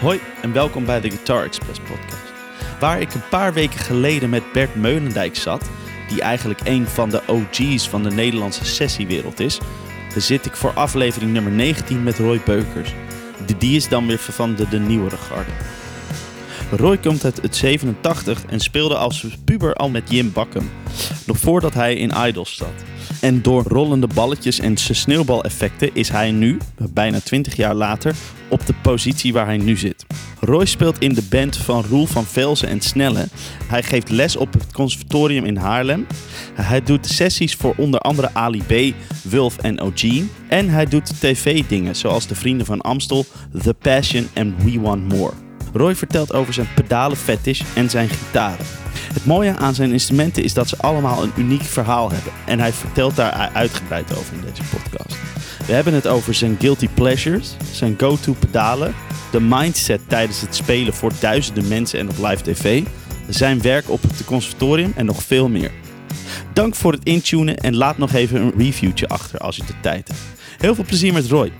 Hoi en welkom bij de Guitar Express podcast. Waar ik een paar weken geleden met Bert Meulendijk zat, die eigenlijk een van de OG's van de Nederlandse sessiewereld is, zit ik voor aflevering nummer 19 met Roy Beukers. Die- is dan weer van de, de nieuwere garde. Roy komt uit het 87 en speelde als puber al met Jim Bakken. Nog voordat hij in Idols zat. En door rollende balletjes en zijn sneeuwbaleffecten is hij nu, bijna 20 jaar later, op de positie waar hij nu zit. Roy speelt in de band van Roel van Velzen en Snelle. Hij geeft les op het conservatorium in Haarlem. Hij doet sessies voor onder andere Ali B, Wulf en O'Gene. En hij doet tv-dingen zoals de Vrienden van Amstel, The Passion en We Want More. Roy vertelt over zijn pedalen fetish en zijn gitaren. Het mooie aan zijn instrumenten is dat ze allemaal een uniek verhaal hebben. En hij vertelt daar uitgebreid over in deze podcast. We hebben het over zijn guilty pleasures, zijn go-to pedalen, de mindset tijdens het spelen voor duizenden mensen en op live tv, zijn werk op het conservatorium en nog veel meer. Dank voor het intunen en laat nog even een reviewtje achter als je de tijd hebt. Heel veel plezier met Roy.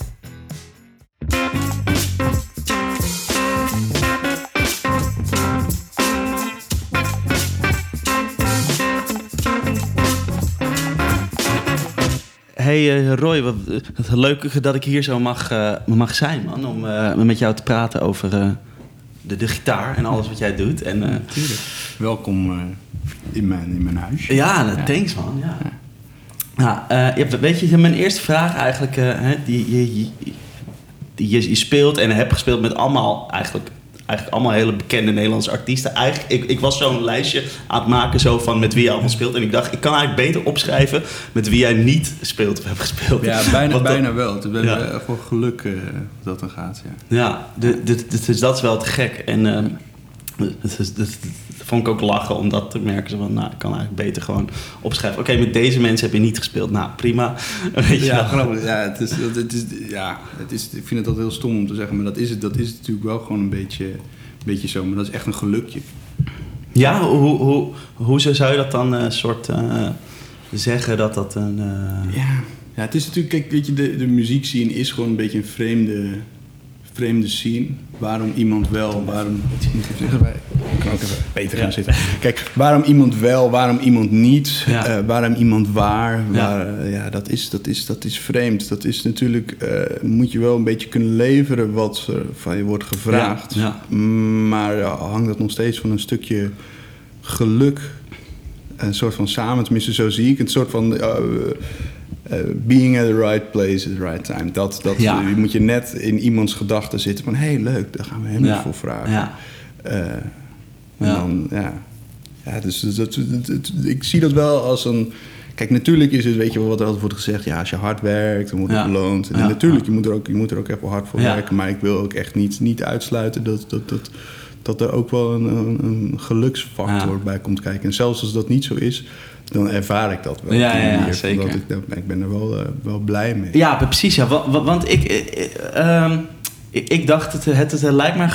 Hey eh, Roy, wat wat leuk dat ik hier zo mag, eh, mag zijn, man. Om eh, met jou te praten over de, de gitaar en alles wat jij doet. En, Tuurlijk. Welkom in, mijn, in mijn huis. ja, thanks man. Ja. Nou, weet je, mijn eerste vraag eigenlijk, hè, die, je, je, die je, je speelt en hebt gespeeld met allemaal eigenlijk, eigenlijk allemaal hele bekende Nederlandse artiesten. Eigenlijk, ik, ik was zo'n lijstje aan het maken zo van met wie je allemaal speelt. En ik dacht, ik kan eigenlijk beter opschrijven met wie jij niet speelt of hebt gespeeld. Ja, bijna, Want dat- bijna wel. Ja. eh, gewoon geluk eh, dat dan gaat, ja. Ja, dus dat is wel te gek. En het, is- dat vond ik ook lachen om dat te merken. Zo van, nou, ik kan eigenlijk beter gewoon opschrijven. Oké, met deze mensen heb je niet gespeeld. Nou, prima. Weet je Ja, grappig. Ja, het is, het is, ja het is, ik vind het altijd heel stom om te zeggen, maar dat is het, dat is het natuurlijk wel gewoon een beetje, een beetje zo. Maar dat is echt een gelukje. Ja, hoe, hoe, hoe zou je dat dan eh, soort eh, zeggen dat dat een... eh, Ja. ja, het is natuurlijk, kijk, weet je, de, de muziekscene is gewoon een beetje een vreemde, vreemde scene. Waarom iemand wel, waarom... Ik kan ook even beter gaan Ja. zitten. Kijk, waarom iemand wel, waarom iemand niet, Ja. eh, waarom iemand waar. Ja. Waar, eh, ja, dat is, dat, is, dat is vreemd. Dat is natuurlijk, eh, moet je wel een beetje kunnen leveren wat er van je wordt gevraagd. Ja, Maar ja, hangt dat nog steeds van een stukje geluk een soort van samen, tenminste zo zie ik een soort van eh, being at the right place at the right time. Dat, dat Ja. je moet je net in iemands gedachten zitten van, hé hey, leuk, daar gaan we hem Ja. voor vragen. Ja. Eh, en Ja. dan, ja. Ja, dus dat, dat- dat- dat- ik zie dat wel als een... Kijk, natuurlijk is het, weet je wel, wat er altijd wordt gezegd... ja, als je hard werkt, dan wordt het beloond. En Ja. natuurlijk, je moet, er ook, je moet er ook even hard voor werken. Maar ik wil ook echt niet, niet uitsluiten dat, dat, dat, dat er ook wel een, een, een geluksfactor bij komt kijken. En zelfs als dat niet zo is, dan ervaar ik dat wel. Ja, ja, zeker. Ik, ik ben er wel, eh, wel blij mee. Ja, precies. Ja. Wa- wa- Want ik, eh, eh, ehm, ik, ik dacht, het, het, het lijkt me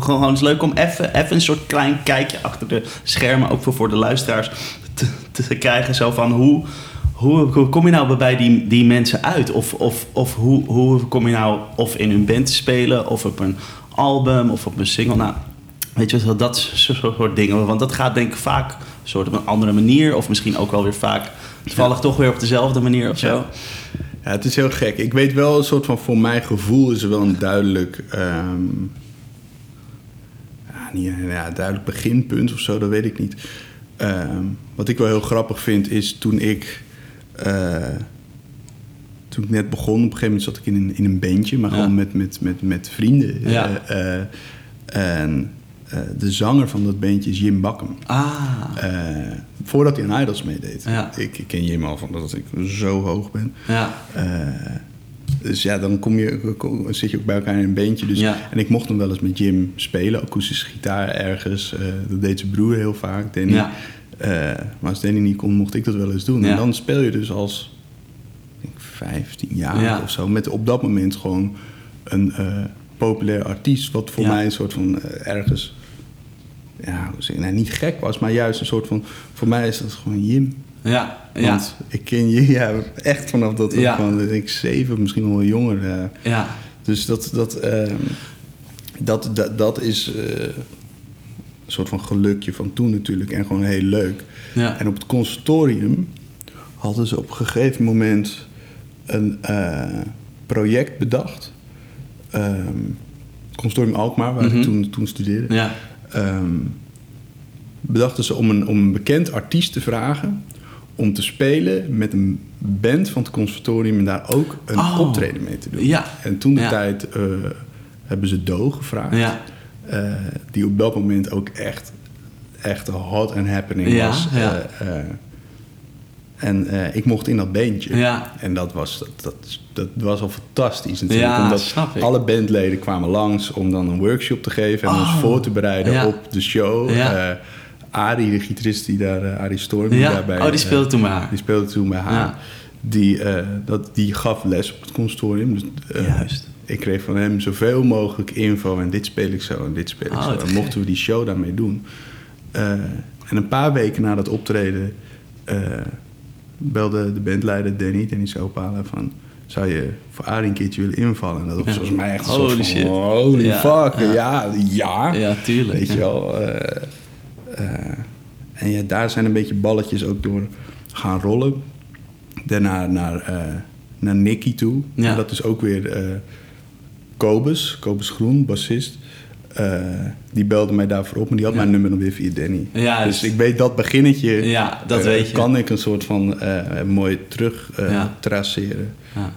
gewoon eens leuk om even, even een soort klein kijkje achter de schermen, ook voor, voor de luisteraars, te, te krijgen. Zo van hoe, hoe, hoe kom je nou bij die, die mensen uit? Of, of, of hoe, hoe kom je nou of in hun band te spelen, of op een album, of op een single? Nou, weet je wel, dat soort, dingen. Want dat gaat denk ik vaak soort op een andere manier, of misschien ook wel weer vaak toevallig toch weer op dezelfde manier of zo. Ja. Het is heel gek. Ik weet wel een soort van, voor mijn gevoel is er wel een duidelijk, ehm, ja, niet, ja, duidelijk beginpunt of zo, dat weet ik niet. Ehm, wat ik wel heel grappig vind is toen ik, eh, toen ik net begon, op een gegeven moment zat ik in een, in een bandje, maar Ja. gewoon met, met, met, met vrienden. Ja. Eh, eh, en de zanger van dat bandje is Jim Bakken. Ah, Eh, voordat hij aan Idols meedeed. Ja. Ik, ik ken Jim al van dat ik zo hoog ben. ja. Eh, dus ja, dan kom je, kom- zit je ook bij elkaar in een beentje. Dus, Ja. En ik mocht hem wel eens met Jim spelen, akoestische gitaar ergens. Eh, dat deed zijn broer heel vaak, Danny. Ja. Eh, maar als Danny niet kon, mocht ik dat wel eens doen. Ja. En dan speel je dus als denk, 15 jaar Ja. of zo... met op dat moment gewoon een eh, populair artiest... wat voor mij een soort van eh, ergens... Ja, nou, niet gek was, maar juist een soort van... Voor mij is dat gewoon Jim. Ja, ja, Want ik ken je ja, echt vanaf dat Ja. ik van ik zeven, misschien wel jonger. eh, ja. Dus dat, dat, ehm, dat, dat, dat is eh, een soort van gelukje van toen natuurlijk. En gewoon heel leuk. Ja. En op het conservatorium hadden ze op een gegeven moment een eh, project bedacht. Ehm conservatorium Alkmaar, waar Mhm. ik toen, toen studeerde. Ja. Ehm, bedachten ze om een, om een bekend artiest te vragen... om te spelen met een band van het conservatorium... en daar ook een Oh. optreden mee te doen. Ja. En toen de Ja. tijd eh, hebben ze Do gevraagd... Ja. eh, die op dat moment ook echt, echt hot and happening was. ja. Eh, en ik mocht in dat. Ja. En dat was, dat, dat, dat was al fantastisch natuurlijk. Ja, omdat alle bandleden kwamen langs om dan een workshop te geven... en ons Oh, voor te bereiden ja. op de show. Ja. Eh, Arie, de gitarist die daar... eh, Arie Storm, die Ja. daarbij... Oh, die speelde eh, toen bij haar. Die speelde toen bij haar. Die, dat, die gaf les op het conservatorium. Dus, Juist. Ik kreeg van hem zoveel mogelijk info. En dit speel ik zo en dit speel ik Oh, zo. En mochten we die show daarmee doen. En een paar weken na dat optreden... belde de bandleider Danny, Danny Soupala... van... zou je voor Arie een keertje willen invallen? En dat was volgens mij echt Holy van... shit. Holy Ja, fuck, ja. ja, ja. Tuurlijk. Weet je ja. wel. eh, eh, en ja, daar zijn een beetje balletjes ook door gaan rollen. Daarna naar, eh, naar Nicky toe. En dat is ook weer Kobus, Kobus Groen, bassist. Eh, die belde mij daarvoor op, maar die had Ja. mijn nummer dan weer via Danny. Ja, dus dus- ik weet dat beginnetje. Ja, dat eh, weet je. Kan ik een soort van eh, mooi terug Ja. traceren. Ja.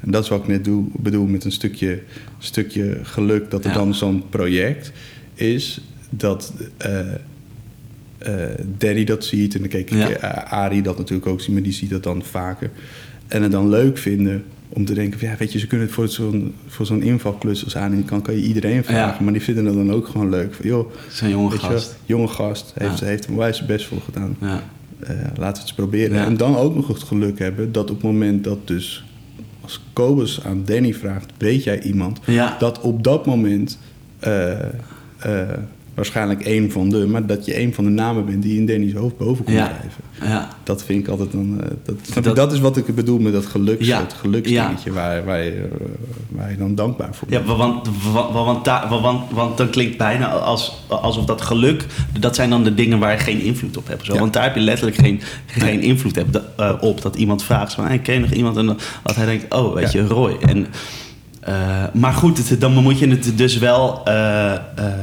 En dat is wat ik net doe, bedoel met een stukje, stukje geluk. Dat er dan zo'n project is dat Danny dat ziet. En dan kijk ik Arie dat natuurlijk ook zien, maar die ziet dat dan vaker. En het dan leuk vinden om te denken van ja, weet je, ze kunnen het voor zo'n, voor zo'n invalklus als aan kan, kan je iedereen vragen. Ja. Maar die vinden dat dan ook gewoon leuk. Van, joh, Zo'n jonge je gast. jonge gast, heeft, Ja. heeft een wijze best voor gedaan. Ja. Eh, laten we het eens proberen. Ja. En dan ook nog het geluk hebben dat op het moment dat dus als Kobus aan Danny vraagt, weet jij iemand? Dat op dat moment eh, eh, waarschijnlijk één van de, maar dat je één van de namen bent die in Danny's hoofd boven komt Ja. drijven. Ja. Dat vind ik altijd dan. eh, dat? Dat- dat is wat ik bedoel met dat geluks, Ja. het geluksdingetje waar, waar, je, eh, waar je dan dankbaar voor Ja, bent. want, want, want, daar- want, want dan klinkt bijna als, alsof dat geluk, dat zijn dan de dingen waar je geen invloed op hebt. Zo. Ja. Want daar heb je letterlijk geen, geen invloed dat, eh, op. Dat iemand vraagt van, hey, ken je nog iemand? En dat hij denkt, oh, weet Ja. je, Roy. En, eh, maar goed, het- dan moet je het dus wel, eh, eh,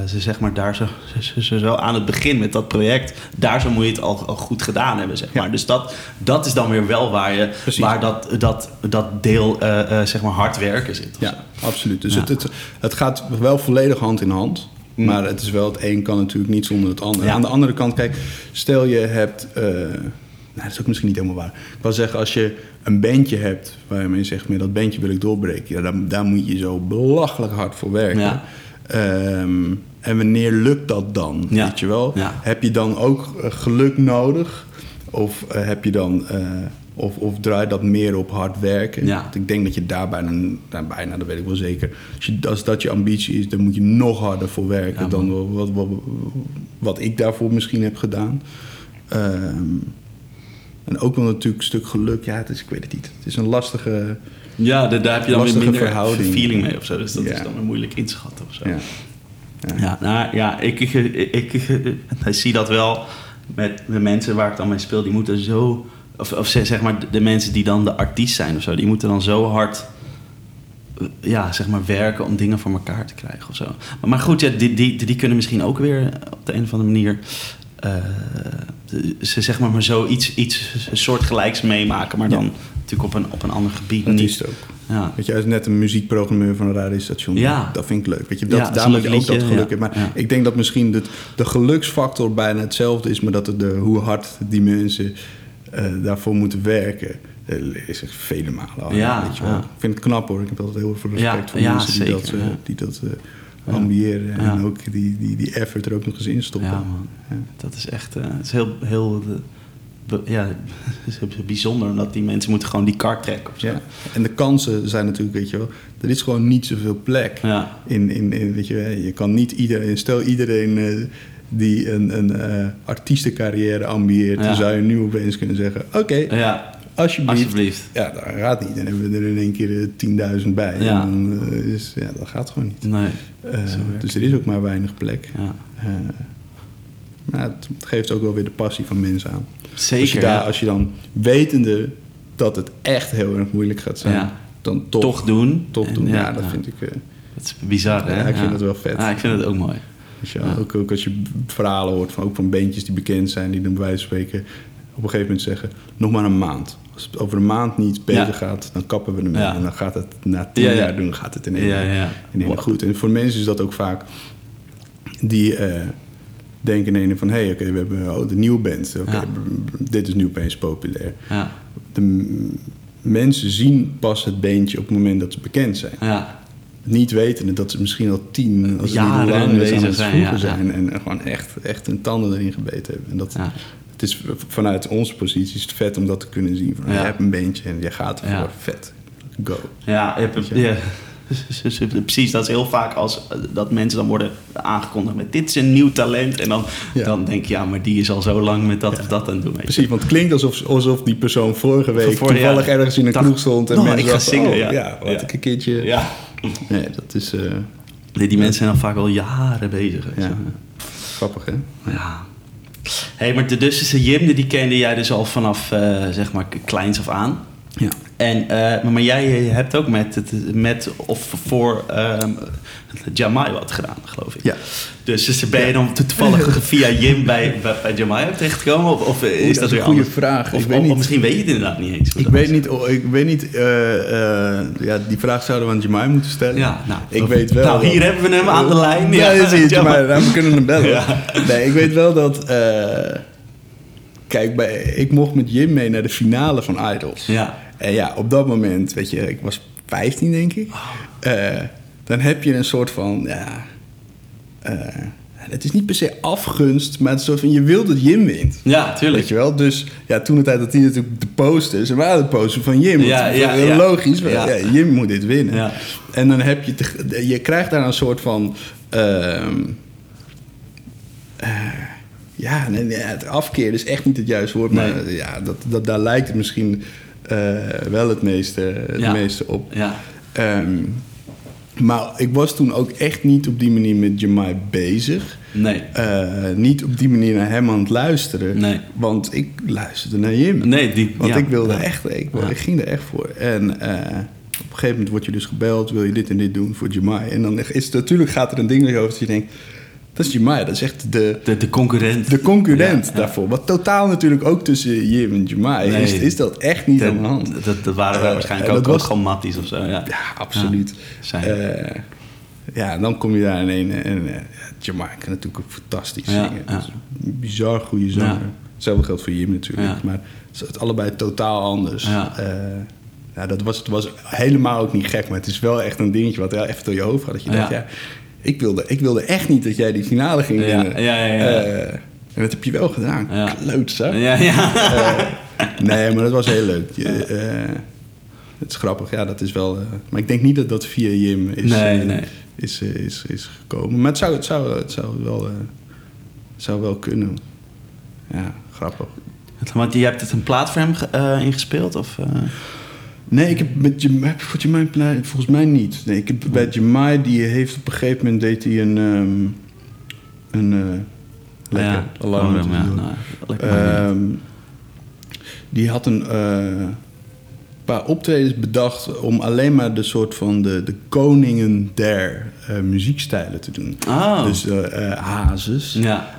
ze zeg maar daar zo, zo, zo, zo aan het begin met dat project, daar zo moet je het al, al goed gedaan hebben, zeg Ja. maar. Dus dat, dat is dan weer wel waar, je, Precies. waar dat, dat, dat deel, zeg maar, hard werken zit. Ja, absoluut. Dus Ja. Het, het, het gaat wel volledig hand in hand. Maar het is wel, het een kan natuurlijk niet zonder het ander. Ja. Aan de andere kant, kijk, stel je hebt... nou, dat is ook misschien niet helemaal waar. Ik wil zeggen, als je een bandje hebt waarmee je zegt... dat bandje wil ik doorbreken. Ja, dan, daar moet je zo belachelijk hard voor werken. Ja. Ehm, en wanneer lukt dat dan? Ja. Weet je wel? Heb je dan ook eh, geluk nodig? Of eh, heb je dan... eh, of, of draait dat meer op hard werken? Ja. Want ik denk dat je daar bijna, nou, bijna, dat weet ik wel zeker. Als, je, als dat je ambitie is, dan moet je nog harder voor werken Ja, dan wat, wat, wat, wat ik daarvoor misschien heb gedaan. Ehm, en ook wel natuurlijk een stuk geluk. Ja, het is, ik weet het niet. Het is een lastige. Ja, daar, daar heb je dan weer minder verhouding. feeling mee of zo. Dus dat Ja. is dan weer moeilijk inschatten of zo. Ja. Ja, nou ja, ik, ik, ik, zie dat wel met de mensen waar ik dan mee speel. Die moeten zo, of, of zeg maar de mensen die dan de artiest zijn of zo, die moeten dan zo hard, ja, zeg maar werken om dingen voor elkaar te krijgen of zo. Maar, maar goed, ja, die, die, die kunnen misschien ook weer op de een of andere manier. Eh, ze zeg maar, maar zoiets iets soortgelijks meemaken, maar Ja. dan natuurlijk op een, op een ander gebied. Dat niet. is het ook. Ja. Weet je, hij is net een muziekprogrammeur van een radiostation. Ja. Dat vind ik leuk. Weet je, dat, Ja, daar moet je ook dat geluk hebben. Maar ik denk dat misschien de, de geluksfactor bijna hetzelfde is, maar dat het de, hoe hard die mensen eh, daarvoor moeten werken, eh, is echt vele malen harder, Ja, weet je wel. ja. Ik vind het knap hoor. Ik heb altijd heel veel respect voor ja, mensen die zeker, dat, die dat Ja. ambiëren en ook die, die, die effort er ook nog eens in stoppen. Ja, man. Dat is echt eh, het is heel, heel eh, ja, is heel bijzonder, omdat die mensen moeten gewoon die kar trekken. Of zo. Ja. En de kansen zijn natuurlijk, weet je wel, er is gewoon niet zoveel plek. Ja. In, in, in, weet je, je kan niet iedereen, stel iedereen eh, die een, een artiestencarrière ambieert, Ja. dan zou je nu opeens kunnen zeggen: Oké, Ja, alsjeblieft. Alsjeblieft. Ja, dat gaat niet. Dan hebben we er in één keer eh, 10.000 bij. Ja. En dan, eh, is, ja, dat gaat gewoon niet. Nee. Eh, dus er is ook maar weinig plek. Ja. Eh, maar het geeft ook wel weer de passie van mensen aan. Zeker. als, je daar, ja. als je dan wetende dat het echt heel erg moeilijk gaat zijn, Ja. dan toch, toch doen. toch doen. En Ja, dat vind ik. eh, Dat is bizar, hè? Ja, ik vind het wel vet. Ja, ik vind het ook mooi. je, ook, ook als je verhalen hoort van, ook van bandjes die bekend zijn, die dan bij wijze van spreken op een gegeven moment zeggen: nog maar een maand. Als het over een maand niet beter Ja. gaat, dan kappen we ermee. Ja. En dan gaat het na tien Ja, ja. jaar doen, gaat het in één Ja, één goed. En voor mensen is dat ook vaak die eh, denken in ene van: hé, hey, oké, we hebben oh, de nieuwe band. B- dit is nu opeens populair. Ja. De mensen zien pas het beentje op het moment dat ze bekend zijn. Ja. Niet wetende dat ze misschien al tien, als het Jaren niet lang bezig aan het zijn, zijn. En gewoon echt, echt hun tanden erin gebeten hebben. En dat, Ja. Het is vanuit onze positie is het vet om dat te kunnen zien. Van, Ja. Je hebt een beentje en je gaat ervoor. Ja. Vet. Go. Ja, je hebt- ja. precies. Dat is heel vaak als eh, dat mensen dan worden aangekondigd met dit is een nieuw talent. En dan, Ja. dan denk je, ja, maar die is al zo lang met dat of dat aan het doen. Precies, want het klinkt alsof, alsof die persoon vorige week Voor- ja. toevallig ergens in een kroeg stond. En oh, mensen ik ga zingen, oh, ja. wat ik een keertje... Ja. Nee, dat is eh, die mensen zijn al vaak al jaren bezig. grappig, hè? Ja. Hey, maar de Dussische Jimde, die kende jij dus al vanaf, eh, zeg maar, kleins af aan. Ja. En, eh, maar, jij hebt ook met, met of voor ehm Jamai wat gedaan, geloof ik. Ja. Dus, dus ben je dan toevallig via Jim bij, bij, bij Jamai terechtgekomen? Of, of is dat dat, is weer een goede anders? vraag. Of, Ik weet of- niet. of misschien weet je het inderdaad niet eens. Ik weet niet, oh, ik weet niet ja, die vraag zouden we aan Jamai moeten stellen. Ja, nou, ik of- weet wel. Nou, dat- hier hebben we hem aan de lijn. Ja, Ja, ja zie je, Jamai. We kunnen hem bellen. Ja. Nee, ik weet wel dat. eh, kijk, bij, ik mocht met Jim mee naar de finale van Idols. Ja. En ja, op dat moment, weet je, ik was 15 denk ik. Eh, dan heb je een soort van, ja. eh, het is niet per se afgunst, maar het is zo van je wil dat Jim wint. Ja, tuurlijk. Weet je wel? Dus ja, toen de tijd dat hij natuurlijk de posters, en waren de posters van Jim. Ja, ja, heel ja. logisch, maar Ja. ja, Jim moet dit winnen. Ja. En dan heb je, te- je krijgt daar een soort van, ehm, eh, ja, nee, nee, het afkeer is echt niet het juiste woord, maar Nee. ja, dat, dat, daar lijkt het misschien wel het meeste, het Ja. meeste op. Ja. Ehm, maar ik was toen ook echt niet op die manier met Jamai bezig. Nee. Eh, niet op die manier naar hem aan het luisteren. Nee. Want ik luisterde naar Jim. Nee, die... Want ja. ik wilde Ja. echt, ik, Ja. ik ging er echt voor. En eh, op een gegeven moment word je dus gebeld, wil je dit en dit doen voor Jamai. En dan is het natuurlijk gaat er een ding hoofd dat je denkt, dat is Jamai, dat is echt de, De, de concurrent. de concurrent Ja, ja. daarvoor. Wat totaal natuurlijk ook tussen Jim en Nee. is, is dat echt niet aan de hand. dat, dat waren wij Eh, waarschijnlijk ook, was- gewoon matties of zo. Ja, Ja, absoluut. zijn. Eh, ja, en dan kom je daar in een... En, uh, kan natuurlijk ook fantastisch Ja, zingen. ja. Bizar goede zanger. Ja. Hetzelfde geldt voor Jim natuurlijk. Ja. Maar het is allebei totaal anders. Ja. Eh, ja, dat was, het was helemaal ook niet gek. Maar het is wel echt een dingetje wat heel even door je hoofd gaat. Dat je Ja. denkt, ja, ik wilde, ik wilde echt niet dat jij die finale ging winnen. ja, ja, ja. Eh, en dat heb je wel gedaan. Ja. Klootzak. ja, ja. Eh, nee, maar dat was heel leuk. Je, eh, het is grappig, ja, dat is wel. maar ik denk niet dat dat via Jim is, Nee, nee. is, is, is gekomen. Maar het zou, het zou, het zou, wel, zou wel kunnen. Ja, grappig. Want je hebt het een plaat voor hem ge- ingespeeld? Of? Nee, ik heb met plei- volgens mij niet. Nee, ik heb bij Jamai, die heeft op een gegeven moment deed hij een. ehm, een uh, lekker ja, alarm. oh, ja, nou, lekker. Ehm, die had een eh, paar optredens bedacht om alleen maar de soort van de, de koningen der eh, muziekstijlen te doen. Oh. Dus eh eh, Hazes, ja.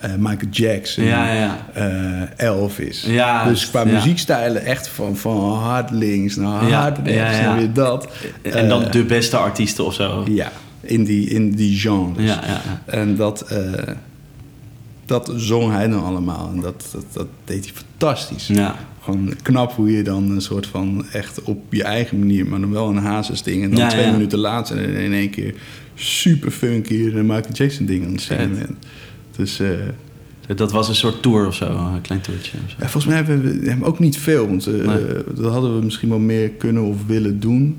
Eh, Michael Jackson, Ja, ja. eh, Elvis. Ja, dus qua muziekstijlen echt van, van hard links naar hard rechts en weer dat. En dan Eh, de beste artiesten of zo. ja, in die, in die genres. Ja, ja, ja. En dat, dat zong hij dan allemaal. En dat, dat, dat deed hij fantastisch. Ja. Gewoon knap hoe je dan een soort van echt op je eigen manier, maar dan wel een hazes ding. En dan twee minuten later in één keer super funky een Michael Jackson ding aan het. Dus eh, Dat was een soort tour of zo, een klein toertje. Of zo. ja, volgens mij hebben we we ook niet veel. Want Nee. dat hadden we misschien wel meer kunnen of willen doen.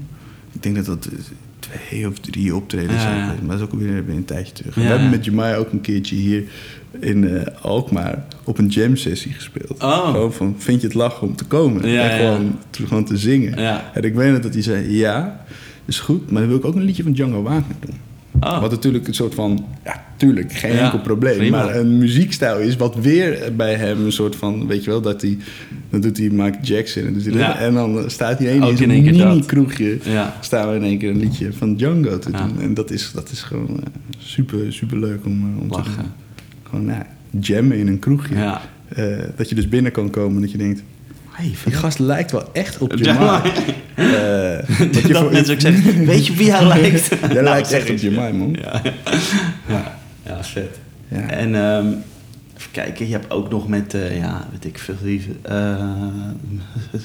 Ik denk dat dat eh, twee of drie optredens zijn geweest. Maar dat is ook weer, een tijdje terug. We hebben met Jamai ook een keertje hier in Alkmaar op een jam sessie gespeeld. Oh. Gewoon van, vind je het lachen om te komen? Ja, en gewoon, te- gewoon te zingen. Ja. En ik weet nog dat hij zei, ja, is goed. Maar dan wil ik ook een liedje van Django Wagner doen. Oh. Wat natuurlijk een soort van, ja, tuurlijk, geen Ja, enkel probleem. prima. Maar een muziekstijl is wat weer bij hem een soort van, weet je wel, dat hij, dan doet hij Michael Jackson en. Ja. en dan staat hij één in een mini kroegje, Ja. staan we in één keer een liedje van Django te doen. En dat is, dat is gewoon eh, super, super leuk om, om te Lachen. doen. Gewoon, ja, jammen in een kroegje. Ja. Eh, dat je dus binnen kan komen en dat je denkt, Hey, die gast lijkt wel echt op Ja. Jamai. Eh, dat je dat voor- mensen ook zeggen, weet je wie hij lijkt? Jij Nou, lijkt zeg echt op. Jamai, man. Ja, ja. ja vet. Ja. En ehm, even kijken, je hebt ook nog met, eh, ja, weet ik veel eh,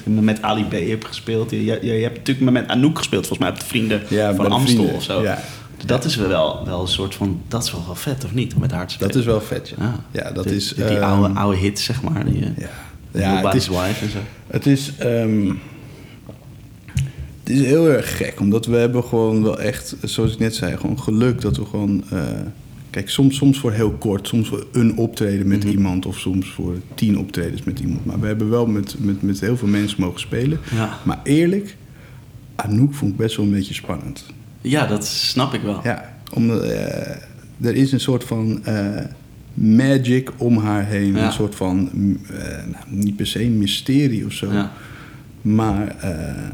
met Ali B heb gespeeld. Je, je, je hebt natuurlijk met Anouk gespeeld, volgens mij op de Vrienden Ja, van de Amstel Vrienden, of zo. ja. Dat is wel, wel een soort van, dat is wel, wel vet of niet, om met haar te spelen. Dat is wel vet, ja. Ja, Ja, dat die, is... Die, ehm, oude, oude hits, zeg maar. Die, eh, Ja, ja het, is, Wife en zo. het is... ehm, het is heel erg gek, omdat we hebben gewoon wel echt, zoals ik net zei, gewoon geluk dat we gewoon... eh, kijk, soms, soms voor heel kort, soms voor een optreden met Mhm. iemand... of soms voor tien optredens met iemand. Maar we hebben wel met, met, met heel veel mensen mogen spelen. Ja. Maar eerlijk, Anouk vond ik best wel een beetje spannend. ja, dat snap ik wel. Ja, omdat eh, er is een soort van eh, magic om haar heen. Ja. Een soort van, eh, nou, niet per se mysterie of zo. Ja. Maar eh,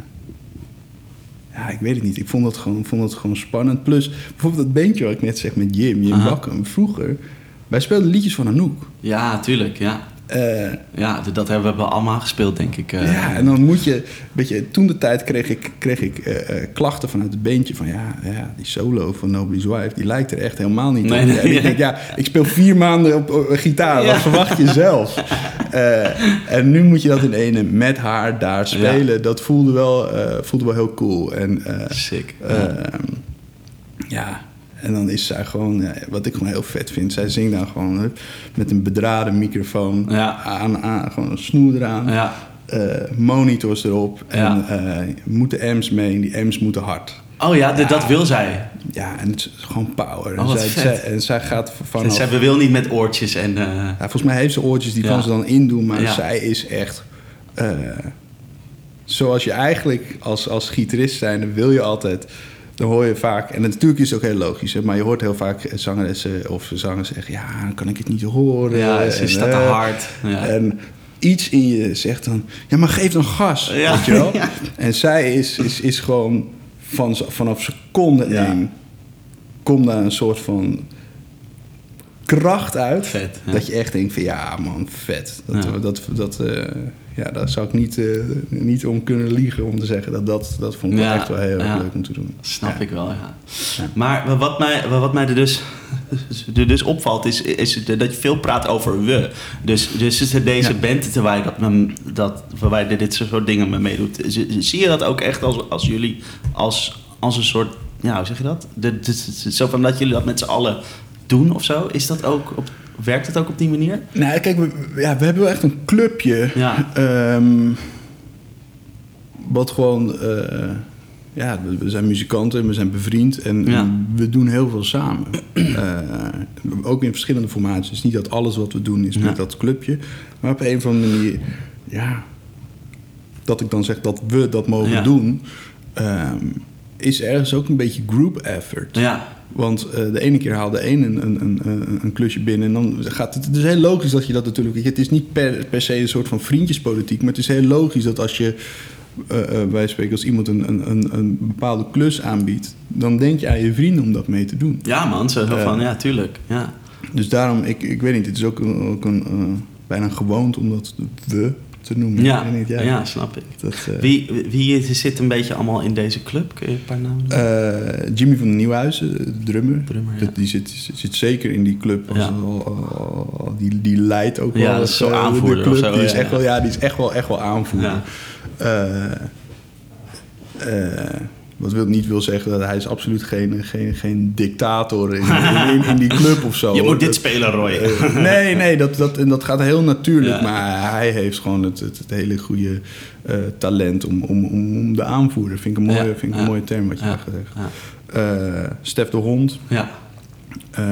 ja, ik weet het niet. Ik vond dat gewoon, vond dat gewoon spannend. Plus, bijvoorbeeld dat beentje wat ik net zeg met Jim, Jim. Bakken. Vroeger, wij speelden liedjes van Anouk. Ja, tuurlijk, ja. Eh, Ja, dat hebben we allemaal gespeeld, denk ik. eh. ja, en dan moet je, weet je, toen de tijd kreeg ik, kreeg ik eh, klachten vanuit het beentje van ja, ja, die solo van Nobody's Wife, die lijkt er echt helemaal niet Nee, op. nee, en ik ja. denk, ja, ik speel vier maanden op, op gitaar, Ja. wat verwacht je zelf? En nu moet je dat in ene met haar daar spelen. Dat voelde wel, voelde wel heel cool. En Sick. Ehm, ja, en dan is zij gewoon, wat ik gewoon heel vet vind, zij zingt dan gewoon met een bedraden microfoon Ja. aan, aan, gewoon een snoer eraan, Ja. eh, monitors erop en Ja. eh, moeten M's mee en die M's moeten hard. Oh ja, dat wil zij. Ja, en het is gewoon power. Oh, en, zij, vet. zij- en zij gaat vanaf... Zij wil niet met oortjes en... eh, Ja, volgens mij heeft ze oortjes, die Ja. kan ze dan indoen. Maar zij is echt... zoals je eigenlijk als, als gitarist zijn, wil je altijd... Dan hoor je vaak, en natuurlijk is het ook heel logisch... Hè, maar je hoort heel vaak zangeressen of zangers zeggen... ja, dan kan ik het niet horen. ja, ze staat te eh, hard. Ja. En iets in je zegt dan... ja, maar geef dan gas, Ja. weet je wel? Ja. En zij is, is, is gewoon van, vanaf seconde één... komt daar een soort van kracht uit. Vet. Dat je echt denkt van ja man, vet. Dat, dat, dat, eh, ja, daar zou ik niet, eh, niet om kunnen liegen om te zeggen. Dat, dat, dat vond ik wel echt wel heel erg ja. leuk om te doen. Snap Ja. ik wel, ja. Maar wat mij, wat mij er, dus, er dus opvalt, is, is dat je veel praat over we. Dus, dus is er deze band terwijl je dat, dat, waarbij je dit soort dingen mee meedoet. Zie- Zie je dat ook echt als, als jullie, als, als een soort, ja, hoe zeg je dat? De, de- de- zo van dat jullie dat met z'n allen doen of zo? Is dat ook op, werkt het ook op die manier? Nou, kijk, we, ja, we hebben wel echt een clubje. Ja. ehm, wat gewoon... eh, ja, we, zijn muzikanten en we zijn bevriend. En Ja. we doen heel veel samen. Eh, ook in verschillende formaties. Het is niet dat alles wat we doen is Ja. met dat clubje. Maar op een of andere manier... Ja, dat ik dan zeg dat we dat mogen Ja. doen... ehm, is ergens ook een beetje group effort. Ja, Want eh, de ene keer haalde de een een, een, een, een klusje binnen en dan gaat het... Het is heel logisch dat je dat natuurlijk... Het is niet per, per se een soort van vriendjespolitiek... maar het is heel logisch dat als je... eh, eh, wij spreken als iemand een, een, een, een bepaalde klus aanbiedt... dan denk je aan je vrienden om dat mee te doen. ja man, zo van, ja, tuurlijk. Ja. Dus daarom, ik, ik weet niet, het is ook een, ook een bijna gewoond om dat we te noemen. Ja, niet, ja, snap ik. Dat, eh, Wie, wie zit een beetje allemaal in deze club? Kun je een paar namen? Eh, Jimmy van Nieuwhuizen, de drummer. Drummer, ja. Dat- Die zit, zit zeker in die club. Als, Ja. al- die, die leidt ook Ja, wel dat is zo aanvoerder de club. die is ja, echt ja. wel, ja, die is echt wel, echt wel aanvoerder. Ja. Wat wil, niet wil zeggen dat hij is absoluut geen, geen, geen dictator in, in, in die club of zo. Je moet dit Dat- spelen, Roy. eh, nee, nee, dat, dat, en dat gaat heel natuurlijk. Ja. Maar hij heeft gewoon het, het, het hele goede eh, talent om, om, om, de aanvoerder. Vind ik een mooie, Ja, vind ik een mooie term wat je Ja, hebt gezegd. Eh, Stef de Hond. ja, eh,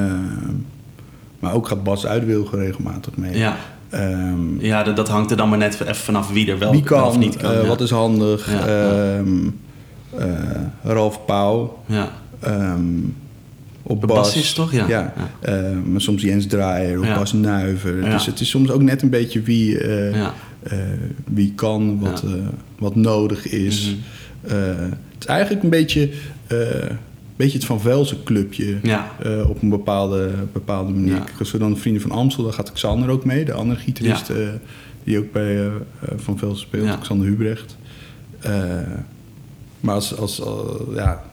maar ook gaat Bas Uitwilgen regelmatig mee. ja. Ehm, ja dat, dat hangt er dan maar net even vanaf wie er wel, wie kan, of niet kan. wat is handig. Ja, Ehm, eh, Ralf Pauw. ja. ehm, op De Bas. bassist, toch? Ja. Ja. Ja. Eh, maar soms Jens Draaier of Ja. Bas Nuiver. Dus het is soms ook net een beetje wie, eh, eh, wie kan, wat, wat nodig is. Mhm. Het is eigenlijk een beetje, beetje het Van Velzen clubje. Op een bepaalde, bepaalde manier. Als we dan Vrienden van Amstel, daar gaat Xander ook mee. De andere gitarist die ook bij Van Velzen speelt. Xander Hubrecht. Maar als, als, eh, ja,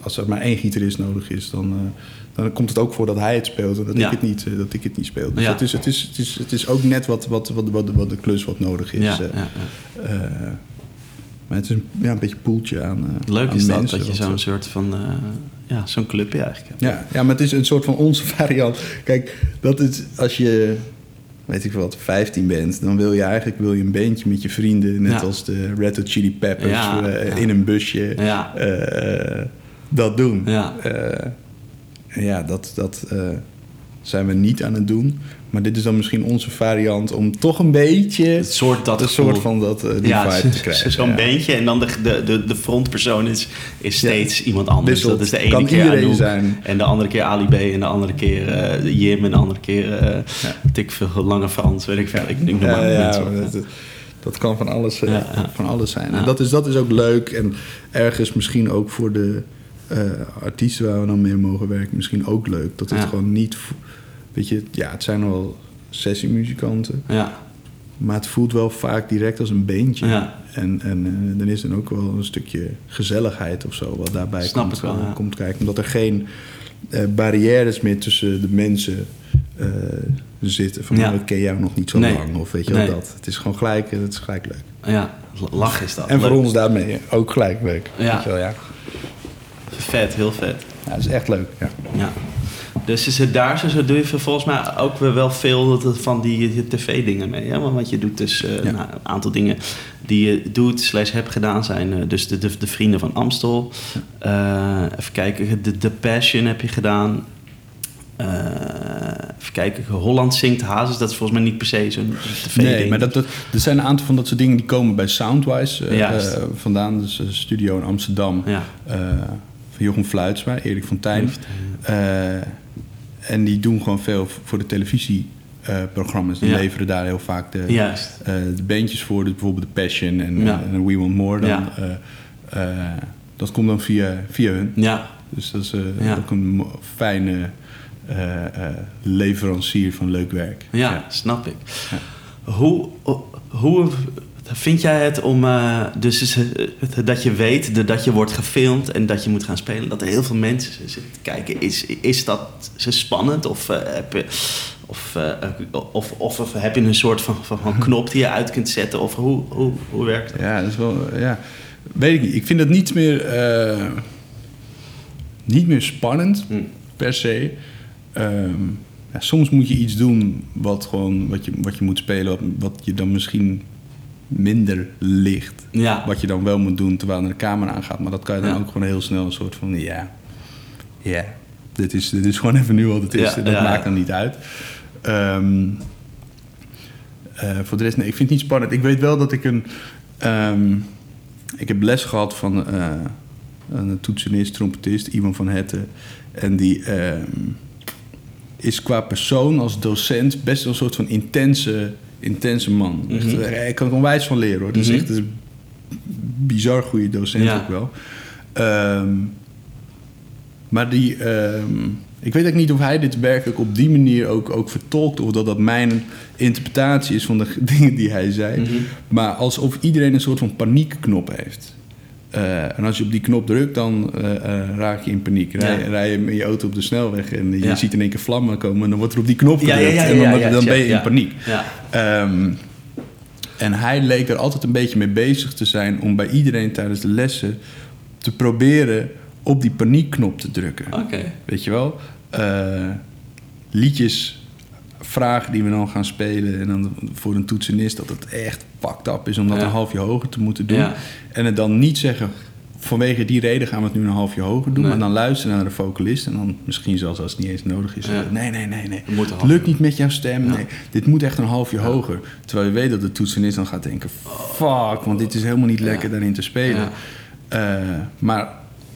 als er maar één gitarist nodig is, dan, eh, dan komt het ook voor dat hij het speelt en dat, Ja. ik, het niet, eh, dat ik het niet speel. Dus Ja. het, is, het, is, het, is, het is ook net wat, wat, wat, wat, wat de klus wat nodig is. Ja, ja, ja. Maar het is een, ja, een beetje een poeltje aan Leuk aan is dat, mensen, dat je zo'n soort van... ja, zo'n clubje eigenlijk hebt. ja, ja, maar het is een soort van onze variant. Kijk, dat is als je, weet ik wat, 15 bent, dan wil je eigenlijk wil je een bandje met je vrienden, net Ja. als de Red Hot Chili Peppers, Ja, eh, ja. in een busje, eh, dat doen. Ja. Eh, ja, dat, dat zijn we niet aan het doen. Maar dit is dan misschien onze variant om toch een beetje Het soort dat een soort van dat, eh, die ja, vibe te krijgen. Zo'n ja. beentje en dan de, de, de, de frontpersoon is, is steeds iemand anders. Wisselt. Dat is de ene Kan keer iedereen zijn. En de andere keer Ali B. En de andere keer eh, Jim. En de andere keer tik veel lange Frans. Weet ik veel. Ik, noem maar mensen dat, dat kan van alles, Ja, ja. van alles zijn. Ja. En dat is, dat is ook leuk. En ergens misschien ook voor de artiesten waar we dan mee mogen werken, misschien ook leuk. Dat het gewoon niet. Weet je, ja, het zijn wel sessiemuzikanten. Ja, Maar het voelt wel vaak direct als een beentje. Ja. En, en eh, dan is dan ook wel een stukje gezelligheid of zo wat daarbij Snap komt, ik wel, eh, ja. komt kijken. Omdat er geen eh, barrières meer tussen de mensen zitten. Van, Ja. oh, ik ken jou nog niet zo Nee. lang. Of weet je wel Nee. dat. Het is gewoon gelijk, het is gelijk leuk. ja. Lach is dat. En voor ons daarmee ook gelijk leuk. Ja. Weet je wel, ja. Vet, heel vet. ja, dat is echt leuk. Ja. Dus is het daar zo, zo doe je volgens mij ook wel veel van die, tv-dingen mee. Hè? Want je doet dus Ja. nou, een aantal dingen die je doet slash hebt gedaan zijn. eh, dus de, de, de Vrienden van Amstel. Eh, even kijken, de, de Passion heb je gedaan. Even kijken, Holland zingt Hazes. Dat is volgens mij niet per se zo'n tv-ding. Nee, maar dat, dat, er zijn een aantal van dat soort dingen die komen bij Soundwise vandaan. Dus een studio in Amsterdam. Ja. Van Jochem Fluitsma, Erik Fontijn. Eh, en die doen gewoon veel voor de televisieprogramma's. die Ja. leveren daar heel vaak de, eh, de bandjes voor. Dus bijvoorbeeld de Passion en, We Want More. Dan, eh, dat komt dan via, via hun. Ja, Dus dat is ook een fijne leverancier van leuk werk. Ja, snap ik. Hoe, hoe vind jij het om, eh, dus dat je weet dat je wordt gefilmd en dat je moet gaan spelen, dat er heel veel mensen zitten te kijken? Is, is dat spannend of, eh, heb je, of, eh, of, of, of heb je een soort van, van, van knop die je uit kunt zetten? Of hoe, hoe, hoe werkt dat? Ja, dat is wel. Ja, weet ik niet. Ik vind het niet meer, niet meer spannend Hm. per se. Ehm, ja, soms moet je iets doen wat, gewoon, wat, je, wat je moet spelen, wat, wat je dan misschien minder ligt. Ja, Wat je dan wel moet doen terwijl er de camera aangaat. Maar dat kan je dan Ja. ook gewoon heel snel een soort van ja, ja, dit, is, dit is gewoon even nu wat het is. Ja, dat maakt dan niet uit. Ehm, eh, voor de rest, nee, ik vind het niet spannend. Ik weet wel dat ik een. ehm, ik heb les gehad van eh, een toetsenist, trompetist, Ivan van Hetten. En die ehm, is qua persoon als docent best wel een soort van intense, intense man. Echt, Mhm. eh, ik kan er onwijs van leren hoor. Het is Mhm. echt een bizar goede docent Ja. ook wel. Ehm, maar die, ehm, ik weet ook niet of hij dit werkelijk op die manier ook, ook vertolkt. Of dat dat mijn interpretatie is van de dingen die hij zei. Mhm. Maar alsof iedereen een soort van paniekknop heeft. Eh, en als je op die knop drukt, dan eh, eh, raak je in paniek. Rij, Ja. rij je met je auto op de snelweg en je Ja. ziet in één keer vlammen komen... en dan wordt er op die knop gedrukt ja, en dan, dan ben je in paniek. ja. Ehm, en hij leek er altijd een beetje mee bezig te zijn om bij iedereen tijdens de lessen te proberen op die paniekknop te drukken. Weet je wel? Liedjes, vragen die we dan gaan spelen. En dan voor een toetsenist dat het echt fucked up is om dat Ja. een halfje hoger te moeten doen. Ja. En het dan niet zeggen, vanwege die reden gaan we het nu een halfje hoger doen. Nee. Maar dan luisteren naar de vocalist. En dan misschien zelfs als het niet eens nodig is. Ja. Nee, nee, nee, nee. Het lukt niet met jouw stem. Ja. Nee, dit moet echt een halfje hoger. Terwijl je weet dat de toetsenist dan gaat denken... Fuck, want dit is helemaal niet lekker daarin te spelen. Eh, maar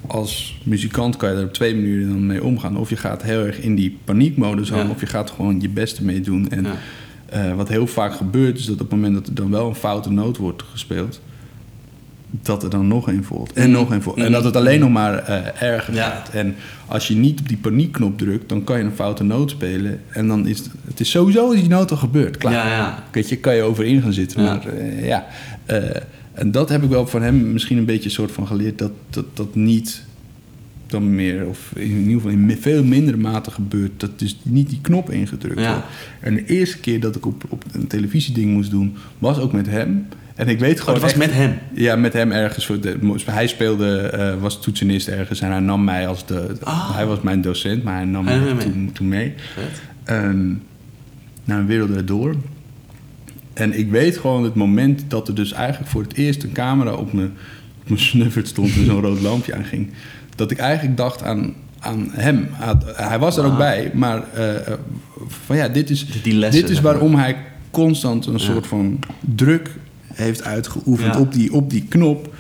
als muzikant kan je er op twee manieren dan mee omgaan. Of je gaat heel erg in die paniekmodus hangen... Ja. of je gaat gewoon je beste mee doen. En Ja. eh, wat heel vaak gebeurt... is dat op het moment dat er dan wel een foute noot wordt gespeeld... dat er dan nog een volgt. En Mm. nog een volgt. En dat het alleen nog maar eh, erger Ja. gaat. En als je niet op die paniekknop drukt... dan kan je een foute noot spelen. En dan is het, het is sowieso die noot al gebeurd. Klaar. Ja, ja. Weet je, kan je over in gaan zitten. Maar eh, ja, en dat heb ik wel van hem misschien een beetje soort van geleerd... dat dat, dat niet dan meer, of in ieder geval in veel mindere mate gebeurt... dat dus niet die knop ingedrukt Ja. wordt. En de eerste keer dat ik op, op een televisieding moest doen... was ook met hem. En ik weet Oh, gewoon dat was echt- met hem. ja, met hem ergens. hij speelde, eh, was toetsenist ergens en hij nam mij als de. Ah. Hij was mijn docent, maar hij nam Hij mij mee. toen, toen mee. En naar een wereld erdoor. En ik weet gewoon het moment dat er dus eigenlijk voor het eerst een camera op mijn, op mijn snuffert stond en zo'n rood lampje aanging. Dat ik eigenlijk dacht aan, aan hem. Hij- was er ook Ah. bij, maar eh, van ja, dit is, lessen, dit is waarom hij constant een Ja. soort van druk heeft uitgeoefend Ja. op, die, op die knop.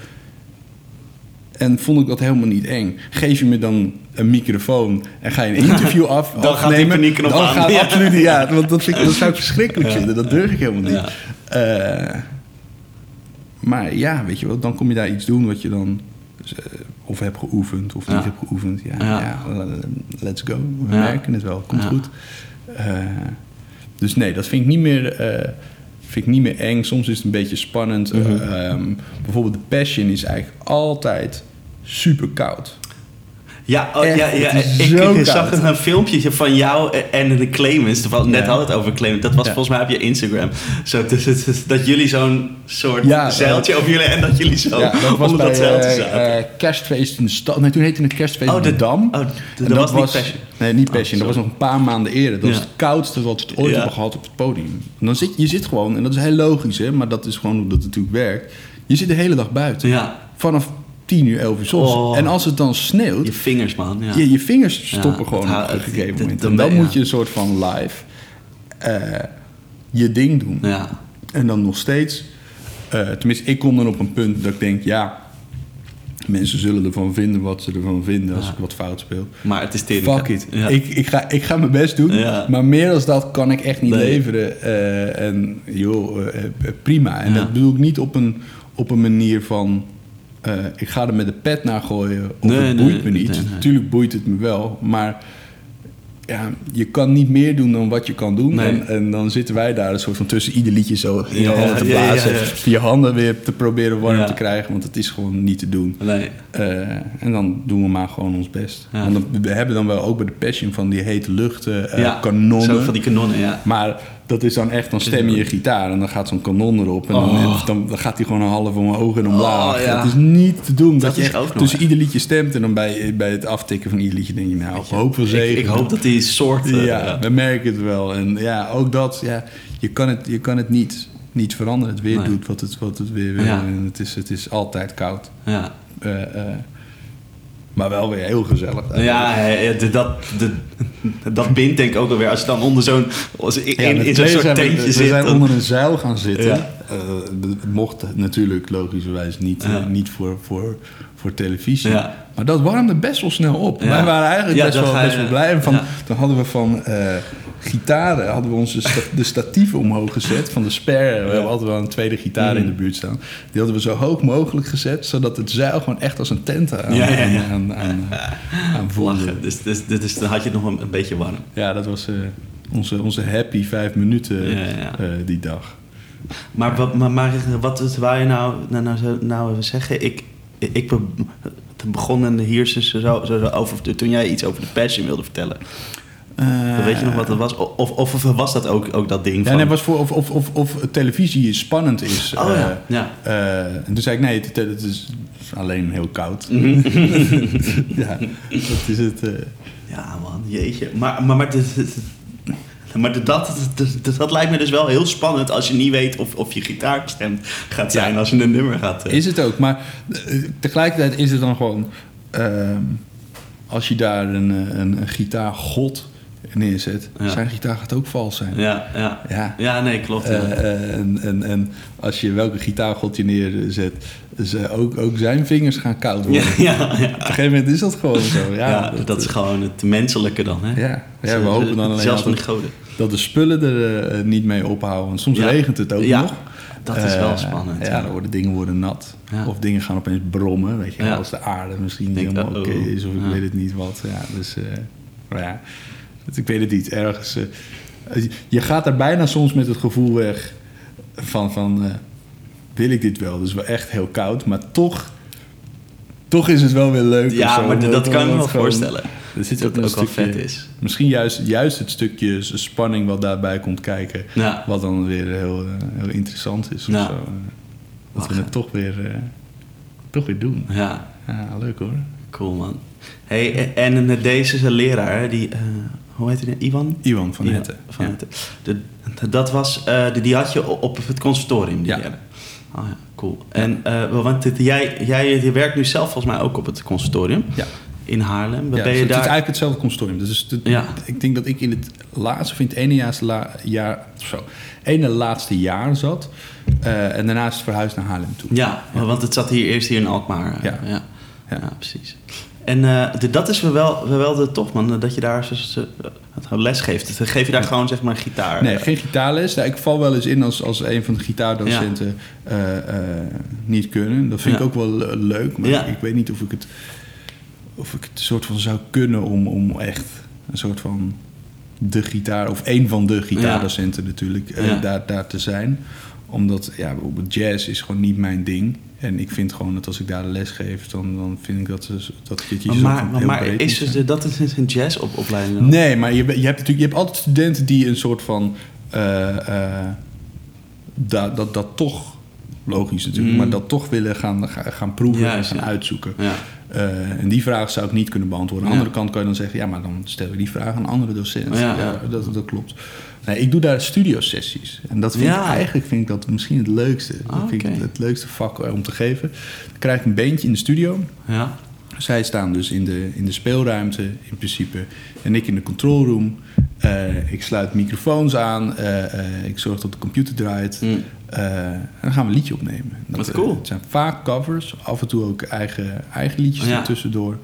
En vond ik dat helemaal niet eng. Geef je me dan een microfoon en ga je een interview af, Dan gaat afnemen, paniekknop dan aan. gaat Ja. absoluut. Ja, want dat, vind ik, dat zou ik verschrikkelijk vinden. Dat durf ik helemaal niet. Eh, maar ja, weet je wel, dan kom je daar iets doen wat je dan eh, of hebt geoefend of niet Ja. hebt geoefend. Ja, Ja. ja. eh, let's go. We merken het wel. Komt goed. Dus nee, dat vind ik niet meer. Vind ik niet meer eng. Soms is het een beetje spannend. Mhm. Eh, ehm, bijvoorbeeld de Passion is eigenlijk altijd super koud. Ja, oh, ja, ja. ik, zag een filmpje van jou en de Clemens. Toevallig Net we het over Clemens. Dat was volgens mij op je Instagram. Zo, dus, dat jullie zo'n soort zeiltje over jullie... en dat jullie zo ja, dat was onder bij dat zeiltje eh, zaten. eh, kerstfeest in de stad. Nee, toen heette het kerstfeest Oh, in de, Dam. oh, dat was niet Passion. Nee, niet Oh, Passion. dat was nog een paar maanden eerder. Dat was het koudste wat we ooit hebben gehad op het podium. En dan zit, je zit gewoon, en dat is heel logisch, hè, maar dat is gewoon hoe dat natuurlijk werkt. Je zit de hele dag buiten. ja, Vanaf 10 uur, 11 uur 's ochtends. Oh. En als het dan sneeuwt, je vingers, man. Ja. je, je vingers stoppen gewoon op een gegeven het- moment. dan En dan moet je een soort van live eh, je ding doen. ja. En dan nog steeds, eh, tenminste, ik kom dan op een punt dat ik denk, ja, mensen zullen ervan vinden wat ze ervan vinden als ik wat fout speel. Maar het is tering. Fuck it. Ik, ik, ga, ik ga mijn best doen, maar meer dan dat kan ik echt niet Nee. leveren. Eh, en joh, prima. En dat bedoel ik niet op een, op een manier van, eh, ik ga er met de pet naar gooien of Nee, het nee, boeit me niet. Natuurlijk boeit het me wel, maar ja, je kan niet meer doen dan wat je kan doen. Nee. En, en dan zitten wij daar een soort van tussen ieder liedje zo in je handen te ja, blazen. ja. Je handen weer te proberen warm te krijgen, want het is gewoon niet te doen. Nee. Eh, en dan doen we maar gewoon ons best. Want we hebben dan wel ook bij de Passion van die hete luchten, eh, kanonnen. Zo van die kanonnen, ja. Maar dat is dan echt, dan stem je je gitaar en dan gaat zo'n kanon erop. En dan, Oh. dan, dan gaat hij gewoon een half omhoog en omlaag. Oh, ja. Het is niet te doen. Dat, Dat je echt ook tussen ieder liedje stemt en dan bij, bij het aftikken van ieder liedje denk je, nou, hoop veel zegen. Ik, ik hoop dat die soort... eh, Ja, ja. we merken het wel. En ja, ook dat, ja, je kan het, je kan het niet, niet veranderen. Het weer Nee. doet wat het, wat het weer wil. Ja. En het is, het is altijd koud. ja. Eh, eh, maar wel weer heel gezellig. Ja, dat, de, dat bindt denk ik ook alweer. Als je dan onder zo'n... in, Ja, in, zo'n soort zijn we- tentje we, zit. zijn dan- onder een zeil gaan zitten. Ja. Eh, mocht natuurlijk logischerwijs niet, Ja. eh, niet voor, voor, voor televisie. Maar dat warmde best wel snel op. Wij waren eigenlijk best, wel, best wel blij. En van. Dan hadden we van eh, gitaren hadden we onze sta- de statieven omhoog gezet. Van de spare. We hebben altijd wel een tweede gitaar Mm. in de buurt staan. Die hadden we zo hoog mogelijk gezet. Zodat het zeil gewoon echt als een tent aan, Ja, aan, aan, aan. Lachen. Dus, dus, dus, dan had je het nog een, een beetje warm. Ja, dat was eh, onze, onze happy vijf minuten eh, die dag. Maar wat, maar, maar wat wou je nou, nou, nou, nou zeggen? Ik, ik begon hier zo, zo, zo over, toen jij iets over de passion wilde vertellen. Eh, Weet je nog wat dat was? Of, of, of was dat ook, ook dat ding Ja, van... nee, was voor of, of, of, of televisie spannend is. Oh ja, Eh, ja. eh, en toen zei ik, nee, het, het is alleen heel koud. Mhm. ja, dat is het. Ja, man, jeetje. Maar, maar, maar, dit- dit- maar dit- dat, dat, dat, dat lijkt me dus wel heel spannend als je niet weet of, of je gitaar gestemd gaat zijn Ja. als je een nummer gaat. Is het ook, maar tegelijkertijd is het dan gewoon... ehm, als je daar een, een, een gitaargod neerzet, Ja. zijn gitaar gaat ook vals zijn. Ja, ja. Ja. Ja, nee, klopt. Eh, eh, en, en, en als je welke gitaargod je neerzet, dus, eh, ook, ook zijn vingers gaan koud worden. ja, ja, ja. Op een gegeven moment is dat gewoon zo. Ja, dat, is gewoon het menselijke dan, hè? Ja, ja we hopen dan alleen Zelfs van altijd goden. dat de spullen er eh, niet mee ophouden. Soms regent het ook Ja, nog. dat is wel Eh, spannend, Ja, ja. dan worden dingen worden nat. Of dingen gaan opeens brommen. Weet je, als de aarde misschien niet helemaal oké is. Of ik weet het niet wat. Ja, dus, eh, maar ja, ik weet het niet. Ergens. eh, je gaat er bijna soms met het gevoel weg van... van eh, wil ik dit wel? Dus wel echt heel koud. Maar toch... Toch is het wel weer leuk. Ja, maar dat kan ik me wel gewoon- voorstellen. Er zit Dat ook, een ook wel stukje- vet is. Misschien juist, juist het stukje spanning wat daarbij komt kijken. Ja. Wat dan weer heel, eh, heel interessant is. Of Ja. zo. Dat we het toch weer, toch weer doen. Ja, Ja, leuk hoor. cool man. Hey, en deze is een leraar, die, hoe heet hij? Ivan? Iwan van Ivan Hetten. Van Ja. De, de- dat was, eh, de, die had je op het conservatorium. Die Ja. derde. Oh ja, cool. En eh, want dit- jij, jij je werkt nu zelf volgens mij ook op het conservatorium Ja. in Haarlem. Ja, ben dus je het is eigenlijk hetzelfde consortium. Dus het- Ja. Ik denk dat ik in het laatste, of in het ene jaar, la, jaar, zo, ene laatste jaar zat. eh, en daarnaast verhuisd naar Haarlem toe. Ja, want het zat hier eerst hier in Alkmaar. Ja. ja. Ja. Ja, precies. En eh, de- dat is wel, wel, wel de tof, man. Dat je daar zo, zo- het les geeft. Dan geef je daar gewoon zeg maar gitaar. Nee, eh, geen gitaarles. Ik val wel eens in als, als een van de gitaardocenten eh, eh, niet kunnen. Dat vind ik ook wel le- leuk. Maar ik weet niet of ik het, of ik het soort van zou kunnen om, om echt een soort van de gitaar, of een van de gitaardocenten natuurlijk, eh, daar, daar te zijn. Omdat ja, bijvoorbeeld jazz is gewoon niet mijn ding. En ik vind gewoon dat als ik daar de les geef, dan, dan vind ik dat, ze- dat het maar maar, heel maar is dus, dat is een jazzopleiding? dan? Nee, maar je, je hebt natuurlijk je hebt altijd studenten die een soort van eh, eh, dat, dat, dat toch logisch natuurlijk, Mm. maar dat toch willen gaan, gaan, proeven en gaan ja. uitzoeken. Ja. Eh, en die vraag zou ik niet kunnen beantwoorden. Aan de andere kant kan je dan zeggen, ja, maar dan stellen we die vraag aan andere docent. Ja, Ja, ja. Dat, dat klopt. Nee, ik doe daar studiosessies. En dat vind Ja. ik eigenlijk vind ik dat misschien het leukste. Ah, dat vind ik het leukste vak eh, om te geven. Dan krijg ik een bandje in de studio. Ja. Zij staan dus in de, in de speelruimte in principe. En ik in de control room. Eh, ik sluit microfoons aan. eh, ik zorg dat de computer draait. Mm. En dan gaan we een liedje opnemen. Dat, Wat eh, cool. het zijn vaak covers. Af en toe ook eigen, eigen liedjes Ja. ertussendoor.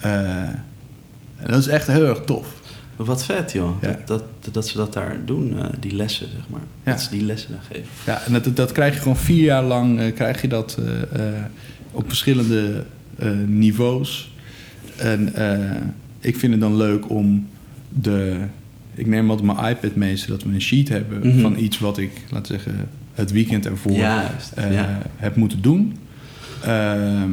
En dat is echt heel erg tof. Wat vet, joh. Ja. Dat, dat, dat ze dat daar doen, eh, die lessen, zeg maar. Ja. Dat ze die lessen daar geven. Ja, en dat, dat krijg je gewoon vier jaar lang eh, krijg je dat eh, op verschillende niveaus. En ik vind het dan leuk om de. Ik neem altijd mijn iPad mee, zodat we een sheet hebben Mhm. van iets wat ik, laten zeggen, het weekend ervoor Juist, ja. heb moeten doen. Ehm,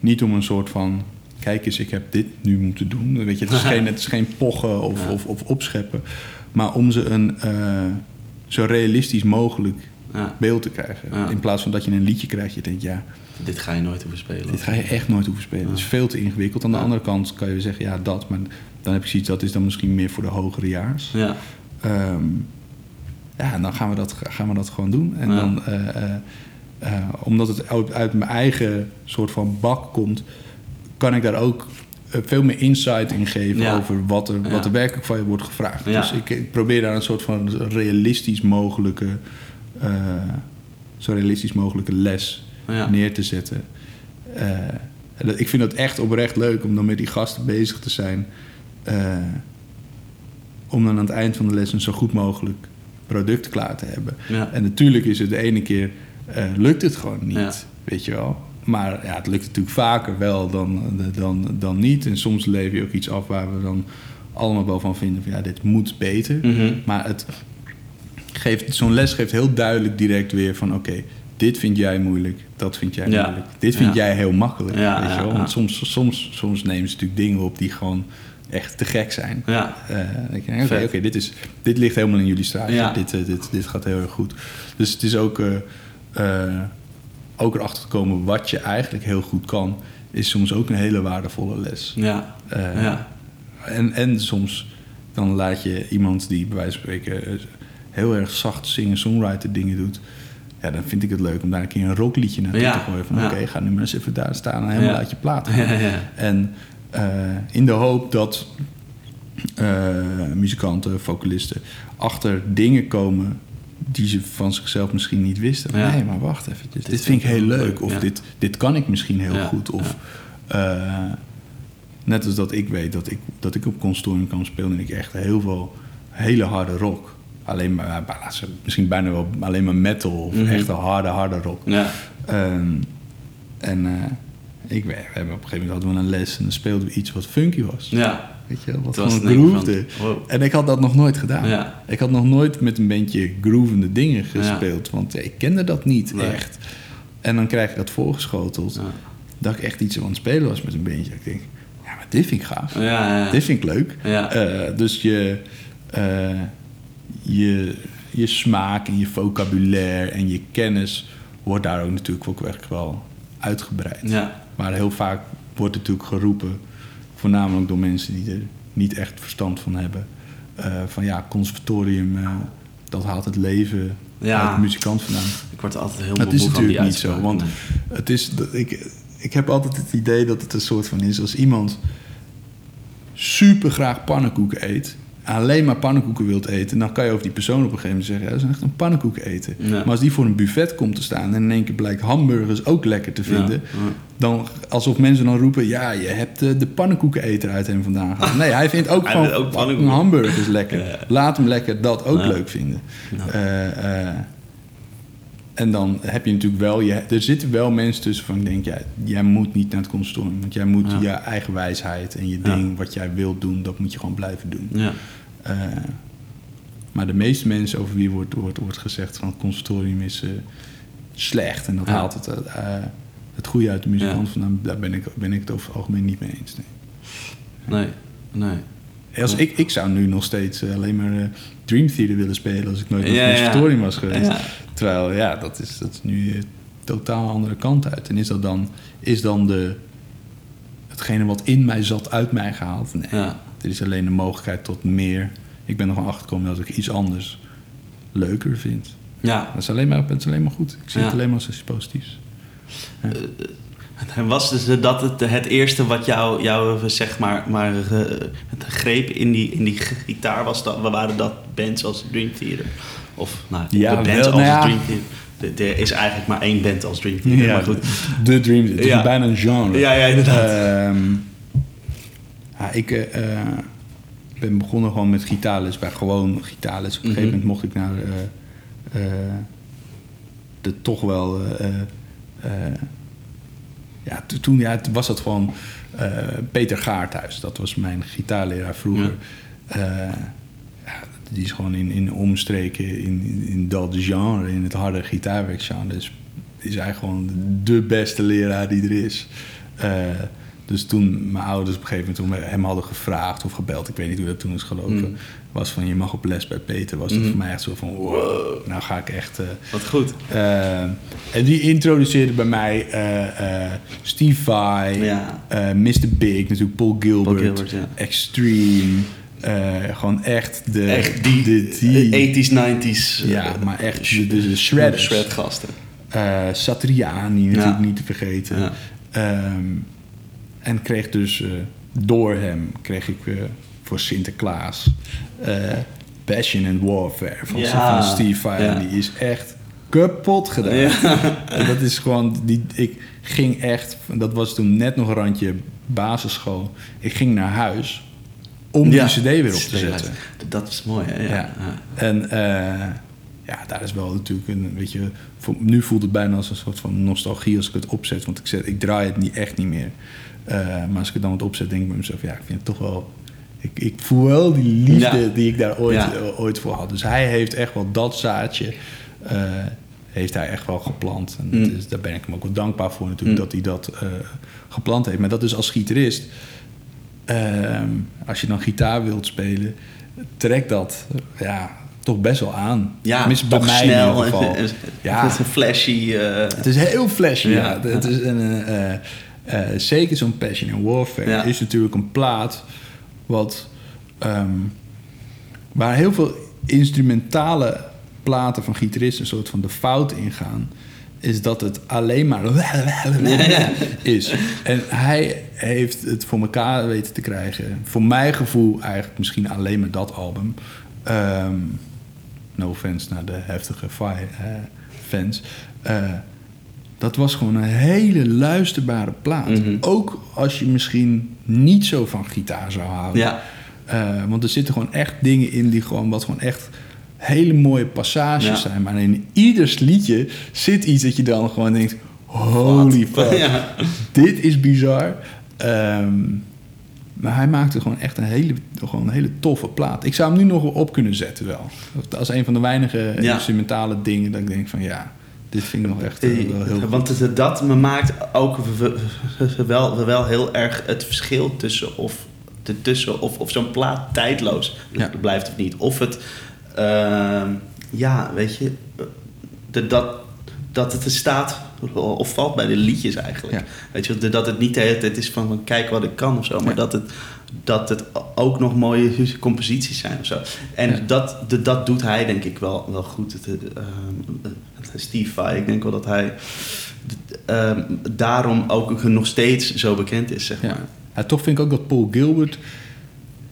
niet om een soort van. Kijk eens, ik heb dit nu moeten doen. Weet je, het, is geen, het is geen pochen of, Ja. of, of opscheppen. Maar om ze een eh, zo realistisch mogelijk Ja. beeld te krijgen. Ja. In plaats van dat je een liedje krijgt, je denkt, ja, Dit ga je nooit hoeven spelen. dit ga je echt nooit hoeven spelen. Het is veel te ingewikkeld. Aan de andere kant kan je zeggen, ja, dat. Maar dan heb ik zoiets, dat is dan misschien meer voor de hogere jaars. Ja. Ehm, ja, en dan gaan we dat, gaan we dat gewoon doen. En dan, eh, eh, omdat het uit, uit mijn eigen soort van bak komt, kan ik daar ook eh, veel meer insight in geven Ja. over wat er, wat er werkelijk van je wordt gevraagd. Dus ik, ik probeer daar een soort van realistisch mogelijke, eh, zo realistisch mogelijke les neer te zetten. Eh, ik vind het echt oprecht leuk om dan met die gasten bezig te zijn. om dan aan het eind van de les een zo goed mogelijk product klaar te hebben. Ja. En natuurlijk is het de ene keer lukt het gewoon niet, Ja. weet je wel. Maar ja, het lukt natuurlijk vaker wel dan, dan, dan niet. En soms lever je ook iets af waar we dan allemaal wel van vinden van ja, dit moet beter. Mhm. Maar het geeft, zo'n les geeft heel duidelijk direct weer van oké, dit vind jij moeilijk, dat vind jij Ja. moeilijk. Dit vind Ja. jij heel makkelijk. Ja, weet je wel? Want soms, soms, soms nemen ze natuurlijk dingen op die gewoon echt te gek zijn. Ja. Je, Oké, oké, dit, is, dit ligt helemaal in jullie straatje. Ja. Dit, eh, dit, dit gaat heel erg goed. Dus het is ook, eh, ook erachter te komen wat je eigenlijk heel goed kan, is soms ook een hele waardevolle les. Ja. Eh, ja. En, en soms dan laat je iemand die bij wijze van spreken heel erg zacht zingen-songwriter dingen doet. Ja, dan vind ik het leuk om daar een keer een rockliedje naartoe Ja, te gooien. Van ja. oké, ga nu maar eens even daar staan en helemaal uit je plaat. En eh, in de hoop dat eh, muzikanten, vocalisten achter dingen komen die ze van zichzelf misschien niet wisten. Ja. Nee, maar wacht even. Dit, dit vind ik heel leuk. leuk, Of ja. dit, dit kan ik misschien heel Ja, goed. Of eh, net als dat ik weet dat ik, dat ik op consortium kan spelen en ik echt heel veel hele harde rock. Alleen maar, misschien bijna wel alleen maar metal of Mhm. echt harde, harde rock. Ja. Ehm, en eh, ik, we hebben op een gegeven moment hadden we een les en dan speelden we iets wat funky was. Ja. Weet je wel, wat gewoon wow. En ik had dat nog nooit gedaan. Ja. Ik had nog nooit met een beetje groovende dingen gespeeld. Want ik kende dat niet Nee. echt. En dan krijg je dat voorgeschoteld. Ja. Dat ik echt iets aan het spelen was met een bandje. Ik denk, ja, maar dit vind ik gaaf. Ja, ja. Dit vind ik leuk. Eh, dus je, eh, je, je smaak en je vocabulaire en je kennis wordt daar ook natuurlijk ook wel uitgebreid. Maar heel vaak wordt natuurlijk geroepen, voornamelijk door mensen die er niet echt verstand van hebben. eh, van ja, conservatorium, eh, dat haalt het leven Ja. uit de muzikant vandaan. Ik word er altijd heel is moe van die natuurlijk niet zo, want Nee. het is, dat ik, ik heb altijd het idee dat het een soort van is als iemand super graag pannenkoeken eet, alleen maar pannenkoeken wilt eten, dan kan je over die persoon op een gegeven moment zeggen, ja, dat is echt een pannenkoek eten. Ja. Maar als die voor een buffet komt te staan en in één keer blijkt hamburgers ook lekker te vinden, Ja, dan alsof mensen dan roepen, ja, je hebt eh, de pannenkoekeneter uit hem vandaan gehaald. Nee, hij vindt ook gewoon ook pannenkoeken. hamburgers lekker. Laat hem lekker dat ook leuk vinden. Eh, eh, en dan heb je natuurlijk wel, je, er zitten wel mensen tussen van ik denk, ja, jij moet niet naar het conservatorium. Want jij moet Ja. je eigen wijsheid en je Ja. ding wat jij wilt doen, dat moet je gewoon blijven doen. Ja. Eh, maar de meeste mensen over wie wordt, wordt, wordt gezegd van het conservatorium is eh, slecht. En dat haalt het, eh, het goede uit de muzikant vandaan. Daar ben ik, ben ik het over het algemeen niet mee eens. Nee. Nee. Nee. Als ik, ik zou nu nog steeds eh, alleen maar eh, Dream Theater willen spelen als ik nooit naar Ja, het ja. conservatorium was geweest. Ja. Terwijl ja, dat is, dat is nu een totaal andere kant uit. En is dat dan, is dan de, hetgene wat in mij zat uit mij gehaald? Nee. Ja. Er is alleen de mogelijkheid tot meer. Ik ben er gewoon achtergekomen dat ik iets anders leuker vind. Ja. Dat is alleen maar, dat is alleen maar goed. Ik zie Ja. het alleen maar als iets positiefs. En was dus dat het, het eerste wat jou, jou zeg maar, maar het greep in die, in die gitaar was? Dat, waren dat bands als Dream Theater? Of nou, Ja, de bands wel, als nou ja. Dream Theater? Er- is eigenlijk maar één band als Dream Theater, maar goed. De Dream Het is Ja. bijna een genre. Ja, ja, inderdaad. Ehm, ja, ik eh, eh, ben begonnen gewoon met gitaarles. Bij gewoon gitaarles. Op een gegeven Mhm. moment mocht ik naar de toch wel... ja, to- toen ja, was dat gewoon eh, Peter Gaarthuis. Dat was mijn gitaarleraar vroeger. Eh, ja, die is gewoon in, in omstreken, in, in, dat genre, in het harde gitaarwerkgenre. Dus is eigenlijk gewoon de beste leraar die er is. Eh, dus toen mijn ouders op een gegeven moment toen we hem hadden gevraagd of gebeld, ik weet niet hoe dat toen is gelopen, Mm. was van je mag op les bij Peter. Was dat Mm. voor mij echt zo van wow, nou ga ik echt. eh, Wat goed. eh, en die introduceerde bij mij eh, eh, Steve Vai, Ja. Mr. Big, natuurlijk Paul Gilbert, Paul Gilbert, ja. Extreme. gewoon echt de... Echt die, de, die 80s, 90s. ja, maar echt de, de, de shredders. shredgasten. Eh, Satriani natuurlijk Ja. niet te vergeten. Ja. En kreeg dus eh, door hem kreeg ik eh, voor Sinterklaas eh, Passion and Warfare van, Ja. van Steve Vai. Ja. Die is echt kapot gedaan. Ja. En dat is gewoon, die, ik ging echt, dat was toen net nog een randje basisschool. Ik ging naar huis om die cd weer op te zetten. Dat is mooi, hè? Ja. En ja, daar is wel natuurlijk een, weet je, nu voelt het bijna als een soort van nostalgie als ik het opzet. Want ik, zet, ik draai het niet, echt niet meer. Eh, maar als ik het dan wat opzet, denk ik bij mezelf, ja, ik vind het toch wel... Ik, ik voel wel die liefde Ja. die ik daar ooit, Ja. eh, ooit voor had. Dus hij heeft echt wel dat zaadje, eh, heeft hij echt wel geplant. En Mm. is, daar ben ik hem ook wel dankbaar voor natuurlijk, Mm. dat hij dat eh, geplant heeft. Maar dat is als gitarist, ehm, als je dan gitaar wilt spelen, trek dat ja, toch best wel aan. Ja, bij mij snel. in ieder geval. en- Ja. Het is een flashy... Het is heel flashy, ja. Ja. Het is een, eh, zeker zo'n Passion and Warfare Ja. is natuurlijk een plaat wat, ehm, waar heel veel instrumentale platen van gitaristen een soort van de fout ingaan. Is dat het alleen maar is. En hij heeft het voor elkaar weten te krijgen. Voor mijn gevoel eigenlijk misschien alleen maar dat album. Ehm, no offense naar de heftige Fire eh, fans. Eh, dat was gewoon een hele luisterbare plaat. Mhm. Ook als je misschien niet zo van gitaar zou houden. Ja. Eh, want er zitten gewoon echt dingen in die gewoon wat gewoon echt hele mooie passages Ja. zijn. Maar in ieders liedje zit iets dat je dan gewoon denkt: holy fuck, Ja. dit is bizar. Ehm, maar hij maakte gewoon echt een hele, gewoon een hele toffe plaat. Ik zou hem nu nog wel op kunnen zetten wel. Als een van de weinige Ja. instrumentale dingen dat ik denk van ja, dit vind ik nog echt eh, wel heel. Want het- dat me maakt ook wel, wel heel erg het verschil tussen of, de tussen of, of zo'n plaat tijdloos Ja. blijft of niet. Of het, ehm, ja, weet je, de, dat, dat het er staat of valt bij de liedjes eigenlijk. Ja. Weet je, dat het niet de hele tijd is van, van kijk wat ik kan of zo, maar Ja. dat het dat het ook nog mooie composities zijn of zo. En Ja. dat, de, dat doet hij denk ik wel, wel goed. Het, eh, ehm, Steve Vai, ik denk wel dat hij ehm, daarom ook nog steeds zo bekend is, zeg maar. Ja, toch vind ik ook dat Paul Gilbert,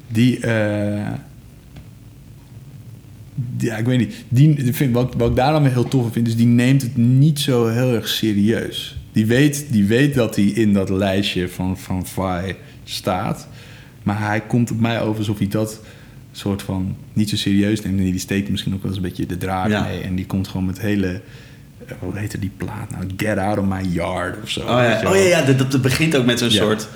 die, eh, die- ja, ik weet niet, die, vind, wat, wat ik daar dan weer heel tof vind, is die neemt het niet zo heel erg serieus. Die weet, die weet dat hij in dat lijstje van, van Vi staat, maar hij komt op mij over alsof hij dat soort van niet zo serieus neemt. En die steekt misschien ook wel eens een beetje de draad Ja. mee. En die komt gewoon met hele, hoe heette die plaat nou? Get out of my yard of zo. Oh ja, oh, ja, ja dat, dat begint ook met zo'n Ja. soort...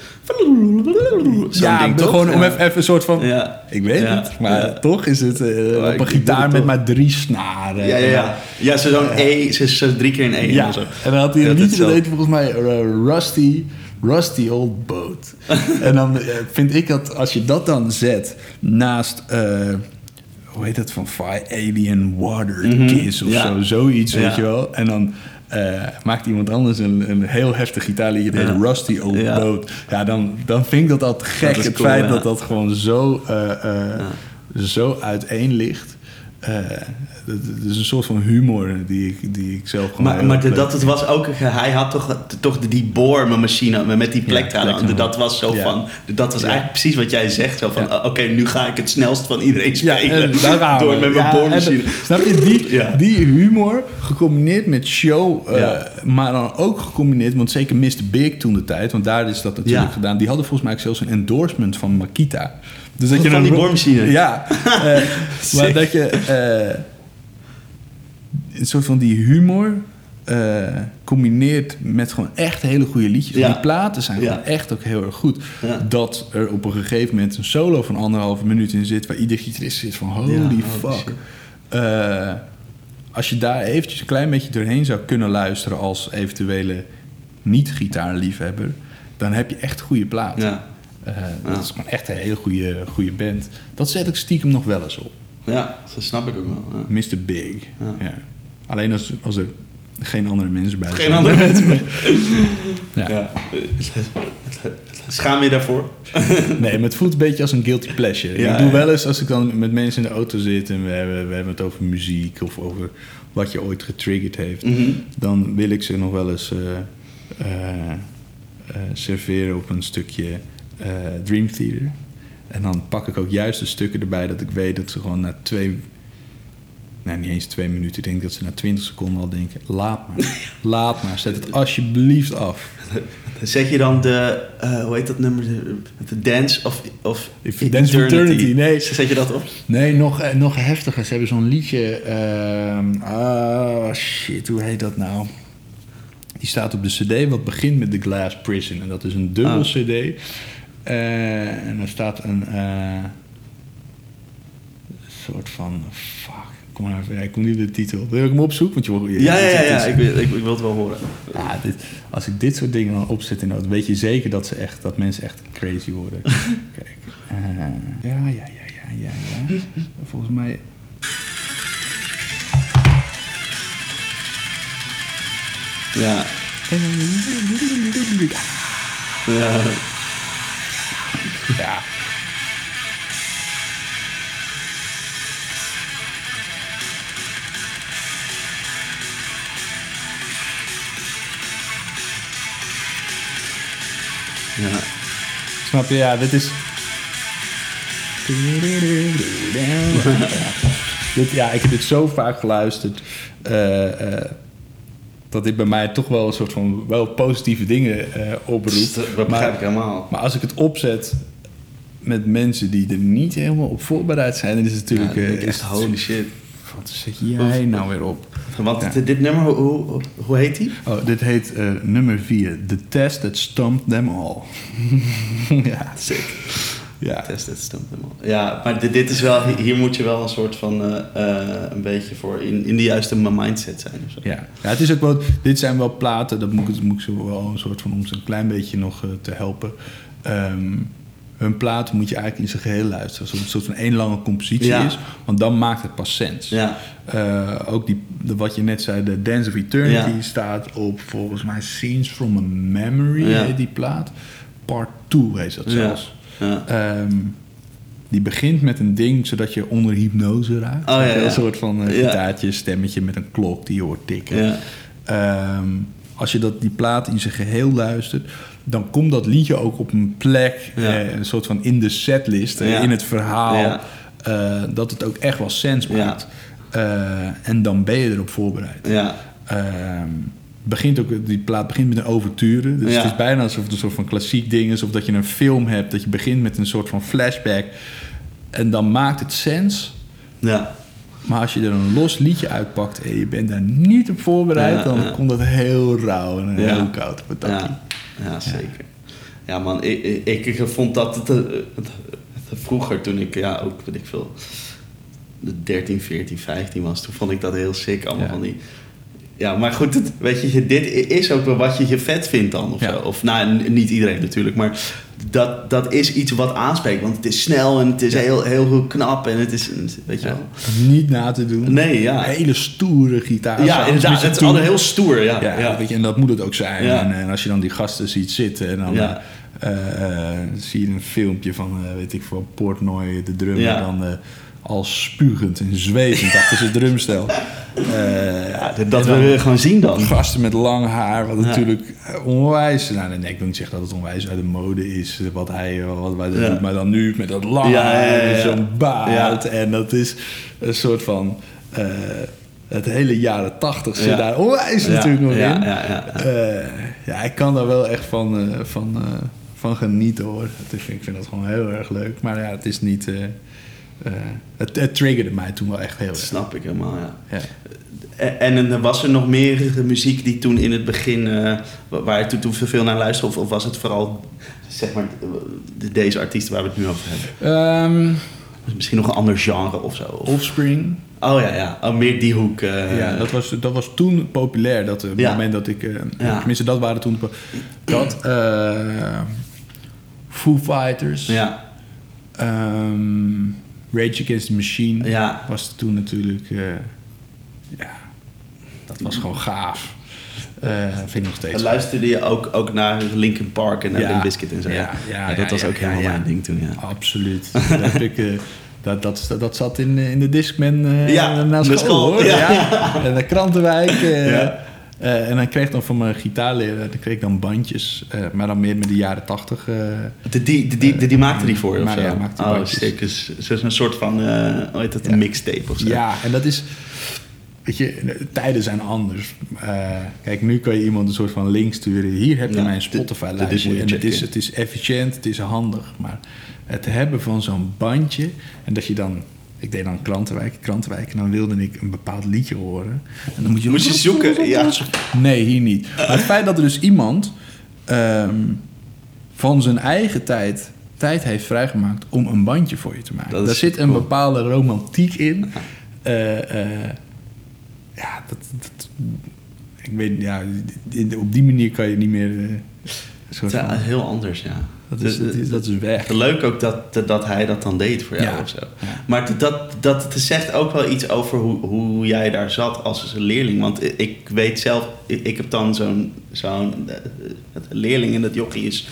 Zo'n ja, ding, toch? gewoon om even, even een soort van... Ik weet het, maar toch is het eh, ik op een gitaar met maar drie snaren. Ja, ja, ja. Ja, zo zo'n E, zo, zo drie keer een E Ja, en zo. en dan had hij een liedje, dat zo- heet volgens mij eh, Rusty, Rusty Old Boat. en dan eh, vind ik dat als je dat dan zet naast, eh, hoe heet dat van Fire Alien Water Mhm, Kiss of ja. zo, zoiets, Ja. weet je wel. En dan eh, maakt iemand anders een, een heel heftig gitaarliedje, heet Ja. Rusty Old Ja. Boat. Ja, dan, dan vind ik dat altijd gek, Dat het cool, feit dat dat gewoon zo, eh, eh, zo uiteen ligt. Dat, dat is een soort van humor die ik, die ik zelf gewoon Maar, maar de- dat het was ook, hij had toch, toch die boormachine met die plektralen. plektralen. dat was zo Ja. van, dat was Ja. eigenlijk precies wat jij zegt. Zo van, Ja. uh, oké, nu ga ik het snelst van iedereen Ja, spelen. gaan door met mijn Ja, boormachine. en Snap je, die, Ja. die humor gecombineerd met show, eh, Ja. maar dan ook gecombineerd, want zeker Mr. Big toen de tijd, want daar is dat natuurlijk Ja. gedaan. Die hadden volgens mij ook zelfs een endorsement van Makita. Dus dat Van een die boormachine? Ja, eh, maar dat je eh, een soort van die humor eh, combineert met gewoon echt hele goede liedjes. Ja. Die platen zijn Ja. gewoon echt ook heel erg goed. Ja. Dat er op een gegeven moment een solo van anderhalve minuut in zit... waar ieder gitarist zit van holy fuck. Eh, als je daar eventjes een klein beetje doorheen zou kunnen luisteren... als eventuele niet-gitaarliefhebber... dan heb je echt goede platen. Eh. Dat is gewoon echt een hele goede, goede band. Dat zet ik stiekem nog wel eens op. ja, dat snap ik ook wel. Mr. Big. Ja. Alleen als, als er geen andere mensen bij Geen zijn. andere mensen. Ja. Ja. Schaam je daarvoor? Nee, maar het voelt een beetje als een guilty pleasure. Ja, ik doe wel eens als ik dan met mensen in de auto zit en we hebben, we hebben het over muziek of over wat je ooit getriggerd heeft, Mhm. dan wil ik ze nog wel eens eh, eh, eh, serveren op een stukje Dream Theater. En dan pak ik ook juist de stukken erbij dat ik weet dat ze gewoon na twee, nou niet eens twee minuten, ik denk dat ze na twintig seconden al denken, laat maar, laat maar, zet het alsjeblieft af. Zet je dan de, eh, hoe heet dat nummer? De, de Dance of, of Dance of Eternity, nee. Zet je dat op? Nee, nog, eh, nog heftiger. Ze hebben zo'n liedje. ehm ah, shit, hoe heet dat nou? Die staat op de CD, wat begint met The Glass Prison. En dat is een dubbel Ah. CD. Eh, en er staat een. soort van. Fuck. Kom maar even, ja, ik kom niet op de titel. Wil ik hem opzoeken? Want je, je- Ja, ja, ja, Ik, wil- ik, ik wil het wel horen. Ja, dit, als ik dit soort dingen dan opzet in nood, weet je zeker dat, ze echt, dat mensen echt crazy worden. Kijk. eh, ja, ja, ja, ja, ja, ja. Volgens mij. Ja. Ja. Ja. Ja. Snap je? Ja, dit is. dit, ja, ik heb dit zo vaak geluisterd. eh, eh, dat dit bij mij toch wel een soort van wel positieve dingen eh, oproept. Dat begrijp ik helemaal. Maar als ik het opzet met mensen die er niet helemaal op voorbereid zijn, dan is het Ja, natuurlijk dan denk ik echt, echt holy shit. Wat zet jij nou weer op? Want Ja. dit, dit nummer, hoe, hoe, hoe heet die? Oh, dit heet eh, nummer 4. The Test That Stumped Them All. ja, Sick. ja. Test het stond helemaal. Ja, maar dit, dit is wel, hier moet je wel een soort van, eh, eh, een beetje voor in, in de juiste mindset zijn of zo. Ja. ja, het is ook wel, dit zijn wel platen, dat moet ik, moet ik ze wel een soort van om ze een klein beetje nog te helpen. Ehm, hun platen moet je eigenlijk in zijn geheel luisteren, alsof het een soort van één lange compositie Ja. is, want dan maakt het pas sens. Ja, Eh, ook die, de, wat je net zei, de Dance of Eternity Ja. staat op volgens mij Scenes from a Memory, heet die plaat. Part 2 heet dat zelfs. ja. Ehm, die begint met een ding zodat je onder hypnose raakt. Oh, Een soort van uh, gitaartje, stemmetje met een klok die je hoort tikken. Ehm, als je dat, die plaat in zijn geheel luistert, dan komt dat liedje ook op een plek, Ja. eh, een soort van in de setlist, eh, Ja. in het verhaal, eh, dat het ook echt wel sens maakt. Eh, en dan ben je erop voorbereid. ja. Ehm, begint ook, die plaat begint met een overture. Dus het is bijna alsof het een soort van klassiek ding is. Of dat je een film hebt, dat je begint met een soort van flashback. En dan maakt het sens. ja. Maar als je er een los liedje uitpakt en je bent daar niet op voorbereid... Ja, dan ja. komt dat heel rauw en Ja. heel koud op het dakje. Ja, zeker. Ja, man, ik, ik, ik vond dat het, eh, het- het- vroeger, toen ik, ja, ook, weet ik veel, de 13, 14, 15 was, toen vond ik dat heel sick, allemaal van die... Ja, maar goed, het, weet je, dit is ook wel wat je je vet vindt dan, of Ja. zo. Of, nou, niet iedereen natuurlijk, maar dat, dat is iets wat aanspreekt. Want het is snel en het is heel, heel, heel knap en het is, weet je Ja. wel. Niet na te doen. Nee, ja. Een hele stoere gitaar. Ja, inderdaad, het is allemaal heel stoer, ja. Ja, ja. Weet je, en dat moet het ook zijn. Ja. En, en als je dan die gasten ziet zitten en dan Ja. eh, eh, zie je een filmpje van, eh, weet ik veel, Portnoy, de drummer, Ja. dan eh, al spugend en zwevend achter zijn drumstel. Eh, Ja, dat dan we gewoon zien dan. Gasten met lang haar, wat Ja. natuurlijk eh, onwijs... Nou, nee, ik wil niet zeggen dat het onwijs uit de mode is, eh, wat hij wat Ja. doen. Maar dan nu met dat lang Ja, haar zo'n baard. En dat is een soort van... het hele jaren tachtig zit daar onwijs natuurlijk nog in. ja, ja, ik kan daar wel echt van, van, van genieten hoor. Het is- ik vind dat gewoon heel erg leuk. Maar ja, het is niet... eh, eh, het, het triggerde mij toen wel echt heel erg. snap ik helemaal, ja. Ja. En, en eh, was er nog meer muziek die toen in het begin, eh, wa- waar je toen, toen veel naar luisterde? Of, of was het vooral, zeg maar, de- deze artiesten waar we het nu over hebben? Ehm, Misschien nog een ander genre of zo? Of- Offspring. oh ja, ja. Oh, meer die hoek. eh, ja, dat was, dat was toen populair. Dat op het Ja. moment dat ik... eh, Ja. Tenminste, dat waren toen... Dat... eh, Foo Fighters. Ja, ehm, Rage Against the Machine. ja. Was toen natuurlijk... eh, ja, dat was gewoon gaaf. Eh vind ik nog steeds luisterde je ook, ook naar Linkin Park en naar Ja. Limp Bizkit en zo? Ja, ja, dat was ook helemaal mijn ding toen, ja. Absoluut. dat, heb ik, eh, dat, dat, dat zat in, eh, in de Discman eh naar naar school, school, hoor. ja. Ja. En de Krantenwijk. Eh, en dan kreeg ik dan van mijn gitaarleraar dan kreeg ik dan bandjes. eh, maar dan meer met de jaren tachtig. De, die, die, de, die maakte die voor je of Maar zo? ja, maakte die oh, bandjes. Dus, dus een soort van, hoe heet dat, een Ja. mixtape of zo? ja, en dat is... Weet je, de tijden zijn anders. Kijk, nu kan je iemand een soort van link sturen. Hier heb je Ja, mijn Spotify-lijstje. je En het is, het is efficiënt, het is handig. Maar het hebben van zo'n bandje... En dat je dan... Ik deed dan Krantenwijk, Krantenwijk... En dan wilde ik een bepaald liedje horen. En dan moet je... Moest je zoeken? Ja. Nee, hier niet. Maar het feit dat er dus iemand... ehm, van zijn eigen tijd... tijd heeft vrijgemaakt om een bandje voor je te maken. Daar zit een cool. bepaalde romantiek in... eh, eh, ja, dat, dat, ik weet, ja, op die manier kan je niet meer. eh, van- heel anders, ja. Dat, is, dat, is, dat is weg. Leuk ook dat, dat, hij dat dan deed voor jou Ja. of zo. Ja. Maar dat, dat, zegt ook wel iets over hoe, hoe jij daar zat als een leerling. Want ik weet zelf, ik, heb dan zo'n zo'n eh, leerling en dat jochie is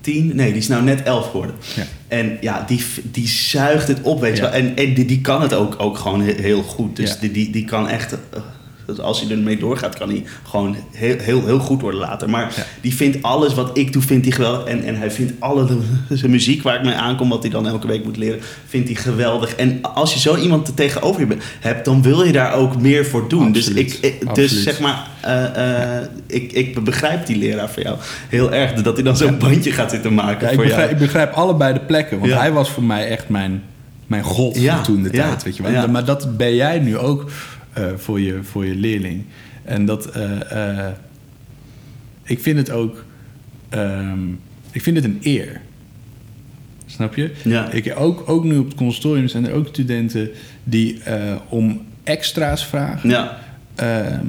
tien, nee, die is nou net elf geworden. Ja. En ja, die, die zuigt het op, weet je wel. En, en die, die kan het ook, ook gewoon he- heel goed. Dus die, die, die kan echt... eh, dus als hij ermee doorgaat, kan hij gewoon heel, heel, heel goed worden later. Maar Ja. die vindt alles wat ik doe, vindt hij geweldig. En, en hij vindt alle de, zijn muziek waar ik mee aankom, wat hij dan elke week moet leren, vindt hij geweldig. En als je zo iemand er tegenover je hebt, dan wil je daar ook meer voor doen. Dus, ik, ik- dus zeg maar, eh, eh, ik, ik begrijp die leraar voor jou heel erg. Dat hij dan zo'n bandje gaat zitten maken Ja, ik, voor begrijp, jou. ik begrijp allebei de plekken. Want hij was voor mij echt mijn, mijn god Ja, toen de ja, tijd. Weet je wel. ja. Maar dat ben jij nu ook eh, voor, je, voor je leerling. En dat... eh, eh, ik vind het ook... ehm, ik vind het een eer. Snap je? Ja. Ik, ook, ook nu op het consortium zijn er ook studenten die eh, om extra's vragen. Ja, Ehm,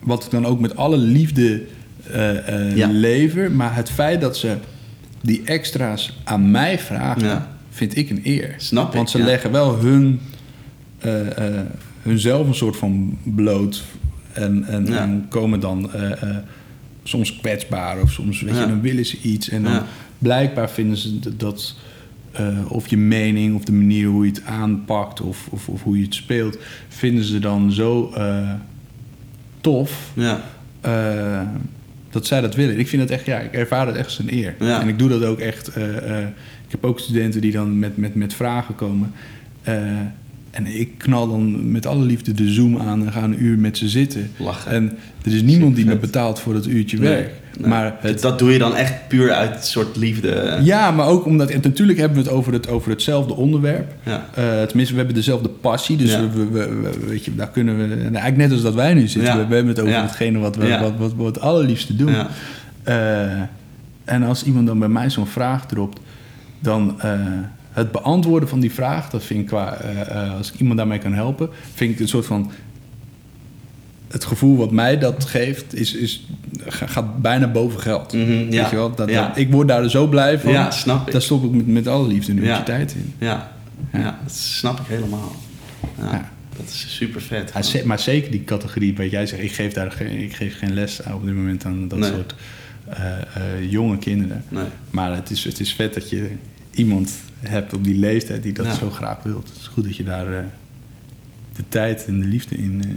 wat ik dan ook met alle liefde eh, eh, Ja. lever. Maar het feit dat ze die extra's aan mij vragen, vind ik een eer. Snap ik, Want ze leggen wel hun, eh, eh, hunzelf een soort van bloot. En, en, Ja. en komen dan eh, eh, soms kwetsbaar of soms weet Ja. je, dan willen ze iets. En dan Ja. blijkbaar vinden ze dat eh, of je mening of de manier hoe je het aanpakt of, of, of hoe je het speelt, vinden ze dan zo tof ja, dat zij dat willen. Ik vind het echt, ja, ik ervaar het echt als een eer. En ik doe dat ook echt. ik heb ook studenten die dan met, met, met vragen komen. En ik knal dan met alle liefde de Zoom aan en ga een uur met ze zitten. lachen. En er is niemand die me betaalt voor dat uurtje Nee, werk. nee. Maar het, dat, doe je dan echt puur uit soort liefde. ja, maar ook omdat... En natuurlijk hebben we het over, het over hetzelfde onderwerp. Ja. Eh, tenminste, we hebben dezelfde passie. Dus Ja. we, we, we- we- weet je, daar kunnen we... nou, eigenlijk net als dat wij nu zitten. Ja. We, we hebben het over hetgene wat we, wat, wat, het allerliefste doen. Eh, en als iemand dan bij mij zo'n vraag dropt... dan eh, het beantwoorden van die vraag... dat vind ik qua... eh, eh, als ik iemand daarmee kan helpen... vind ik een soort van... Het gevoel wat mij dat geeft... Is, is, ga- gaat bijna boven geld. Mhm, Weet ja. je wel? Dat, Ja. dat- ik word daar zo blij van. Ja, snap ik. Daar stop ik met, met alle liefde de tijd in. Ja, ja. dat snap ik helemaal. Dat is super vet. Ja, maar zeker die categorie, wat jij zegt, ik geef daar geen, ik geef geen les op dit moment aan dat Nee. soort eh, jonge kinderen. Nee. Maar het is, het is vet dat je iemand hebt op die leeftijd die dat zo graag wil. Het is goed dat je daar eh, de tijd en de liefde in. eh,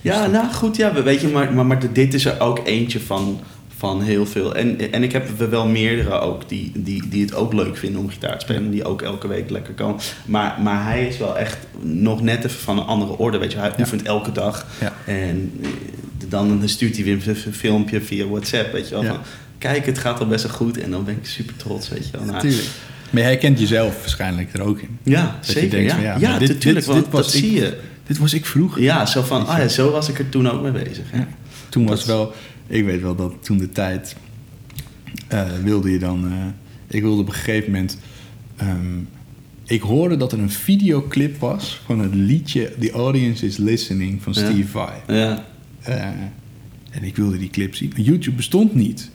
Ja, nou goed, ja, weet je, maar, maar, maar dit is er ook eentje van, van heel veel. En, en ik heb er wel meerdere ook die, die, die het ook leuk vinden om gitaar te spelen. Die ook elke week lekker komen. Maar, maar hij is wel echt nog net even van een andere orde, weet je. Hij Ja. oefent elke dag. Ja. En eh, dan stuurt hij weer een filmpje via WhatsApp, weet je wel. Ja. Van, Kijk, het gaat al best wel goed. En dan ben ik super trots, weet je wel. Nou, Natuurlijk. Maar jij kent jezelf waarschijnlijk er ook in. Ja, Dat je zeker. denkt ja, ja, dit- natuurlijk. dit- was dat ik- zie je. Dit was ik vroeger. Ja, zo van, ah ja, zo was ik er toen ook mee bezig. Ja. Toen was wel, ik weet wel dat toen de tijd eh, wilde je dan, eh, ik wilde op een gegeven moment, ehm, ik hoorde dat er een videoclip was van het liedje The Audience is Listening van Ja. Steve Vai. Ja, Eh, en ik wilde die clip zien. YouTube bestond niet.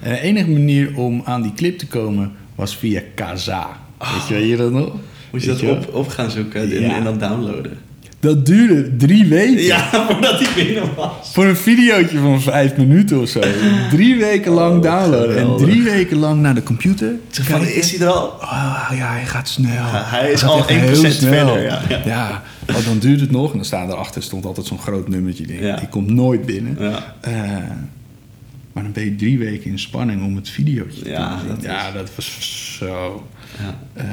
En de enige manier om aan die clip te komen was via Kaza. Weet je, weet je dat nog? Moet je dat op, op gaan zoeken en, Ja. en dan downloaden? Dat duurde drie weken. Ja, voordat hij binnen was. Voor een videootje van vijf minuten of zo. Drie weken lang Oh, downloaden. En drie weken lang naar de computer. Van, is hij er al? Ah, ja, hij gaat snel. hij is al echt 1% heel snel. verder, ja, ja. Ja, want dan duurt het nog. En dan staat erachter stond altijd zo'n groot nummertje. Die komt nooit binnen. Ja. Eh, maar dan ben je drie weken in spanning om het videootje Ja, te zien. dat ja, is- dat was zo... Ja. eh,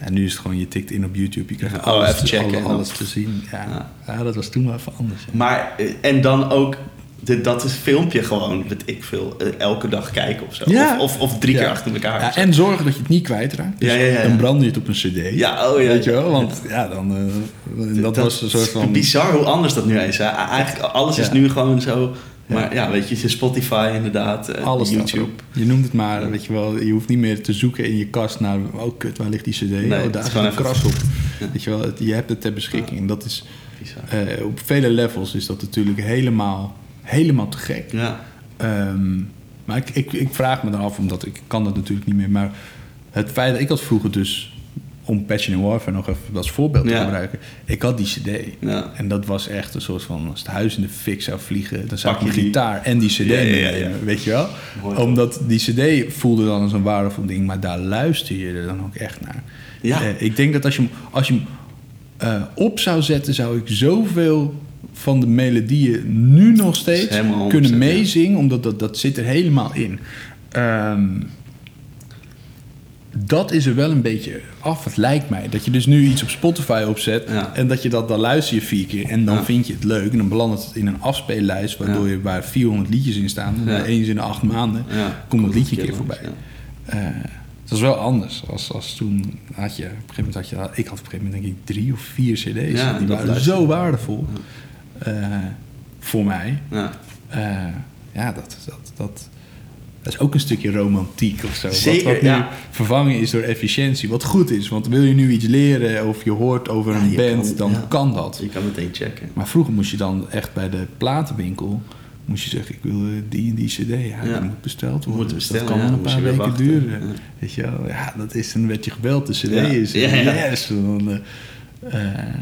ja, nu is het gewoon, je tikt in op YouTube. Je krijgt Ja, oh, alles, even checken alle- en dan- alles te zien. Ja. Ja. Ja. dat was toen wel even anders. ja. Maar, eh, en dan ook de, dat is filmpje gewoon, weet ik veel, eh, elke dag kijken of zo. Ja. Of, of, of drie keer Ja. achter elkaar. Ja, en zorgen dat je het niet kwijtraakt. Dus Ja, ja, ja, ja. Dan brand je het op een cd. ja, oh ja. Weet je wel? ja. Want ja, dan... eh, dat, was een soort van... Bizar hoe anders dat nu is. Hè? Eigenlijk alles is Ja. nu gewoon zo Maar ja, weet je, je Spotify inderdaad, eh, Alles YouTube. Je noemt het maar, weet je wel. Je hoeft niet meer te zoeken in je kast naar... Oh, kut, waar ligt die cd? Nee, oh, het daar is gewoon een kras op. Weet je wel, het- je hebt het ter beschikking. En dat is... Eh, op vele levels is dat natuurlijk helemaal, helemaal te gek. Ja, Ehm, maar ik, ik, ik vraag me dan af, omdat ik kan dat natuurlijk niet meer. Maar het feit dat ik had vroeger dus, om Passion Warfare nog even als voorbeeld te gebruiken. Ik had die cd. ja. En dat was echt een soort van, als het huis in de fik zou vliegen, dan zou Pak ik mijn gitaar en die cd Ja, weet je wel? Mooi? Omdat die cd voelde dan als een waardevol ding, maar daar luister je er dan ook echt naar. Ja. Eh, ik denk dat als je hem, als je hem eh, op zou zetten, zou ik zoveel van de melodieën nu nog steeds kunnen 100%, ja. meezingen, omdat dat, dat zit er helemaal in. Ehm, dat is er wel een beetje af, het lijkt mij. Dat je dus nu iets op Spotify opzet Ja. en dat je dat, dan luister je vier keer en dan Ja. vind je het leuk. En dan belandt het in een afspeellijst waardoor Ja. je waar 400 liedjes in staan. En eens in de acht maanden komt dat liedje een het keer voorbij. Eh, dat is wel anders. Als, als toen had je, op een gegeven moment had je, ik had op een gegeven moment denk ik drie of vier cd's. Die waren zo waardevol eh, voor mij. Ja. Eh, ja, dat, dat, dat, dat is ook een stukje romantiek of zo. Zeker, wat, wat nu ja. vervangen is door efficiëntie. Wat goed is, want wil je nu iets leren of je hoort over een band, kan- dan ja. kan dat. Je kan meteen checken. Maar vroeger moest je dan echt bij de platenwinkel... moest je zeggen, ik wil eh, die en die cd. Ja, moet besteld worden. Moet bestellen, dat kan een paar weken wachten. duren. Ja. Weet je wel? Ja, dat is... Dan werd je gebeld, de cd is... Yes! Dan, eh, eh,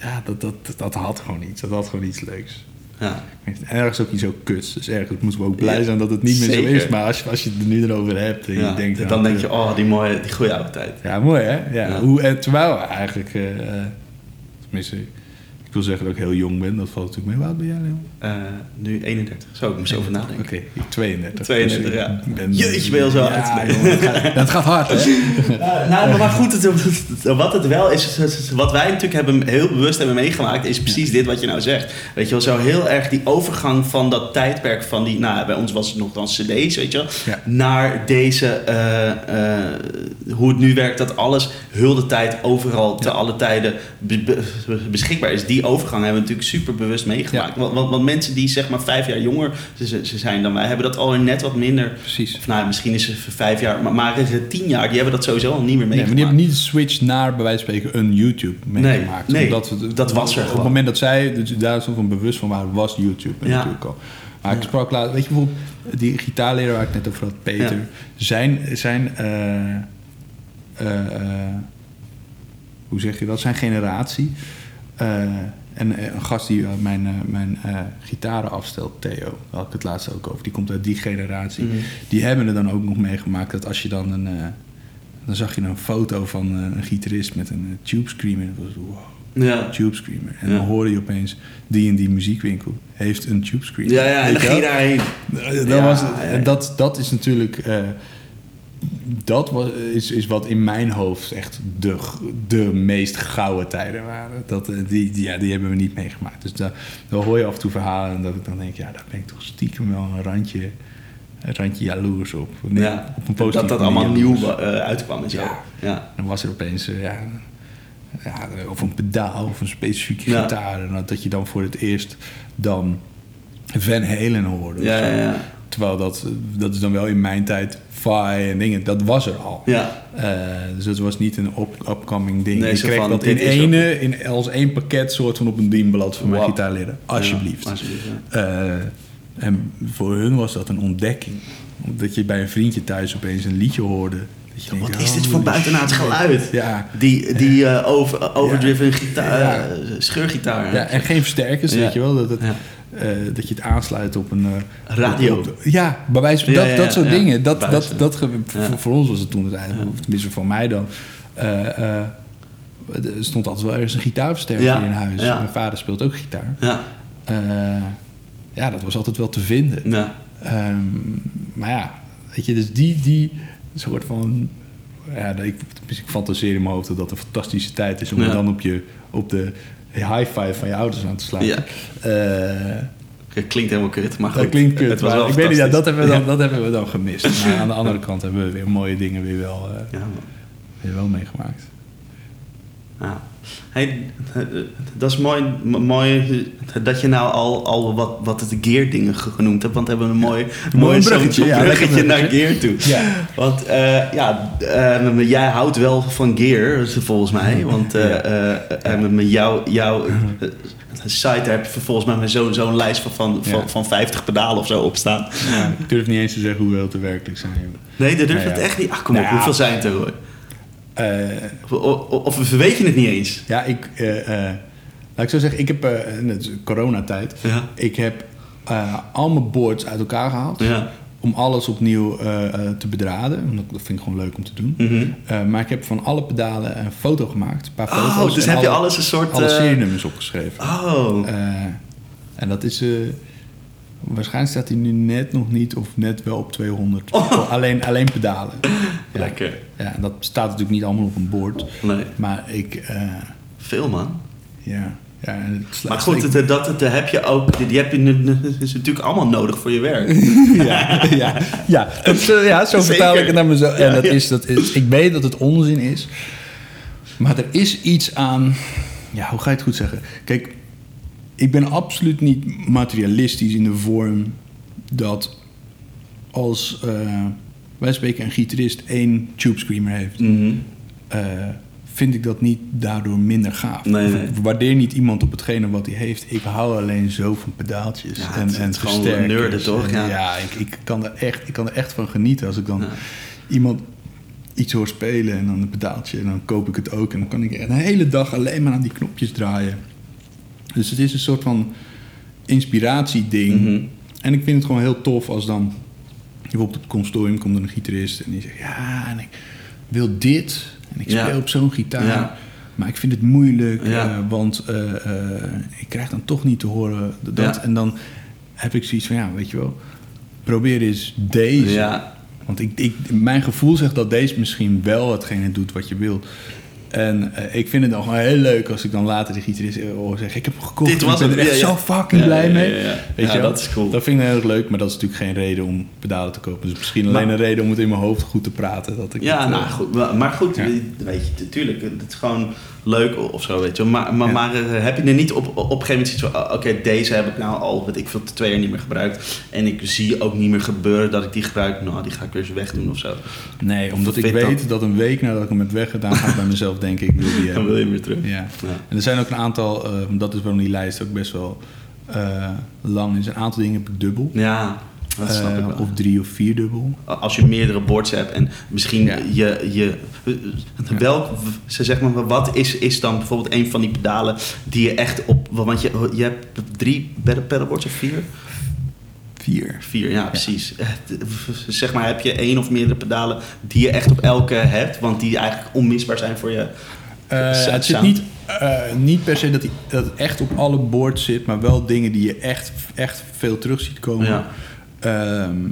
ja, dat, dat, dat had gewoon iets. Dat had gewoon iets leuks. Ja. En ergens ook iets ook kuts. Dus ergens moeten we ook blij zijn dat het niet meer zeker. zo is. Maar als je, als je het er nu erover hebt en Ja. je denkt... dan nou, denk eh, je, oh, die mooie, die goede oude tijd. Ja, mooi hè? Ja. Hoe, en terwijl eigenlijk... eh, eh, tenminste, ik wil zeggen dat ik heel jong ben. Dat valt natuurlijk mee. Oud ben jij, Leon? Eh, nu 31. Zo, ik moest over nadenken. Oké, ik 32. 32, Dus ik ja. ben- Jeetje, ben je al zo ja, oud. jongen, het, gaat, het gaat hard, hè? Ja, nou, maar goed, het, wat het wel is, wat wij natuurlijk hebben, heel bewust hebben meegemaakt, is precies dit wat je nou zegt. Weet je wel, zo heel erg die overgang van dat tijdperk van die, nou, bij ons was het nog dan cd's, weet je wel, Ja. naar deze, eh, eh, hoe het nu werkt, dat alles heel de tijd, overal, te Ja. alle tijden be- be- beschikbaar is. Die overgang hebben we natuurlijk super bewust meegemaakt. Want, want, want mensen die zeg maar vijf jaar jonger ze, ze- zijn dan wij, hebben dat al net wat minder Precies. of nou, misschien is het vijf jaar, maar, maar het tien jaar, die hebben dat sowieso al niet meer Nee, meegemaakt. maar die hebben niet de switch naar, bij wijze van spreken, een YouTube meegemaakt. nee, Omdat we- dat was er Op het moment dat zij dus daar zo van bewust van waren, was YouTube Ja. natuurlijk al. Maar ik Ja. sprak later, weet je bijvoorbeeld, die gitaarleraar waar ik net over had, Peter, Ja. zijn, zijn eh, eh, eh, hoe zeg je dat, zijn generatie. Eh, en eh, een gast die eh, mijn, mijn gitaren afstelt, Theo, daar had ik het laatst ook over, die komt uit die generatie. Mhm. Die hebben er dan ook nog meegemaakt dat als je dan een... dan zag je een foto van een gitarist met een tube screamer. En dat was wow, Ja. tube screamer. En Ja. dan hoorde je opeens, die en die muziekwinkel heeft een tube screamer. Ja, ja, en dan ging daarheen. Dat, Ja, was, ja, dat, dat is natuurlijk... dat was, is, is wat in mijn hoofd echt de, de meest gouden tijden waren. Dat, eh, die, die, ja, die hebben we niet meegemaakt. Dus daar, daar hoor je af en toe verhalen en dat ik dan denk... ja, daar ben ik toch stiekem wel een randje, een randje jaloers op. Nee, Ja. op een positieve Dat dat allemaal jaloers. nieuw eh, uitkwam en zo. Ja. Ja. Dan was er opeens, eh, ja, ja, of een pedaal of een specifieke Ja. gitaar. En dat- dat je dan voor het eerst dan Van Halen hoorde. ja, ja. Terwijl dat, dat is dan wel in mijn tijd En dingen, dat was er al. Ja. Eh, dus het was niet een up- upcoming ding. Nee, zo kreeg van, dat in ene, in, als één pakket soort van op een dienblad van mijn Wow. gitaarleren. Alsjeblieft. Ja, alsjeblieft, ja. Eh, en voor hun was dat een ontdekking. Omdat je bij een vriendje thuis opeens een liedje hoorde. Je Wat is dit voor buitenaards geluid? Ja, Die, die eh, over, overdriven gitaar, Ja. scheurgitaar. ja, en geen versterkers, weet je wel. Dat, het, Eh, dat je het aansluit op een... eh, Radio. op- ja, bij wijze van Ja, dat, ja, dat soort ja. dingen. Dat, dat, dat, voor, voor ons was het toen het eigenlijk, of tenminste voor mij dan... eh, er stond altijd wel ergens een gitaarversterker in huis. Mijn vader speelt ook gitaar. Ja. Ja, dat was altijd wel te vinden. Ja. Ehm, maar ja, weet je, dus die, die soort van... Ja, ik, ik fantaseer in mijn hoofd dat dat een fantastische tijd is... om dan op, je, op de high five van je ouders aan te slaan. Ja. Eh, Het klinkt helemaal kut, maar goed. dat klinkt kut, Het was wel ik weet niet, ja, dat, hebben we dan, dat hebben we dan gemist. Maar aan de andere kant hebben we weer mooie dingen weer wel, eh, Ja, weer wel meegemaakt. Ja. Hey, dat is mooi, mooi dat je nou al, al wat, wat het gear dingen ge- genoemd hebt. Want we hebben een mooi, mooi zo'n- bruggetje, ja, bruggetje naar gear toe. Ja. Want eh, ja, eh, jij houdt wel van gear, volgens mij. Want eh, met jouw jou, site daar heb je volgens mij met zo'n zo'n lijst van, van, van, Ja. van 50 pedalen of zo op staan. Ja, ik durf niet eens te zeggen hoeveel het er werkelijk zijn. Nee, dat durf Nou het ja. echt niet. Ach, kom op, Nou ja. hoeveel zijn het er hoor? Eh, Of, of, of weet je het niet eens? ja, ik... eh, eh, laat ik zo zeggen, ik heb... is coronatijd. Ja. Ik heb al mijn boards uit elkaar gehaald. Ja. Om alles opnieuw te bedraden. Want dat vind ik gewoon leuk om te doen. Mhm. Maar ik heb van alle pedalen een foto gemaakt. Een paar Oh, foto's. dus heb je alle- alles een soort... Alle eh, serienummers opgeschreven. Oh. En dat is... waarschijnlijk staat hij nu net nog niet of net wel op 200. Oh. Alleen, alleen pedalen. Ja. Lekker. Ja, dat staat natuurlijk niet allemaal op een bord. Nee, Maar ik... eh, veel man. ja, ja, Maar goed, het, dat, het, heb je ook... Die heb je is natuurlijk allemaal nodig voor je werk. ja, ja, ja, dat, eh, ja, zo vertaal ik het naar mezelf. Ja, en dat ja. is, dat is, ik weet dat het onzin is. Maar er is iets aan... Ja, hoe ga je het goed zeggen? Kijk, ik ben absoluut niet materialistisch in de vorm dat als eh, wij spreken een gitarist één tube screamer heeft, Mhm. eh, vind ik dat niet daardoor minder gaaf. Nee, nee. Ik waardeer niet iemand op hetgene wat hij heeft. Ik hou alleen zo van pedaaltjes Ja, en, het- en gewoon nerden, toch? En Ja. ik, ik, kan er echt, ik kan er echt van genieten als ik dan Ja. iemand iets hoor spelen en dan een pedaaltje en dan koop ik het ook en dan kan ik een hele dag alleen maar aan die knopjes draaien. Dus het is een soort van inspiratieding. Mhm. En ik vind het gewoon heel tof als dan bijvoorbeeld op het consortium komt er een gitarist en die zegt ja en ik wil dit en ik Ja. speel op zo'n gitaar. Ja. Maar ik vind het moeilijk, Ja. eh, want eh, eh, ik krijg dan toch niet te horen dat. En dan heb ik zoiets van, ja, weet je wel, probeer eens deze. Ja. Want ik, ik, mijn gevoel zegt dat deze misschien wel hetgene doet wat je wilt. En eh, ik vind het dan gewoon heel leuk als ik dan later de gitarist hoor zeggen... ik heb hem gekocht Dit was ik ben er echt ja, zo fucking Ja, blij ja, mee. Weet je wel? dat is cool. Dat vind ik heel erg leuk, maar dat is natuurlijk geen reden om pedalen te kopen. Dus misschien alleen Maar- een reden om het in mijn hoofd goed te praten. Dat ik Ja, het, nou eh, goed. Maar maar goed, weet je, natuurlijk. Het is gewoon leuk of zo, weet je. Maar, maar, Ja. maar eh, heb je er niet op, op een gegeven moment zoiets van... Oké, deze heb ik nou al, weet ik veel, twee jaar niet meer gebruikt. En ik zie ook niet meer gebeuren dat ik die gebruik. Nou, die ga ik weer eens wegdoen of zo. Nee, omdat ik weet dat een week nadat ik hem heb weggedaan... ga ik bij mezelf denken, ik wil die Dan wil je hem weer terug. Ja. Ja. En er zijn ook een aantal, eh, dat is waarom die lijst ook best wel eh, lang is. Een aantal dingen heb ik dubbel. Ja, dat snap Eh, ik wel. Of drie of vier dubbel. als je meerdere boards hebt en misschien Ja. je, je welk, ze zeg maar, wat is, is dan bijvoorbeeld een van die pedalen die je echt op, want je, je hebt drie pedal- pedalboards of vier? Vier. Vier, ja, precies. Eh, Zeg maar, heb je één of meerdere pedalen die je echt op elke hebt, want die eigenlijk onmisbaar zijn voor je Eh, het zit niet, niet per se dat, die, dat het echt op alle boards zit, maar wel dingen die je echt, echt veel terug ziet komen. Ja. Ehm,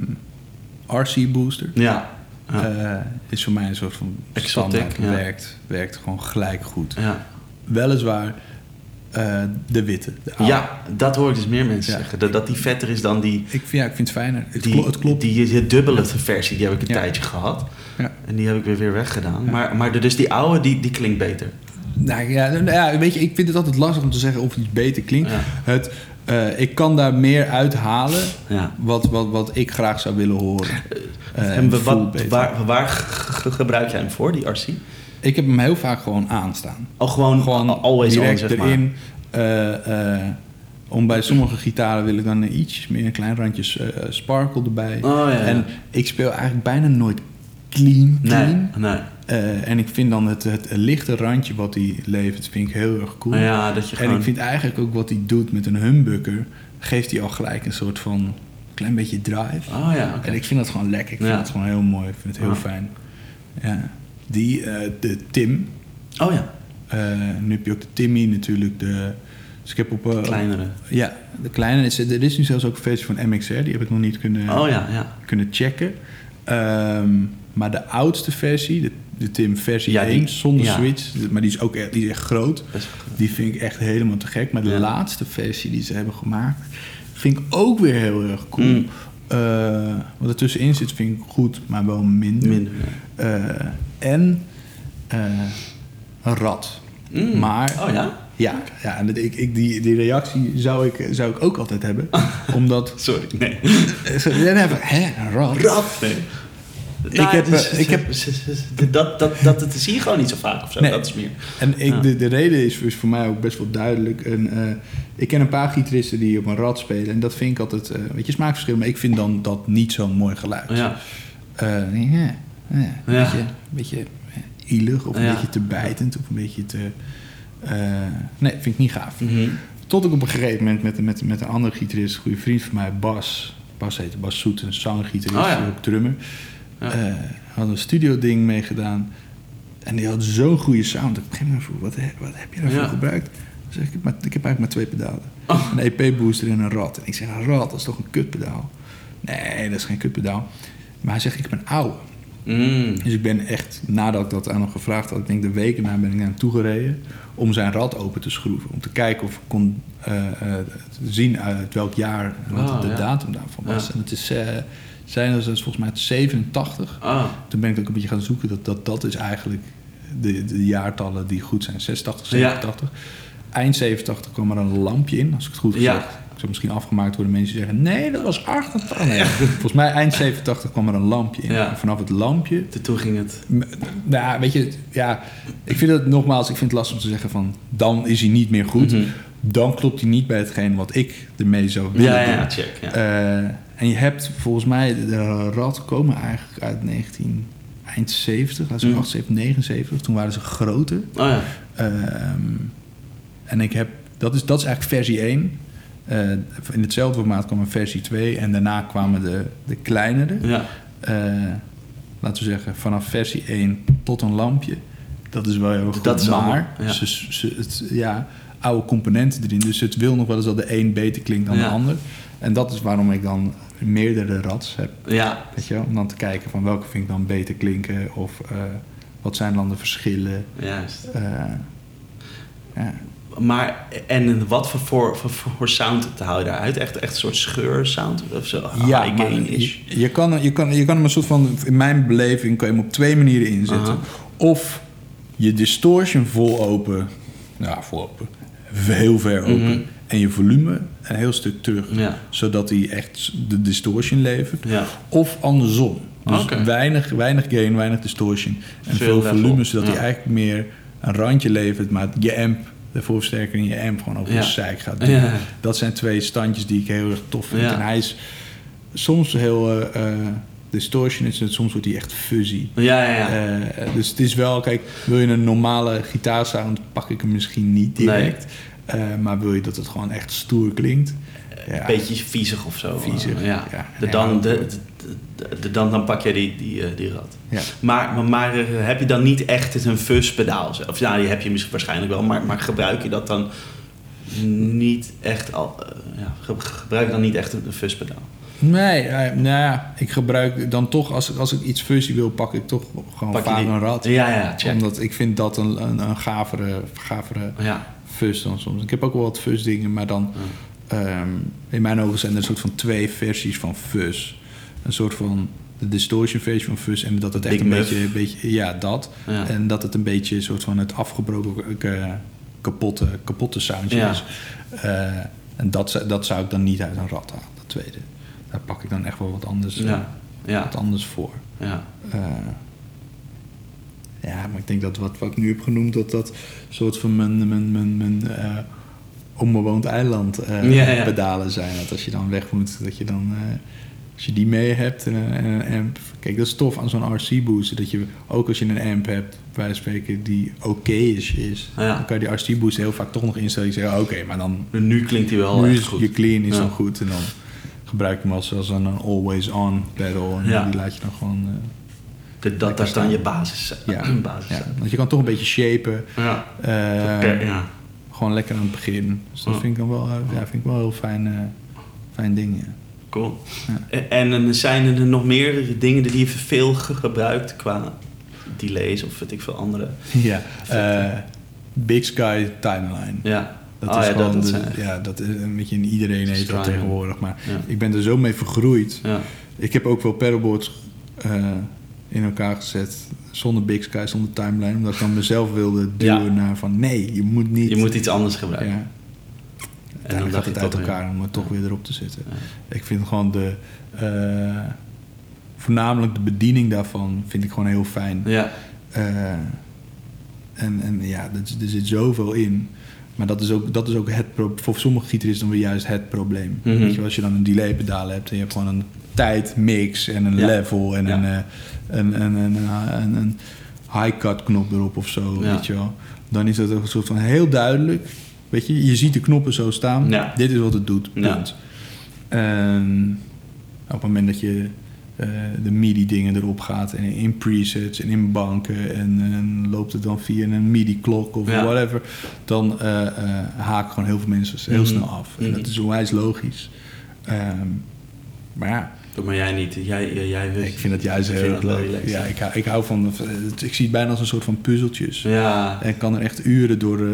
RC Booster Ja. Ja. eh, is voor mij een soort van standaard. ja. Werkt, werkt gewoon gelijk goed. ja. Weliswaar eh, de witte. De ja, dat hoor ik dus meer mensen Ja. zeggen. Dat, dat die vetter is dan die, Ik, vind- ja, ik vind het fijner. Het, die, klo- het klopt. die, die dubbele versie. Die heb ik een tijdje gehad. Ja. En die heb ik weer, weer weggedaan. Maar, maar de- dus die oude, die, die klinkt beter. Nou ja, nou ja, weet je, ik vind het altijd lastig om te zeggen of iets beter klinkt. Ja. Het, eh, ik kan daar meer uithalen Ja. wat, wat, wat ik graag zou willen horen. Eh, en het wat, waar, waar gebruik jij hem voor, die RC? Ik heb hem heel vaak gewoon aanstaan. Oh, gewoon, Gewoon always on, direct zeg maar. erin. Eh, eh, om bij sommige gitaren wil ik dan iets meer een klein randje eh, sparkle erbij. Oh, ja, ja. En ik speel eigenlijk bijna nooit clean. clean. Nee, nee. Eh, en ik vind dan het, het lichte randje wat hij levert, vind ik heel erg cool. Nou ja, dat je En gewoon... ik vind eigenlijk ook wat hij doet met een humbucker, geeft hij al gelijk een soort van klein beetje drive. Oh ja. En ik vind dat gewoon lekker. Ik vind Ja. het gewoon heel mooi. Ik vind het heel Ja. fijn. Ja. Die, eh, de Tim. Oh ja, eh, nu heb je ook de Timmy natuurlijk. De, dus ik heb op... eh, kleinere. Ja, de kleine. is- Er is nu zelfs ook een versie van MXR. Die heb ik nog niet kunnen, Oh ja, ja. kunnen checken. Ehm, maar de oudste versie, de, de Tim versie Ja, die- 1, zonder ja. switch. Maar die is ook echt, die is echt groot. Die vind ik echt helemaal te gek. Maar de Ja. laatste versie die ze hebben gemaakt, vind ik ook weer heel erg cool. Mm. Eh, wat er tussenin zit, vind ik goed, maar wel minder. minder. Eh, en eh, een rad. Mm. Maar Oh ja? ja, ja en ik, ik, die, die reactie zou ik, zou ik ook altijd hebben. Omdat... Sorry, nee. Dan hebben we, hè, een rat? Rap. Nee. Nou, heb, het is- eh, ik heb- Dat, dat, dat, dat zie je gewoon niet zo vaak of zo. Nee. Dat is meer. En ik, Ja. de, de reden is, is voor mij ook best wel duidelijk. En, eh, ik ken een paar gitaristen die op een rad spelen. En dat vind ik altijd, eh, een beetje smaakverschil. Maar ik vind dan dat niet zo'n mooi geluid. Ja. Eh, ja, ja, een Ja. beetje, een beetje eh, ielig of een beetje te bijtend of een beetje te... eh, nee, vind ik niet gaaf. Mhm. Tot ik op een gegeven moment met, met, met een andere gitarist, een goede vriend van mij, Bas. Bas heette Bas Soet, een zanggitarist, Oh ook drummer. Ja. Eh, had een studio ding meegedaan. En die had zo'n goede sound. Ik begin me vroeg, wat, wat heb je daarvoor Ja. gebruikt? Dan zeg ik, maar, ik heb eigenlijk maar twee pedalen. Oh. Een EP-booster en een rad. En ik zeg, een rad, dat is toch een kutpedaal? Nee, dat is geen kutpedaal. Maar hij zegt, ik heb een oude. Mm. Dus ik ben echt, nadat ik dat aan hem gevraagd had, ik denk de weken na ben ik naar hem toegereden om zijn rad open te schroeven. Om te kijken of ik kon eh, eh, zien uit welk jaar wat Ah, de ja. datum daarvan was. Ja. En het is, zijn dat is volgens mij uit 87. Ah. Toen ben ik ook een beetje gaan zoeken. Dat, dat, dat is eigenlijk de, de jaartallen die goed zijn. 86, Ja. 87. Eind 87 kwam er een lampje in, als ik het goed Ja. zeg. Ik zou misschien afgemaakt worden mensen zeggen... nee, dat was 88. Nee, volgens mij eind 87 kwam er een lampje in. Ja. En vanaf het lampje... Toen ging het. Nou, weet je, ja, ik vind het nogmaals, ik vind het lastig om te zeggen van... dan is hij niet meer goed. Mhm. Dan klopt hij niet bij hetgeen wat ik ermee zou willen Ja, doen. ja, check. Ja. Eh, en je hebt volgens mij, de rad komen eigenlijk uit 19, eind 70, laten we Mm. 78, 79. Toen waren ze groter. oh ja. Ehm, en ik heb, dat is, dat is eigenlijk versie 1. Eh, in hetzelfde formaat kwam een versie 2 en daarna kwamen de, de kleinere. Ja. Eh, laten we zeggen, vanaf versie 1 tot een lampje. Dat is wel heel erg goed. Dat is maar allemaal, ja. ze, ze, het, ja, oude componenten erin. Dus het wil nog wel eens dat de een beter klinkt dan Ja. de ander. En dat is waarom ik dan meerdere rats heb. Ja. Weet je? Om dan te kijken van welke vind ik dan beter klinken. Of eh, wat zijn dan de verschillen. Juist. Eh, ja. Maar, en wat voor, voor, voor, voor sound te hou je daaruit? Echt, echt een soort scheursound of zo? Ja, High maar je, is. je, kan, je, kan, je kan hem een soort van, in mijn beleving, kan je hem op twee manieren inzetten. Of je distortion vol open, nou vol open, heel ver open. Mhm. En je volume een heel stuk terug. Ja. Zodat hij echt de distortion levert. Ja. Of andersom. Dus weinig, weinig gain, weinig distortion. En Veel volume, zodat hij eigenlijk meer een randje levert. Maar je amp, de voorversterker in je amp gewoon over de zeik gaat doen. Dat zijn twee standjes die ik heel erg tof vind. En hij is soms heel eh, eh, distortion, is het, soms wordt hij echt fuzzy. Ja, ja, ja. Eh, dus het is wel, kijk, wil je een normale gitaarsound, pak ik hem misschien niet direct. Eh, maar wil je dat het gewoon echt stoer klinkt? Ja. Een beetje viezig of zo. Viezig, Eh, ja. ja. De, dan, de, de, dan, dan pak je die, die, eh, die rat. Ja. Maar, maar, maar eh, heb je dan niet echt een fuzzpedaal? Of ja, die heb je misschien waarschijnlijk wel, maar, maar gebruik je dat dan niet echt al? eh, ja, ge- gebruik je dan niet echt een, fuzzpedaal? Nee, eh, nou ja, ik gebruik dan toch, als ik, als ik iets fuzzy wil, pak ik toch gewoon Pak je vaak die- een rat. Ja, ja, check. Omdat ik vind dat een, een, een gavere, gavere Ja, fuzz dan soms. Ik heb ook wel wat fuzz dingen, maar dan... ehm, in mijn ogen zijn er een soort van twee versies van fuzz. Een soort van de distortion versie van fuzz en dat het echt Big een muff. beetje, een beetje... Ja, dat. Ja. En dat het een beetje een soort van het afgebroken, eh, kapotte, kapotte soundje Ja. is. Eh, en dat, zou- dat zou ik dan niet uit een rat halen, dat tweede. Daar pak ik dan echt wel wat anders, eh, ja, ja, wat anders voor. ja. Ja, maar ik denk dat wat, wat ik nu heb genoemd, dat dat soort van mijn, mijn, mijn, mijn eh, onbewoond eiland Ja, ja. pedalen zijn. Dat als je dan weg moet, dat je dan, eh, als je die mee hebt en, een- en een amp. Kijk, dat is tof aan zo'n RC booster. Dat je ook als je een amp hebt, bij wijze van spreken, die oké is, is Ja. dan kan je die RC booster heel vaak toch nog instellen. Je zegt, oké, maar dan Nu klinkt hij wel nu is goed. je clean is dan goed. En dan gebruik je hem als, als een always on pedal. En die laat je dan gewoon... eh, De- dat, dat is dan je basis. ja, basis. ja, want je kan toch een beetje shapen. Ja. eh, Per- ja. Gewoon lekker aan het begin. Dus dat vind ik dan wel, eh, ja, vind ik wel een heel fijn, eh, fijn ding. Ja. Cool. Ja. En, en zijn er nog meer dingen die je veel ge- gebruikt qua delays of weet ik veel andere? ja. eh, Big Sky Timeline. Ja. Dat Oh is ja, gewoon, dat, de- ja, dat is een beetje in iedereen heeft dat tegenwoordig. Maar ik ben er zo mee vergroeid. Ja. Ik heb ook wel pedalboards eh, in elkaar gezet. zonder Big Sky, zonder timeline. Omdat ik dan mezelf wilde duwen Ja. naar van nee, je moet niet. Je moet iets anders gebruiken. ja. En En dan gaat het uit weer- elkaar om het toch weer erop te zetten. Ja. Ik vind gewoon de... eh, voornamelijk de bediening daarvan vind ik gewoon heel fijn. Ja, Eh, en, en ja, er, er zit zoveel in. Maar dat is ook, dat is ook het pro- voor sommige gitaristen dan weer juist het probleem. Mhm. Weet je, als je dan een delay pedaal hebt en je hebt gewoon een tijdmix en een Ja. level en Ja. een, eh, een, een, een, een, een high-cut knop erop of zo, Ja. weet je wel. Dan is dat ook een soort van heel duidelijk. Weet je, je ziet de knoppen zo staan. Dit is wat het doet, punt. En op het moment dat je eh, de MIDI-dingen erop gaat en in presets en in banken en, en loopt het dan via een MIDI-klok of Ja. whatever, dan eh, eh, haken gewoon heel veel mensen heel Mhm. snel af. En Mhm. dat is onwijs logisch. Ehm, maar ja, maar jij niet. Jij, jij, ik vind het juist heel erg leuk. Ja, ik hou, ik hou van, ik zie het bijna als een soort van puzzeltjes. Ja, En ik kan er echt uren door, eh,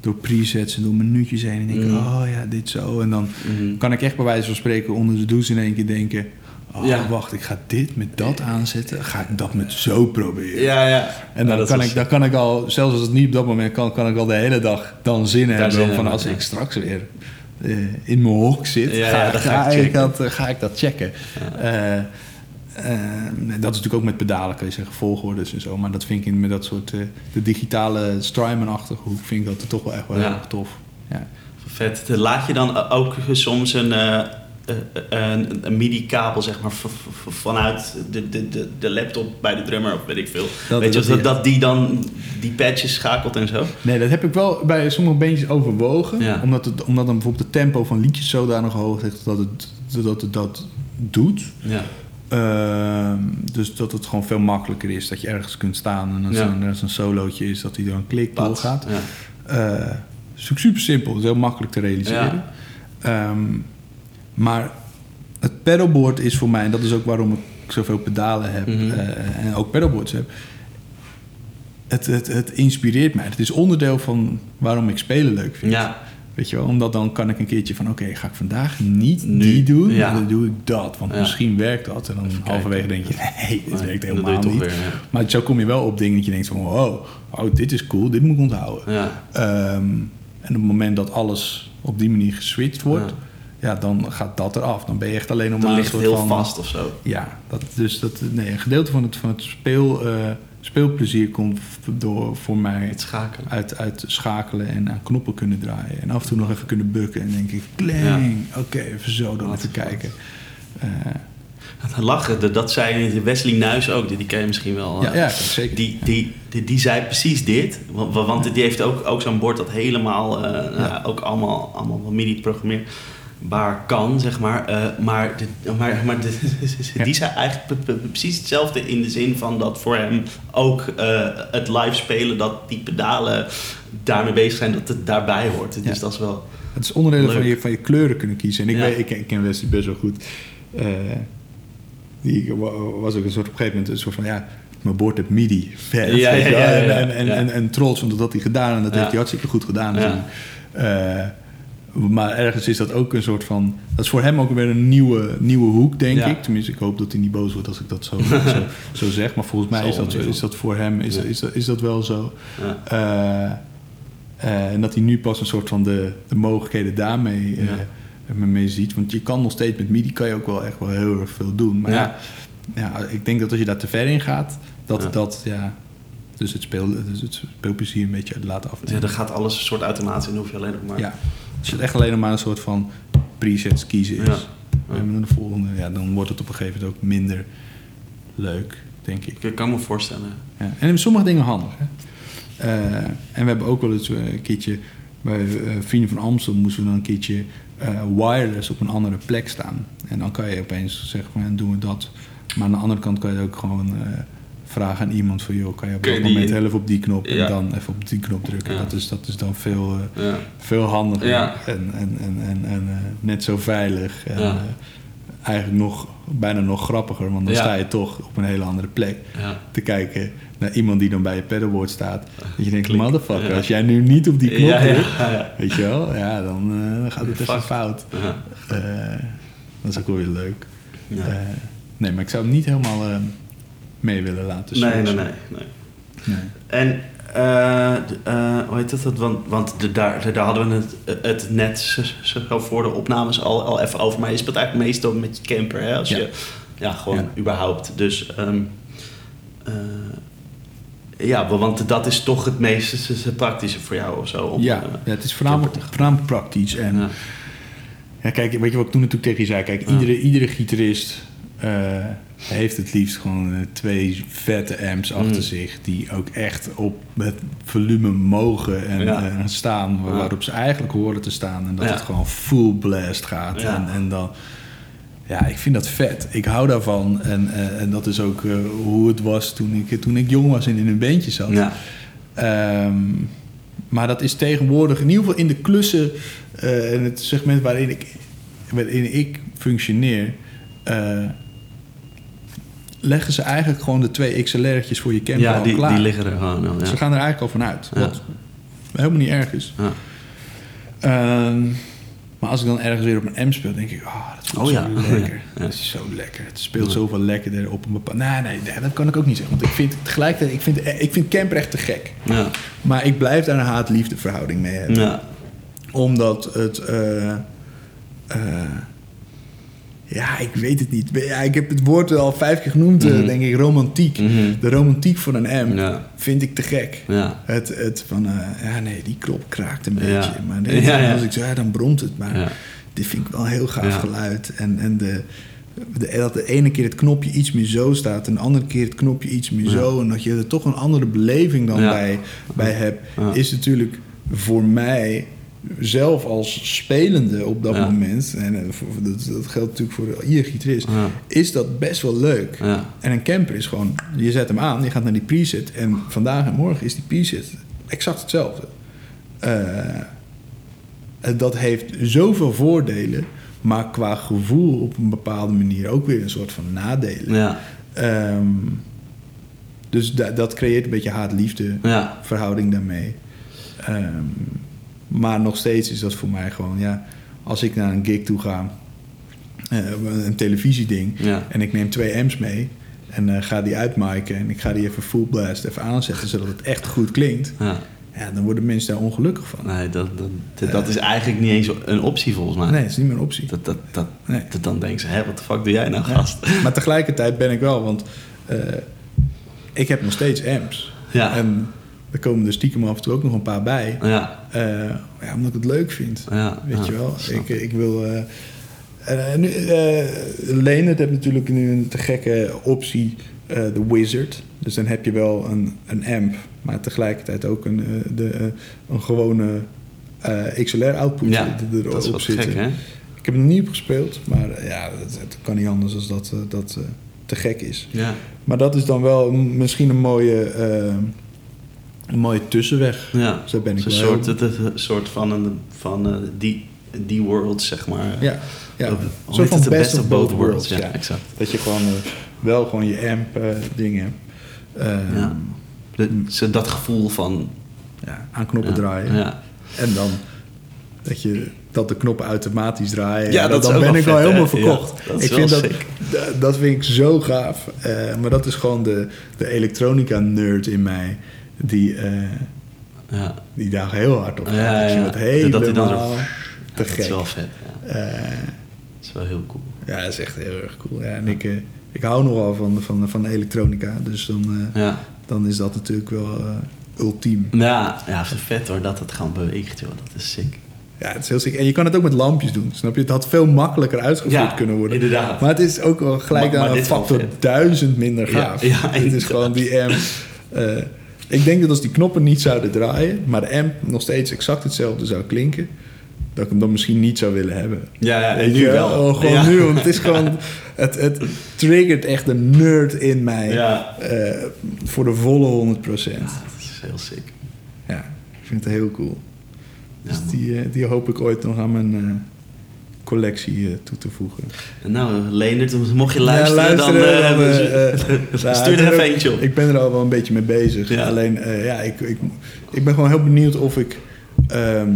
door presets en door minuutjes heen en denk Mhm. oh ja, dit zo. En dan Mhm. kan ik echt bij wijze van spreken onder de douche in één keer denken... Oh, Ja. wacht, ik ga dit met dat aanzetten. Ga ik dat met zo proberen. ja, ja. En dan, Ja, kan ik, dan kan ik al, zelfs als het niet op dat moment kan, kan ik al de hele dag dan zin hebben. zin van hebben, als ja. ik straks weer eh, in mijn hok zit, Ja, ga, dan ga, ga ik dat, eh, ga ik dat checken. Eh, dat is natuurlijk ook met pedalen, kan je zeggen, volgordes en zo. Maar dat vind ik in met dat soort, de digitale Strymon-achtige hoek, vind ik dat toch wel echt wel heel erg tof. Ja. Vet. Laat je dan ook soms een, een, een MIDI-kabel zeg maar, vanuit de, de, de, de laptop bij de drummer of weet ik veel. Dat- weet je, dat- dat, die dan die patches schakelt en zo? Nee, dat heb ik wel bij sommige beentjes overwogen. Ja. Omdat, het, omdat dan bijvoorbeeld het tempo van liedjes zodanig hoog is dat het dat, het dat doet. Ja. Ehm, dus dat het gewoon veel makkelijker is dat je ergens kunt staan en als Ja. er een solootje is dat hij dan klik doorgaat. Ja. Eh, super simpel, het is heel makkelijk te realiseren. Ehm, maar het pedalboard is voor mij, en dat is ook waarom ik zoveel pedalen heb Mhm. eh, en ook pedalboards heb. Het, het, het inspireert mij. Het is onderdeel van waarom ik spelen leuk vind. Ja. Weet je wel, omdat dan kan ik een keertje van... oké, ga ik vandaag niet Nu, die doen, ja. dan doe ik dat. Want Ja. misschien werkt dat. En dan Even halverwege denk je... nee, dit Nee, werkt helemaal niet. weer, ja. Maar zo kom je wel op dingen dat je denkt van... wow, oh, dit is cool, dit moet ik onthouden. Ehm, en op het moment dat alles op die manier geswitcht wordt... Ja. ja, dan gaat dat eraf. Dan ben je echt alleen Dan maar een soort heel van... vast of zo. Ja, dat, dus dat, nee, een gedeelte van het, van het speel, eh, speelplezier komt door voor mij Het schakelen. uit, uit schakelen en aan knoppen kunnen draaien. En af en toe nog even kunnen bukken en denk ik, kling, Ja. oké, even zo, dan even vet. kijken. Eh, Lachen, dat- zei Wesley Nuis ook, die die ken je misschien wel. ja, eh. ja, zeker. Die, die, die, die zei precies dit. Want, want die heeft ook, ook zo'n bord dat helemaal, nou, ook allemaal, allemaal wel MIDI-programmeerbaar kan, zeg maar. Eh, maar de, maar, maar de, Ja. die zei eigenlijk pre- pre- precies hetzelfde in de zin van dat voor hem ook eh, het live spelen, dat die pedalen daarmee bezig zijn, dat het daarbij hoort. Dus dat is wel... Het is onderdelen van je, van je kleuren kunnen kiezen. En ik, Ja. weet, ik, ken- ik ken Wesley best wel goed. Eh, die wa- was ook een soort op een gegeven moment een soort van ja. Mijn bord heeft MIDI. Vet. Ja, en, en, ja. en, en trots, want dat had hij gedaan en dat Ja. heeft hij hartstikke goed gedaan. Ja. Maar ergens is dat ook een soort van. Dat is voor hem ook weer een nieuwe, nieuwe hoek, denk Ja. ik. Tenminste, ik hoop dat hij niet boos wordt als ik dat zo, zo, zo zeg. Maar volgens mij is dat, is dat voor hem is, Ja. is, dat, is dat wel zo. Ja. Eh, eh, en dat hij nu pas een soort van de, de mogelijkheden daarmee Ja. mee ziet. Want je kan nog steeds met MIDI kan je ook wel echt wel heel erg veel doen. Maar ja, Ja. ja, ik denk dat als je daar te ver in gaat, dat Ja. dat ja, dus het, speel, dus het speelplezier een beetje laten Ja, afnemen. dan gaat alles een soort automatisch en dan hoef je alleen nog maar... Ja, als het echt alleen maar een soort van presets kiezen is. Ja. En dan de volgende, ja, dan wordt het op een gegeven moment ook minder leuk, denk ik. Ik kan me voorstellen. Ja. En in sommige dingen handig. Hè? Eh, en we hebben ook wel eens eh, een keertje bij eh, Vrienden van Amstel moesten we dan een keertje wireless op een andere plek staan. En dan kan je opeens zeggen van ja, doen we dat. Maar aan de andere kant kan je ook gewoon vragen aan iemand van joh, kan je op dat moment even op die knop Ja. en dan even op die knop drukken. Ja. Dat, is, dat is dan veel, eh, Ja. veel handiger en, en, en, en, en eh, net zo veilig. En, eh, eigenlijk nog, bijna nog grappiger, want dan sta je toch op een hele andere plek te kijken naar iemand die dan bij je pedalboard staat. Dat je denkt, motherfucker, als jij nu niet op die knop drukt, weet je wel, ja, dan gaat het Fuck. fout. Dat is ook wel weer leuk. Nee, maar ik zou hem niet helemaal, mee willen laten Nee, switchen. nee, nee. nee. Nee. En eh, eh, hoe heet dat? Want, want de, daar, daar hadden we het, het net zo, voor de opnames al, al even over. Maar je speelt eigenlijk meestal met je camper, hè? Als Ja. je, ja, gewoon Ja. überhaupt. Dus, ehm, eh, ja, want dat is toch het meest praktische voor jou of zo. Om, ja, ja, het is voornamelijk, voornamelijk praktisch. En ja. Ja, kijk, weet je wat ik toen natuurlijk tegen je zei? Kijk, iedere, iedere gitarist heeft het liefst gewoon eh, twee vette amps achter Mm. zich... die ook echt op het volume mogen en Ja. eh, staan... waarop ze eigenlijk horen te staan. En dat Ja. het gewoon full blast gaat. Ja. En, en dan... Ja, ik vind dat vet. Ik hou daarvan. En, eh, en dat is ook hoe het was toen ik, toen ik jong was en in een bandje zat. Ja. Ehm, maar dat is tegenwoordig, in ieder geval in de klussen en het segment waarin ik, waarin ik functioneer, leggen ze eigenlijk gewoon de twee XLR'tjes voor je camper ja, al die, klaar. die liggen er gewoon al. Ja. Ze gaan er eigenlijk al vanuit. Ja. Wat helemaal niet erg is. Ja. Ehm, maar als ik dan ergens weer op een M speel, denk ik, oh, dat voelt Oh zo ja. lekker. Ja. Dat is zo lekker. Het speelt zoveel lekkerder op een bepaald... Nee, nee, nee, dat kan ik ook niet zeggen. Want ik vind tegelijkertijd, ik vind, ik vind camper echt te gek. Ja. Maar ik blijf daar een haat-liefde verhouding mee hebben. Ja. Omdat het... eh, eh, ja, ik weet het niet. Ja, ik heb het woord al vijf keer genoemd, eh, Mhm. denk ik. Romantiek. Mhm. De romantiek van een M Ja. vind ik te gek. Ja. Het, het van, eh, ja nee, die klop kraakt een beetje. Maar als ik zo, ja, dan bromt het. Maar Ja. dit vind ik wel een heel gaaf geluid. En, en de, de, dat de ene keer het knopje iets meer zo staat... en de andere keer het knopje iets meer zo... en dat je er toch een andere beleving dan bij, bij hebt... Is natuurlijk voor mij zelf als spelende op dat Ja. moment... en eh, dat, dat geldt natuurlijk voor ieder gitarist... Ja. is dat best wel leuk. Ja. En een camper is gewoon, je zet hem aan, je gaat naar die preset. En vandaag en morgen is die preset exact hetzelfde. Eh, dat heeft zoveel voordelen, maar qua gevoel op een bepaalde manier ook weer een soort van nadelen. Ja. Ehm, dus da- dat creëert een beetje haat-liefde verhouding daarmee. Ehm, maar nog steeds is dat voor mij gewoon, ja, als ik naar een gig toe ga, eh, een televisieding, Ja. en ik neem twee amps mee en eh, ga die uitmaken en ik ga die even full blast even aanzetten, zodat het echt goed klinkt, Ja. ja, dan worden mensen daar ongelukkig van. Nee, dat, dat, dat, dat is eigenlijk niet eens een optie volgens mij. Nee, dat is niet meer een optie. Dat, dat, dat, Nee. dat dan denken ze, hé, wat de fuck doe jij nou, Ja. gast? Maar tegelijkertijd ben ik wel, want eh, ik heb nog steeds amps. Ja. En er komen er stiekem af en toe ook nog een paar bij. Ja, Eh, ja, omdat ik het leuk vind. ja. Weet je wel? Ik, ik wil. eh en, nu, eh Leonard heeft natuurlijk nu een te gekke optie, de Wizard. Dus dan heb je wel een, een amp, maar tegelijkertijd ook een, de, een gewone XLR-output Ja, erop dat is wat zitten. gek, hè? Ik heb er nog niet gespeeld, maar ja, het, het kan niet anders dan dat dat te gek is. Ja. Maar dat is dan wel misschien een mooie, een mooie tussenweg. Ja. Zo ben ik een wel soort, het, soort van, een, van eh, die, die world, zeg maar. Ja, ja. Het? van best of both worlds. Ja, ja. exact. Dat je gewoon eh, wel gewoon je amp eh, dingen hebt. Ehm, Ja. De- zo dat gevoel van... ja, aan knoppen ja, draaien. Ja. En dan dat, je, dat de knoppen automatisch draaien. Ja, dat dan ben ik al vet, helemaal verkocht. Ja, ik vind dat, sick. dat vind ik zo gaaf. Maar dat is gewoon de, de elektronica-nerd in mij. Die, eh, Ja. die daar heel hard op gaat. Ja, ja. helemaal Dat hij dan zo- te dat is wel vet. Ja. Eh, Dat is wel heel cool. Ja, dat is echt heel erg cool. Ja, en ik, eh, ik hou nogal van, van, van elektronica. Dus dan, Ja. dan is dat natuurlijk wel ultiem. Ja, ja, vet hoor, dat het gewoon beweegt, joh. Dat is sick. Ja, het is heel sick. En je kan het ook met lampjes doen. Snap je? Het had veel makkelijker uitgevoerd Ja, kunnen worden. inderdaad. Maar het is ook wel gelijk aan een factor duizend minder Ja, gaaf. ja, het is gewoon die amp. eh, ik denk dat als die knoppen niet zouden draaien, maar de amp nog steeds exact hetzelfde zou klinken, dat ik hem dan misschien niet zou willen hebben. Ja, ja, nu wel. Oh, gewoon Ja. nu, want het is gewoon... Het, het triggert echt een nerd in mij. Ja. eh, voor de volle 100 procent. Ja, dat is heel sick. Ja, ik vind het heel cool. Dus die, eh, die hoop ik ooit nog aan mijn eh, collectie eh, toe te voegen. En Nou, Leendert, mocht je luisteren, Ja, dan, luisteren, eh, dan, eh, nou, stuur er even eentje op. Ik ben er al wel een beetje mee bezig. Ja. Alleen, ja, ik, ik, ik ben gewoon heel benieuwd of ik... ehm,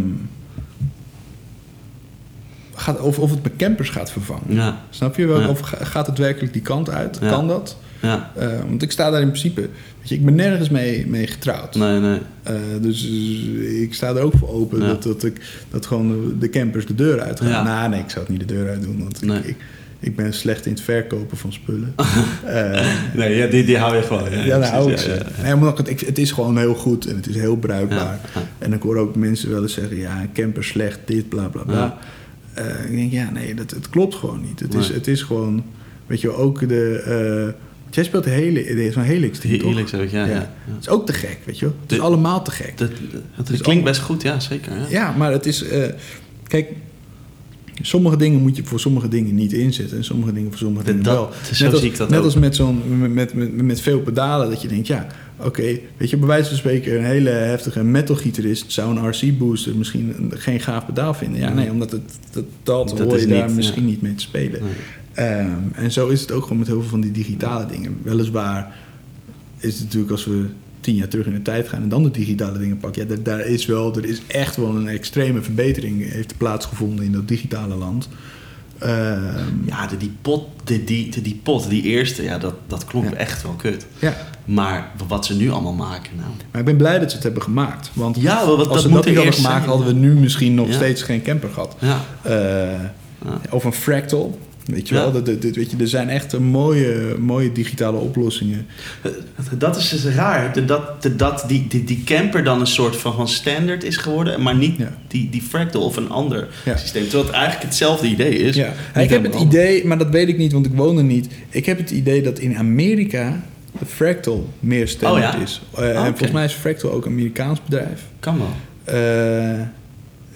gaat, of, of het mijn campers gaat vervangen. Ja, Snap je wel? Of ga- gaat het werkelijk die kant uit? Kan dat? Ja. Eh, want ik sta daar in principe... Weet je, ik ben nergens mee, mee getrouwd. Nee, nee. Eh, dus eh, ik sta er ook voor open Ja. dat, dat, ik, dat gewoon de campers de deur uit gaan. Ja. Nou, nee, ik zou het niet de deur uit doen. Want Nee. ik, ik, ik ben slecht in het verkopen van spullen. Nee, ja, die, die hou je gewoon. Ja, ja, nou precies, ze. ja, ja. Nee, omdat het, ik, het is gewoon heel goed en het is heel bruikbaar. En ik hoor ook mensen wel eens zeggen... ja, een camper slecht, dit, bla, bla, bla. Ik denk, ja, nee, dat, het klopt gewoon niet. Het, is, het is gewoon... Weet je, ook de... jij speelt de hele... Zo'n Helix team, toch? Helix heb ik, ja, ja. ja. Het is ook te gek, weet je wel. Het is allemaal te gek. Dat, dat, is klinkt best goed, ja, zeker. Ja. Ja, maar het is... eh, kijk, sommige dingen moet je voor sommige dingen niet inzetten... en sommige dingen voor sommige dingen dat- wel. zo net als, zie ik dat net ook. als met, zo'n, met, met, met veel pedalen, dat je denkt... ja, oké, weet je, bij wijze van spreken... een hele heftige metalgitarist zou een RC-booster misschien een- geen gaaf pedaal vinden. Ja, nee, omdat het, dat, dat, Dat hoor je daar niet, misschien niet mee te spelen. Nee. Ehm, en zo is het ook gewoon met heel veel van die digitale dingen. Weliswaar is het natuurlijk als we tien jaar terug in de tijd gaan en dan de digitale dingen pakken. Ja, daar, daar is wel, er is echt wel een extreme verbetering heeft plaatsgevonden in dat digitale land. Ehm, Ja, de, die, pot, de, die, de, die pot, die eerste, ja, dat, dat klonk Ja. echt wel kut. ja, Maar wat ze nu allemaal maken, nou... maar ik ben blij dat ze het hebben gemaakt. Want Ja, wel, wat- als dat ze dat niet hadden gemaakt, hadden we nu misschien nog steeds geen camper gehad. Ja, Eh. Of een fractal. Weet je Ja. wel, dat, weet je, er zijn echt mooie, mooie digitale oplossingen. dat is dus raar. Dat, de- dat die, die, die camper dan een soort van, van standaard is geworden... maar niet Ja. die, die fractal of een ander Ja. systeem. Terwijl het eigenlijk hetzelfde idee is. Ik heb het idee, maar dat weet ik niet, want ik woon er niet. Ik heb het idee dat in Amerika de Fractal meer standaard Oh ja? is. Eh, Ah, En oké. volgens mij is Fractal ook een Amerikaans bedrijf. Kan wel. Eh,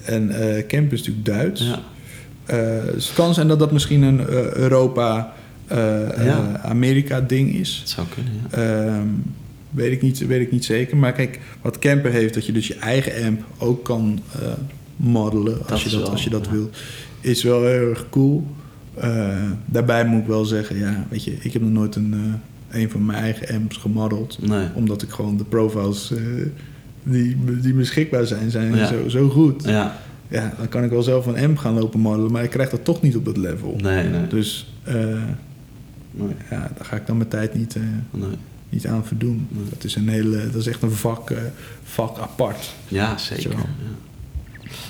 en eh Camp is natuurlijk Duits. Ja. Eh, het kan zijn dat dat misschien een eh, Ja. Europa-Amerika-ding is. Dat zou kunnen, ja. Ehm, weet, ik niet, weet ik niet zeker. Maar kijk, wat Camper heeft, dat je dus je eigen amp ook kan eh modelen als je dat, wel, als je dat ja. wil, is wel heel erg cool. Eh, daarbij moet ik wel zeggen, ja, weet je, ik heb nog nooit een, eh, een van mijn eigen amps gemodeld. Nee. Omdat ik gewoon de profiles eh, die, die beschikbaar zijn, zijn Ja. zo, zo goed. Ja, Ja, dan kan ik wel zelf een amp gaan lopen modelen, maar ik krijg dat toch niet op dat level. nee, nee. Dus eh, nee, ja, daar ga ik dan mijn tijd niet, eh, nee. niet aan verdoen. Dat is een hele, dat is echt een vak, eh, vak apart. Ja, zeker. Zo. Ja.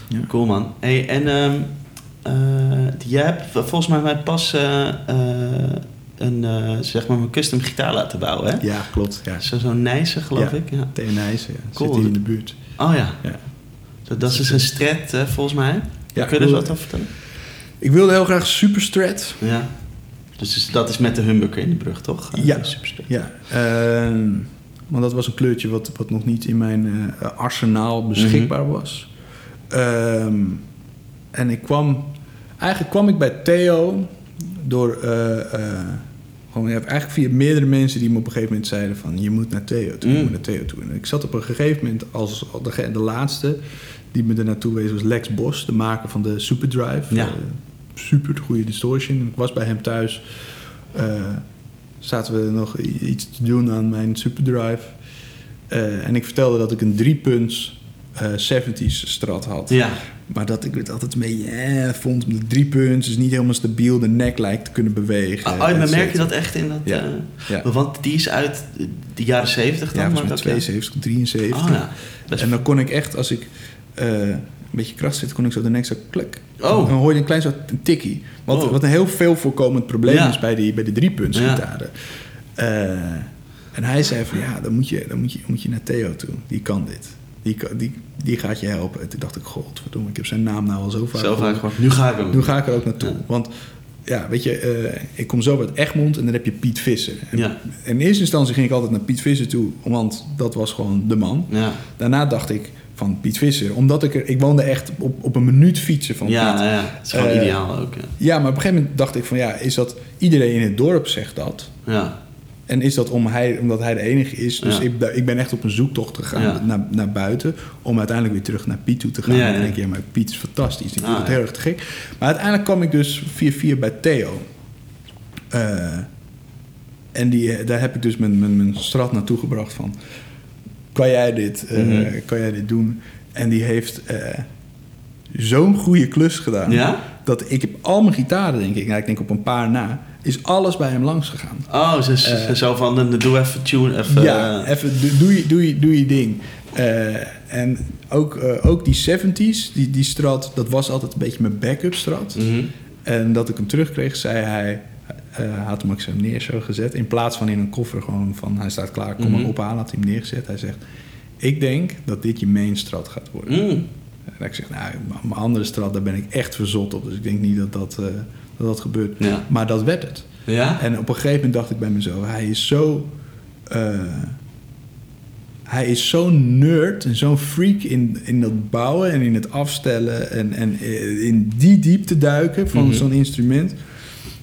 Ja. Cool man. Hey, en ehm eh, jij hebt volgens mij mij pas een zeg maar een custom gitaar laten bouwen, hè? Ja, klopt. Ja. Zo, zo'n Nijse, geloof Ja. ik. Ja. TNI's, ja. Cool. Zit hier in de buurt. Oh ja. Ja. Zo, dat is dus een stret, eh, volgens mij. Ja, Kun je er wat over vertellen? Ik wilde heel graag Superstrat. Ja. Dus, dat is met de humbucker in de brug, toch? Eh, Ja. Superstret. Ja, want dat was een kleurtje wat, wat nog niet in mijn eh, arsenaal beschikbaar Mhm. was. Ehm, en ik kwam... Eigenlijk kwam ik bij Theo door... eh, gewoon, eigenlijk via meerdere mensen die me op een gegeven moment zeiden van... je moet naar Theo toe, je Mm. moet naar Theo toe. En ik zat op een gegeven moment als de, de laatste die me er naartoe wees... was Lex Bos, de maker van de Superdrive. Ja. Eh, super goede distortion. Ik was bij hem thuis. eh, zaten we nog iets te doen aan mijn Superdrive. Eh, en ik vertelde dat ik een driepunts eh 70s strat had. Ja. Maar dat ik het altijd een beetje eh, vond. De drie punts is niet helemaal stabiel. De nek lijkt te kunnen bewegen. Oh, maar merk je dat echt in dat... Ja. Ja. Want die is uit de jaren 70 dan? Ja, maar volgens mij ook, 72, 73. Oh ja. En dan kon ik echt, als ik eh, een beetje kras zit, kon ik zo de nek zo klik. Oh. Dan hoor je een klein een tikkie. Wat, Oh. wat een heel veel voorkomend probleem Ja. is bij die, bij die driepunts Ja. Eh, en hij zei van ja, dan moet je, dan moet je, moet je naar Theo toe. Die kan dit. Die, die, die gaat je helpen. En toen dacht ik, godverdomme, ik heb zijn naam nou al zo vaak Zo vaak gehoord. gewoon. Nu ga ik hem. Nu ga ik er ook naartoe. Ja. Want ja, weet je, eh, ik kom zo uit Egmond en dan heb je Piet Visser. En Ja. In eerste instantie ging ik altijd naar Piet Visser toe, want dat was gewoon de man. Ja. Daarna dacht ik van Piet Visser, omdat ik er, ik woonde echt op, op een minuut fietsen van Ja, Piet. ja, het is gewoon Eh, ideaal ook. Ja. Ja, maar op een gegeven moment dacht ik van ja, is dat iedereen in het dorp zegt dat? ja. En is dat om hij, omdat hij de enige is? Dus Ja. ik, ik ben echt op een zoektocht gegaan Ja. naar, naar buiten. Om uiteindelijk weer terug naar Piet toe te gaan. Ja, en dan ja. denk ik, ja, maar Piet is fantastisch. Die Ah, het ja. heel erg te gek. Maar uiteindelijk kwam ik dus 4-4 bij Theo. Eh, en die, eh, daar heb ik dus mijn, mijn, mijn strat naartoe gebracht van... Kan jij dit, eh, Mhm. kan jij dit doen? En die heeft eh, zo'n goede klus gedaan. Ja? Dat ik heb al mijn gitaren, denk ik, nou, ik denk op een paar na, is alles bij hem langs gegaan. Oh, ze, ze- Eh. zo van, doe even tune, even... ja, even doe- doe je, doe je, doe je ding. En ook, ook die 70s, die, die strat, dat was altijd een beetje mijn backup strat. mhm. En dat ik hem terugkreeg, zei hij, eh, had hem ook zo neer zo gezet. In plaats van in een koffer gewoon van, hij staat klaar, kom maar Mhm. ophalen, had hij hem neergezet. Hij zegt, ik denk dat dit je main strat gaat worden. Mm. En ik zeg, nou, mijn andere strat, daar ben ik echt verzot op. Dus ik denk niet dat dat, eh, dat, dat gebeurt. Ja. Maar dat werd het. Ja? En op een gegeven moment dacht ik bij mezelf, hij is zo. eh, hij is zo'n nerd en zo'n freak in, in dat bouwen en in het afstellen en, en in die diepte duiken van Mhm. zo'n instrument.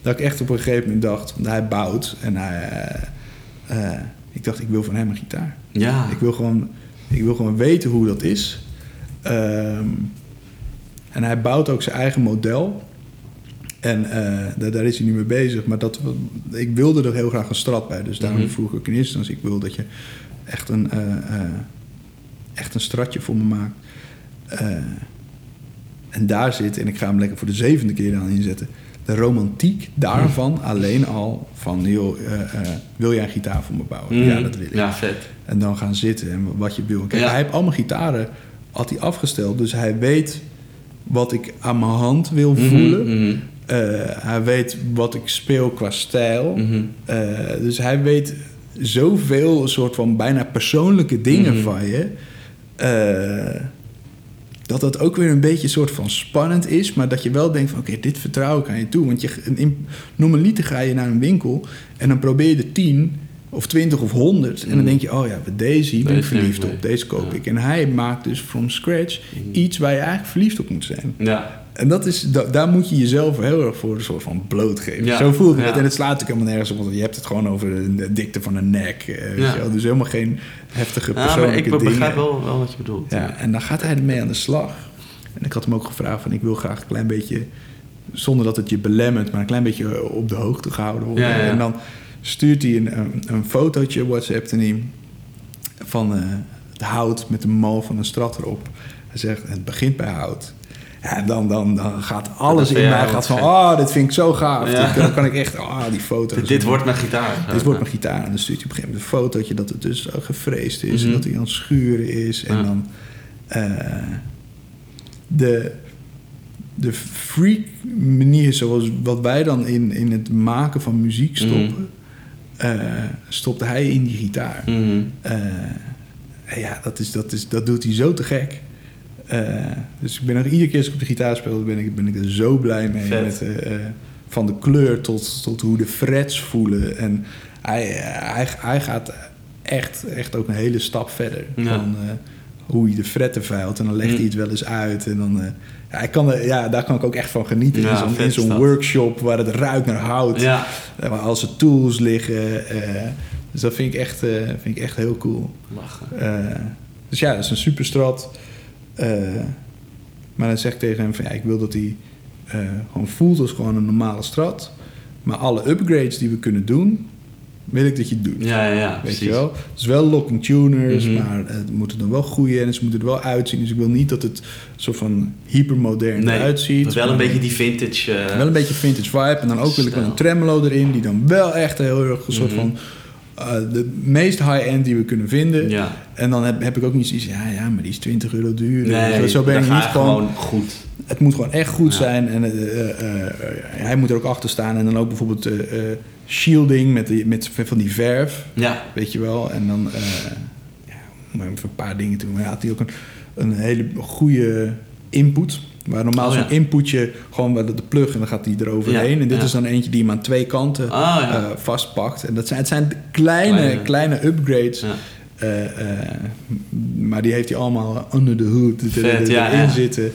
Dat ik echt op een gegeven moment dacht, want hij bouwt en hij. eh, eh, ik dacht, ik wil van hem een gitaar. Ja. Ik wil gewoon, ik wil gewoon weten hoe dat is. Ehm, en hij bouwt ook zijn eigen model. En eh, daar, daar is hij nu mee bezig. Maar dat, ik wilde er heel graag een strat bij. Dus daarom Mhm. vroeg ik in eerste instantie... ik wil dat je echt een, echt een stratje voor me maakt. En daar zit, en ik ga hem lekker voor de zevende keer aan inzetten... de romantiek daarvan alleen al van... joh, eh, eh, wil jij een gitaar voor me bouwen? Mm. Ja, dat wil ik. Ja, vet. En dan gaan zitten en wat je wil. Kijk, Ja. hij heeft allemaal gitaren had hij afgesteld. Dus hij weet wat ik aan mijn hand wil Mhm, voelen. mhm, Eh, hij weet wat ik speel qua stijl. mhm. Dus hij weet zoveel een soort van bijna persoonlijke dingen van je. Dat dat ook weer een beetje een soort van spannend is. Maar dat je wel denkt van oké, dit vertrouw ik aan je toe. Want je, in, normaliter ga je naar een winkel en dan probeer je er tien of twintig of honderd. En dan Mhm. denk je, oh ja, bij deze hier ben ik verliefd ik op. Deze koop Ja. ik. En hij maakt dus from scratch Mhm. iets waar je eigenlijk verliefd op moet zijn. Ja. En dat is, da- daar moet je jezelf heel erg voor een soort van blootgeven. Ja, Zo voelt het. ja. En het slaat natuurlijk helemaal nergens op, want je hebt het gewoon over de, de dikte van een nek. eh. Dus helemaal geen heftige Ja, maar persoonlijke ik dingen. begrijp wel, wel wat je bedoelt. Ja, en dan gaat hij ermee aan de slag. En ik had hem ook gevraagd van ik wil graag een klein beetje, zonder dat het je belemmert, maar een klein beetje op de hoogte gehouden worden. Ja, ja. En dan stuurt hij een, een, een fotootje, WhatsApp hij van eh, het hout met een mal van een strat erop. Hij zegt, het begint bij hout. Ja, en dan, dan, dan gaat alles in mij gaat van, oh, dit vind ik zo gaaf. Ja. Dan kan ik echt, oh, die foto's. Dit, dit wordt mijn gitaar. Dit wordt mijn gitaar. En dan stuurt hij op een gegeven moment een fotootje dat het dus gefreesd is. En Mhm. dat hij aan het schuren is. En dan eh, de, de freak manier zoals wat wij dan in, in het maken van muziek stoppen... eh, stopte hij in die gitaar. Mhm. Eh, ja, dat, is, dat, is, dat doet hij zo te gek. Eh, dus ik ben nog iedere keer als ik op de gitaar speel, ben ik, ben ik er zo blij mee. Vet. Met, eh, eh, van de kleur tot, tot hoe de frets voelen. En hij, hij, hij gaat echt, echt ook een hele stap verder. Ja. Van hoe hij de fretten veilt. En dan legt Mm. hij het wel eens uit. En dan, ja, ik kan er, ja, daar kan ik ook echt van genieten. Ja, in zo'n, workshop waar het ruikt naar hout. Ja. Eh, Waar al zijn tools liggen. dus dat vind ik echt, vind ik echt heel cool. Lachen. Dus ja, dat is een superstrat. Eh maar dan zeg ik tegen hem van ja, ik wil dat hij eh, gewoon voelt als gewoon een normale strat. Maar alle upgrades die we kunnen doen, wil ik dat je het doet. Ja, ja, ja. Weet precies. je wel? Het is wel locking tuners, Mhm. maar het moeten er wel goede en ze moeten er wel uitzien. Dus ik wil niet dat het soort van hypermodern Nee, eruit ziet. wel een beetje die vintage... eh, wel een beetje vintage vibe. En dan ook wil ik wel een tremolo erin, die dan wel echt heel erg een soort Mhm. van eh, de meest high-end die we kunnen vinden. Ja. En dan heb, heb ik ook niet zoiets, ja, ja, maar die is 20 euro duur. Nee, zo ben ik niet gewoon. gewoon goed. Het moet gewoon echt goed Ja. zijn. En eh, eh, hij moet er ook achter staan. En dan ook bijvoorbeeld shielding met, die, met van die verf. Ja. Weet je wel. En dan, ja, om even een paar dingen te doen. Hij had hij ook een, een hele goede input. Waar normaal Oh, zo'n ja. inputje gewoon de, plug en dan gaat hij eroverheen. Ja, en dit ja. is dan eentje die hem aan twee kanten Ah, eh, vastpakt. En dat zijn, het zijn kleine, Kleine. kleine upgrades. Eh, eh, maar die heeft hij allemaal under the hood Vet, er- erin zitten.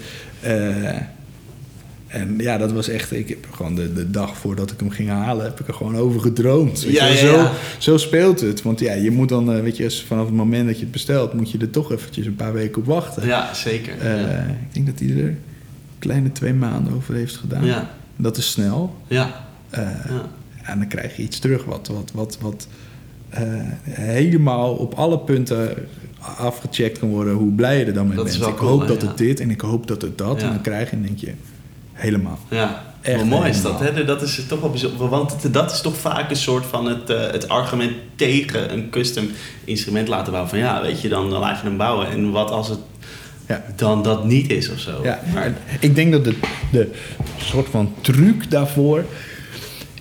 En ja, dat was echt... Ik heb gewoon de, de dag voordat ik hem ging halen... heb ik er gewoon over gedroomd. Weet Ja, je zo, zo speelt het. Want ja, je moet dan... weet je, vanaf het moment dat je het bestelt... moet je er toch eventjes een paar weken op wachten. Ja, zeker. Ik denk dat hij er kleine twee maanden over heeft gedaan. Ja. Dat is snel. Ja. Eh, Ja. en dan krijg je iets terug wat, wat, wat, wat eh, helemaal op alle punten afgecheckt kan worden hoe blij je er dan mee Dat is bent. wel ik cool, hoop hè, dat ja. het dit en ik hoop dat het dat. En dan krijg je en denk je helemaal. Ja. echt Hoe mooi is dat, hè? Dat is toch wel bijzonder. Want dat is toch vaak een soort van het, eh, het argument tegen een custom instrument laten bouwen. Van ja, weet je, dan, dan laat je hem bouwen. En wat als het Ja. dan dat niet is of zo? Ja, maar ik denk dat de, de soort van truc daarvoor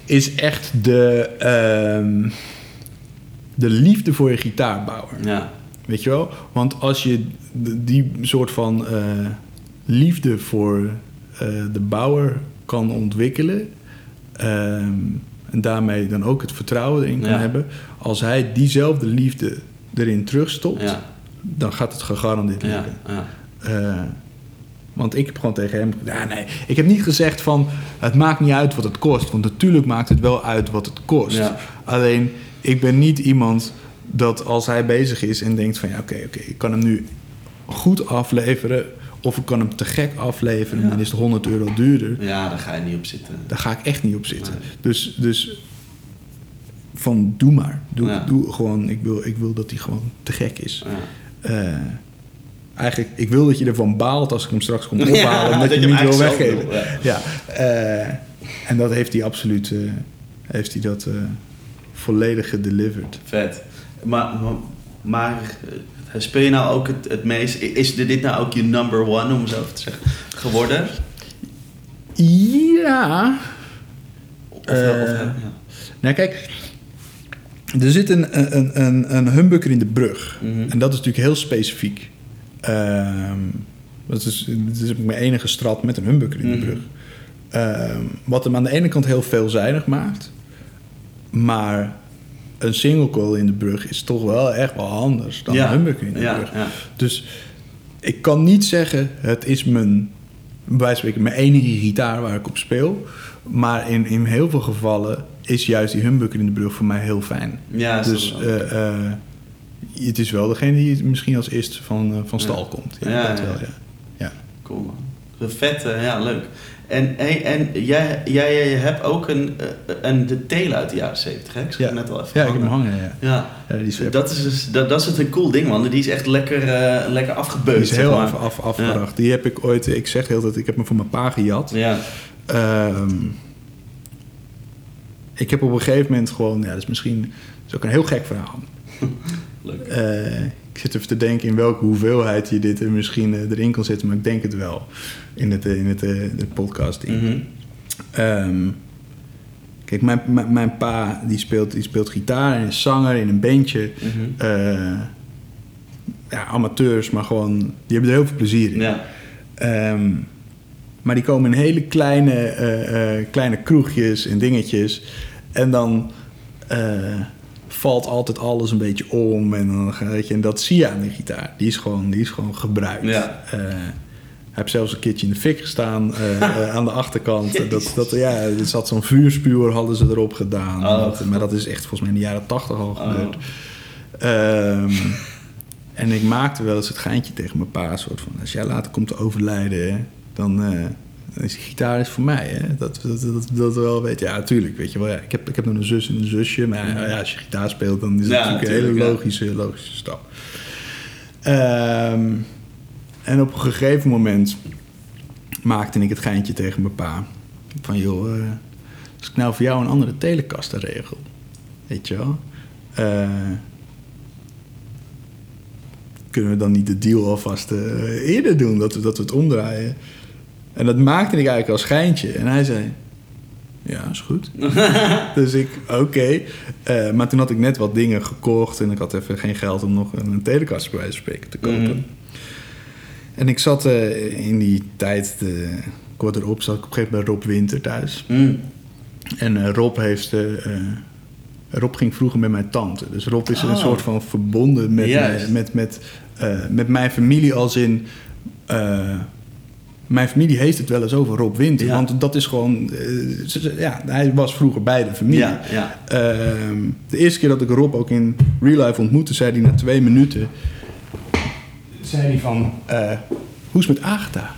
is echt de, ehm, de liefde voor je gitaarbouwer. Ja, Weet je wel? Want als je die soort van eh, liefde voor eh, de bouwer kan ontwikkelen... ehm, en daarmee dan ook het vertrouwen erin kan Ja. hebben... als hij diezelfde liefde erin terugstopt... ja, dan gaat het gegarandeerd ja, lukken. ja. Eh, want ik heb gewoon tegen hem ja, nee, ik heb niet gezegd van het maakt niet uit wat het kost. Want natuurlijk maakt het wel uit wat het kost. Ja. Alleen ik ben niet iemand dat als hij bezig is en denkt van ja oké, oké, ik kan hem nu goed afleveren. Of ik kan hem te gek afleveren, Ja. dan is het 100 euro duurder. Ja, daar ga je niet op zitten. Daar ga ik echt niet op zitten. Nee. Dus, dus van doe maar. Doe, Ja. doe gewoon, ik wil, ik wil dat hij gewoon te gek is. Ja. Eigenlijk, ik wil dat je ervan baalt als ik hem straks kom ophalen. Omdat dat je hem niet wil weggeven. wil, Ja. eh, en dat heeft hij absoluut eh, heeft hij dat, eh, volledig gedelivered. Vet. Maar, maar, maar speel je nou ook het, het meest... Is dit nou ook je number one, om zo te zeggen, geworden? Ja. Of, Eh, of, ja. Nou kijk, er zit een, een, een, een humbucker in de brug. Mhm. En dat is natuurlijk heel specifiek. Ehm, dat is, dat is mijn enige strat met een humbucker in de Mhm. brug. Ehm, wat hem aan de ene kant heel veelzijdig maakt. Maar een single coil in de brug is toch wel echt wel anders dan Ja. een humbucker in de Ja, brug. ja. Dus ik kan niet zeggen, het is mijn, bij spreken, mijn enige gitaar waar ik op speel. Maar in, in heel veel gevallen is juist die humbucker in de brug voor mij heel fijn. Ja, dus dat wel. Het is wel degene die misschien als eerste van, eh, van stal komt. Ja, Ja, dat wel, ja. ja. Cool man. Vet, ja, leuk. En, en jij, jij, jij hebt ook een, eh, een de telen uit de jaren 70, hè? Ik zag Ja. hem net al even Ja, ik heb hem hangen. hangen, ja. Ja, ja die is, dat is, dus, dat, dat is het een cool ding, man. Die is echt lekker, eh, lekker die is heel af, af, afgeracht. Die heb ik ooit, ik zeg heel dat ik heb me van mijn pa gejat. Ja, Ehm, ik heb op een gegeven moment gewoon, ja, dat is misschien dat is ook een heel gek verhaal. leuk. Eh, ik zit even te denken in welke hoeveelheid je dit er misschien eh, erin kan zetten, maar ik denk het wel in het, eh, in het, de podcasting. Mhm. Ehm, kijk, mijn, mijn, mijn pa die speelt, die speelt gitaar en is zanger in een bandje. Mhm. Ja, amateurs, maar gewoon, die hebben er heel veel plezier in. Ja, Ehm, maar die komen in hele kleine, kleine kroegjes en dingetjes. En dan valt altijd alles een beetje om. En, dan, ga- weet je, en dat zie je aan die gitaar. Die is gewoon, die is gewoon gebruikt. Ja. Eh, heeft zelfs een keertje in de fik gestaan eh, eh, aan de achterkant. Dat, dat, ja, er zat zo'n vuurspuwer, hadden ze erop gedaan. Oh, Dat- maar dat is echt volgens mij in de jaren tachtig al Oh. gebeurd. Ehm, en ik maakte wel eens het geintje tegen mijn pa. Soort van, als jij later komt te overlijden, hè, dan, dan is gitaar is voor mij. Hè? Dat, dat, dat, dat wel weet. Ja, tuurlijk. Weet je wel. Ja, ik, heb, ik heb nog een zus en een zusje. Maar ja, als je gitaar speelt, dan is het Ja, natuurlijk een hele logische, logische stap. Ehm, en op een gegeven moment maakte ik het geintje tegen mijn pa. Van joh, eh, als ik nou voor jou een andere telekasten regel. Weet je wel? Eh, kunnen we dan niet de deal alvast eh, eerder doen, dat we, dat we het omdraaien? En dat maakte ik eigenlijk als schijntje. En hij zei, ja, is goed. dus ik, oké. Eh, maar toen had ik net wat dingen gekocht en ik had even geen geld om nog een telekast bij wijze van spreken te kopen. Mhm. En ik zat eh, in die tijd, de, kort erop, zat ik op een gegeven moment bij Rob Winter thuis. Mm. En eh, Rob heeft. Rob ging vroeger met mijn tante. Dus Rob is Oh. een soort van verbonden met, met, met, met mijn familie als in. Mijn familie heeft het wel eens over Rob Winter. Ja. Want dat is gewoon. eh, ja, hij was vroeger bij de familie. Ja, ja. Ehm, de eerste keer dat ik Rob ook in real life ontmoette, zei hij na twee minuten. Zei hij van. eh, hoe is het met Agatha?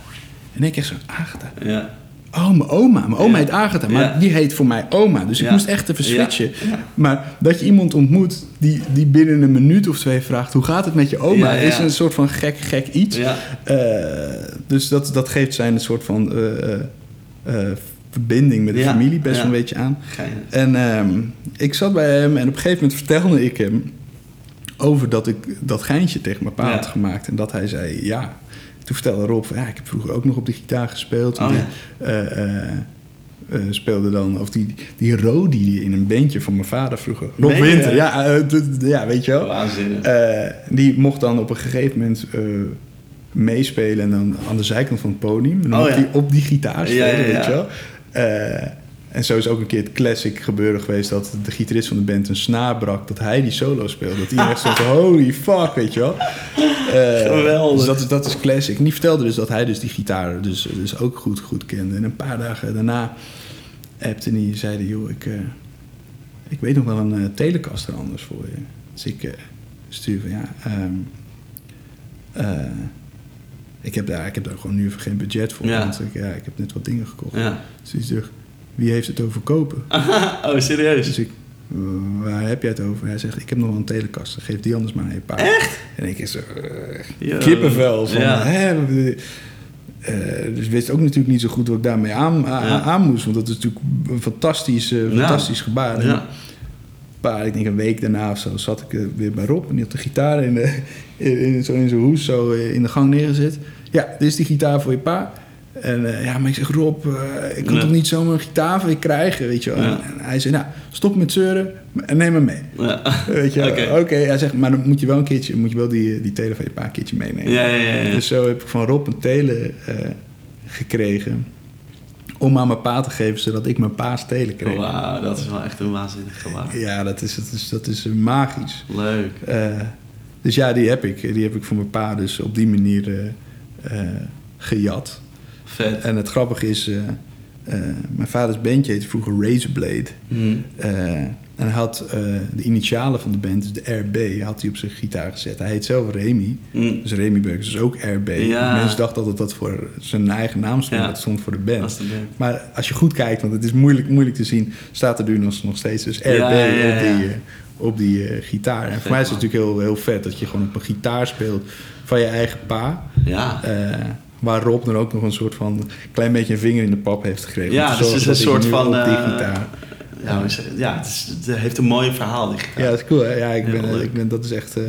En ik echt zo, Agatha. ja. Oh, mijn oma. Mijn oma heet Agatha, maar die heet voor mij oma. Dus ik moest echt even switchen. Maar dat je iemand ontmoet die, die binnen een minuut of twee vraagt... hoe gaat het met je oma? Is een soort van gek, gek iets. Eh, dus dat, dat geeft zijn een soort van... eh, eh, verbinding met de Ja, familie best ja. een beetje aan. Geinig. En ehm, ik zat bij hem en op een gegeven moment vertelde ik hem over dat ik dat geintje tegen mijn pa Ja. had gemaakt. En dat hij zei ja. Toen vertelde Rob ja, ik heb vroeger ook nog op de gitaar gespeeld. En Oh, ja. eh, eh, eh, speelde dan, of die, die Rodi in een bandje van mijn vader vroeger. Rob? Winter, ja, ja, weet je wel. Waanzinnig. Die mocht dan op een gegeven moment meespelen en dan aan de zijkant van het podium. En dan Oh, mocht ja. hij op die gitaar spelen, weet je wel. En zo is ook een keer het classic gebeuren geweest dat de gitarist van de band een snaar brak, dat hij die solo speelde. Dat iedereen echt zo van, holy fuck, weet je wel. Eh, Geweldig. Dus dat is, dat is classic. En die vertelde dus dat hij dus die gitaar dus, dus ook goed, goed kende. En een paar dagen daarna appte hij en zei hij, joh, ik, eh, ik weet nog wel een eh, Telecaster anders voor je. Dus ik eh, stuur van, ja, ehm, eh, ik, heb daar, ik heb daar gewoon nu even geen budget voor. Ja. Want ik, ja, ik heb net wat dingen gekocht. Ja. Dus hij zegt, wie heeft het over kopen? oh, serieus? Dus ik, "Eh, waar heb jij het over? Hij zegt, ik heb nog wel een Telecaster. Geef die anders maar aan je pa. Echt? En ik is Ja. kippenvel. Van, Ja. hè, eh, dus ik wist ook natuurlijk niet zo goed wat ik daarmee aan, aan, Ja. aan moest. Want dat is natuurlijk een fantastisch, Ja. fantastisch gebaar. En Ja. een paar, ik denk een week daarna of zo, zat ik weer bij Rob. En die had de gitaar in, de, in, in, zo in zijn hoes zo in de gang neergezet. Ja, dit is die gitaar voor je pa. En eh, ja, maar ik zeg, Rob, eh, ik kan Ja. toch niet zomaar een gitaar je krijgen, weet je wel. Ja. En, en hij zei, nou, stop met zeuren en neem hem mee. Ja. Weet je. Oké. Hij zegt, maar dan moet je wel een keertje, moet je wel die, die tele van je pa een keertje meenemen. Ja, ja, ja. Dus zo heb ik van Rob een tele eh, gekregen om aan mijn pa te geven, zodat ik mijn pa's tele kreeg. Wauw, dat is wel echt een waanzinnig gewaar. Ja, dat is, dat is, dat is magisch. Leuk. Dus ja, die heb ik. Die heb ik voor mijn pa dus op die manier gejat. Vet. En het grappige is, eh, eh, mijn vaders bandje heette vroeger Razorblade. Eh, en hij had de initialen van de band, dus de RB, had hij op zijn gitaar gezet. Hij heet zelf Remy. Hm. Dus Remy Burgers is ook RB. Ja. Mensen dachten altijd dat dat voor zijn eigen naam stond, Ja. het stond voor de band. Dat is de band. Maar als je goed kijkt, want het is moeilijk, moeilijk te zien, staat er nu nog, nog steeds dus RB Ja, op die, op die gitaar. En voor mij is het natuurlijk heel, heel vet dat je gewoon op een gitaar speelt van je eigen pa. Ja. Waar Rob dan ook nog een soort van klein beetje een vinger in de pap heeft gekregen. Ja, dus het is een soort van, eh. Ja, ja het, is, het heeft een mooi verhaal, die. Ja, dat is cool. Hè? Ja, ik ben, leuk. ik ben, dat is echt eh,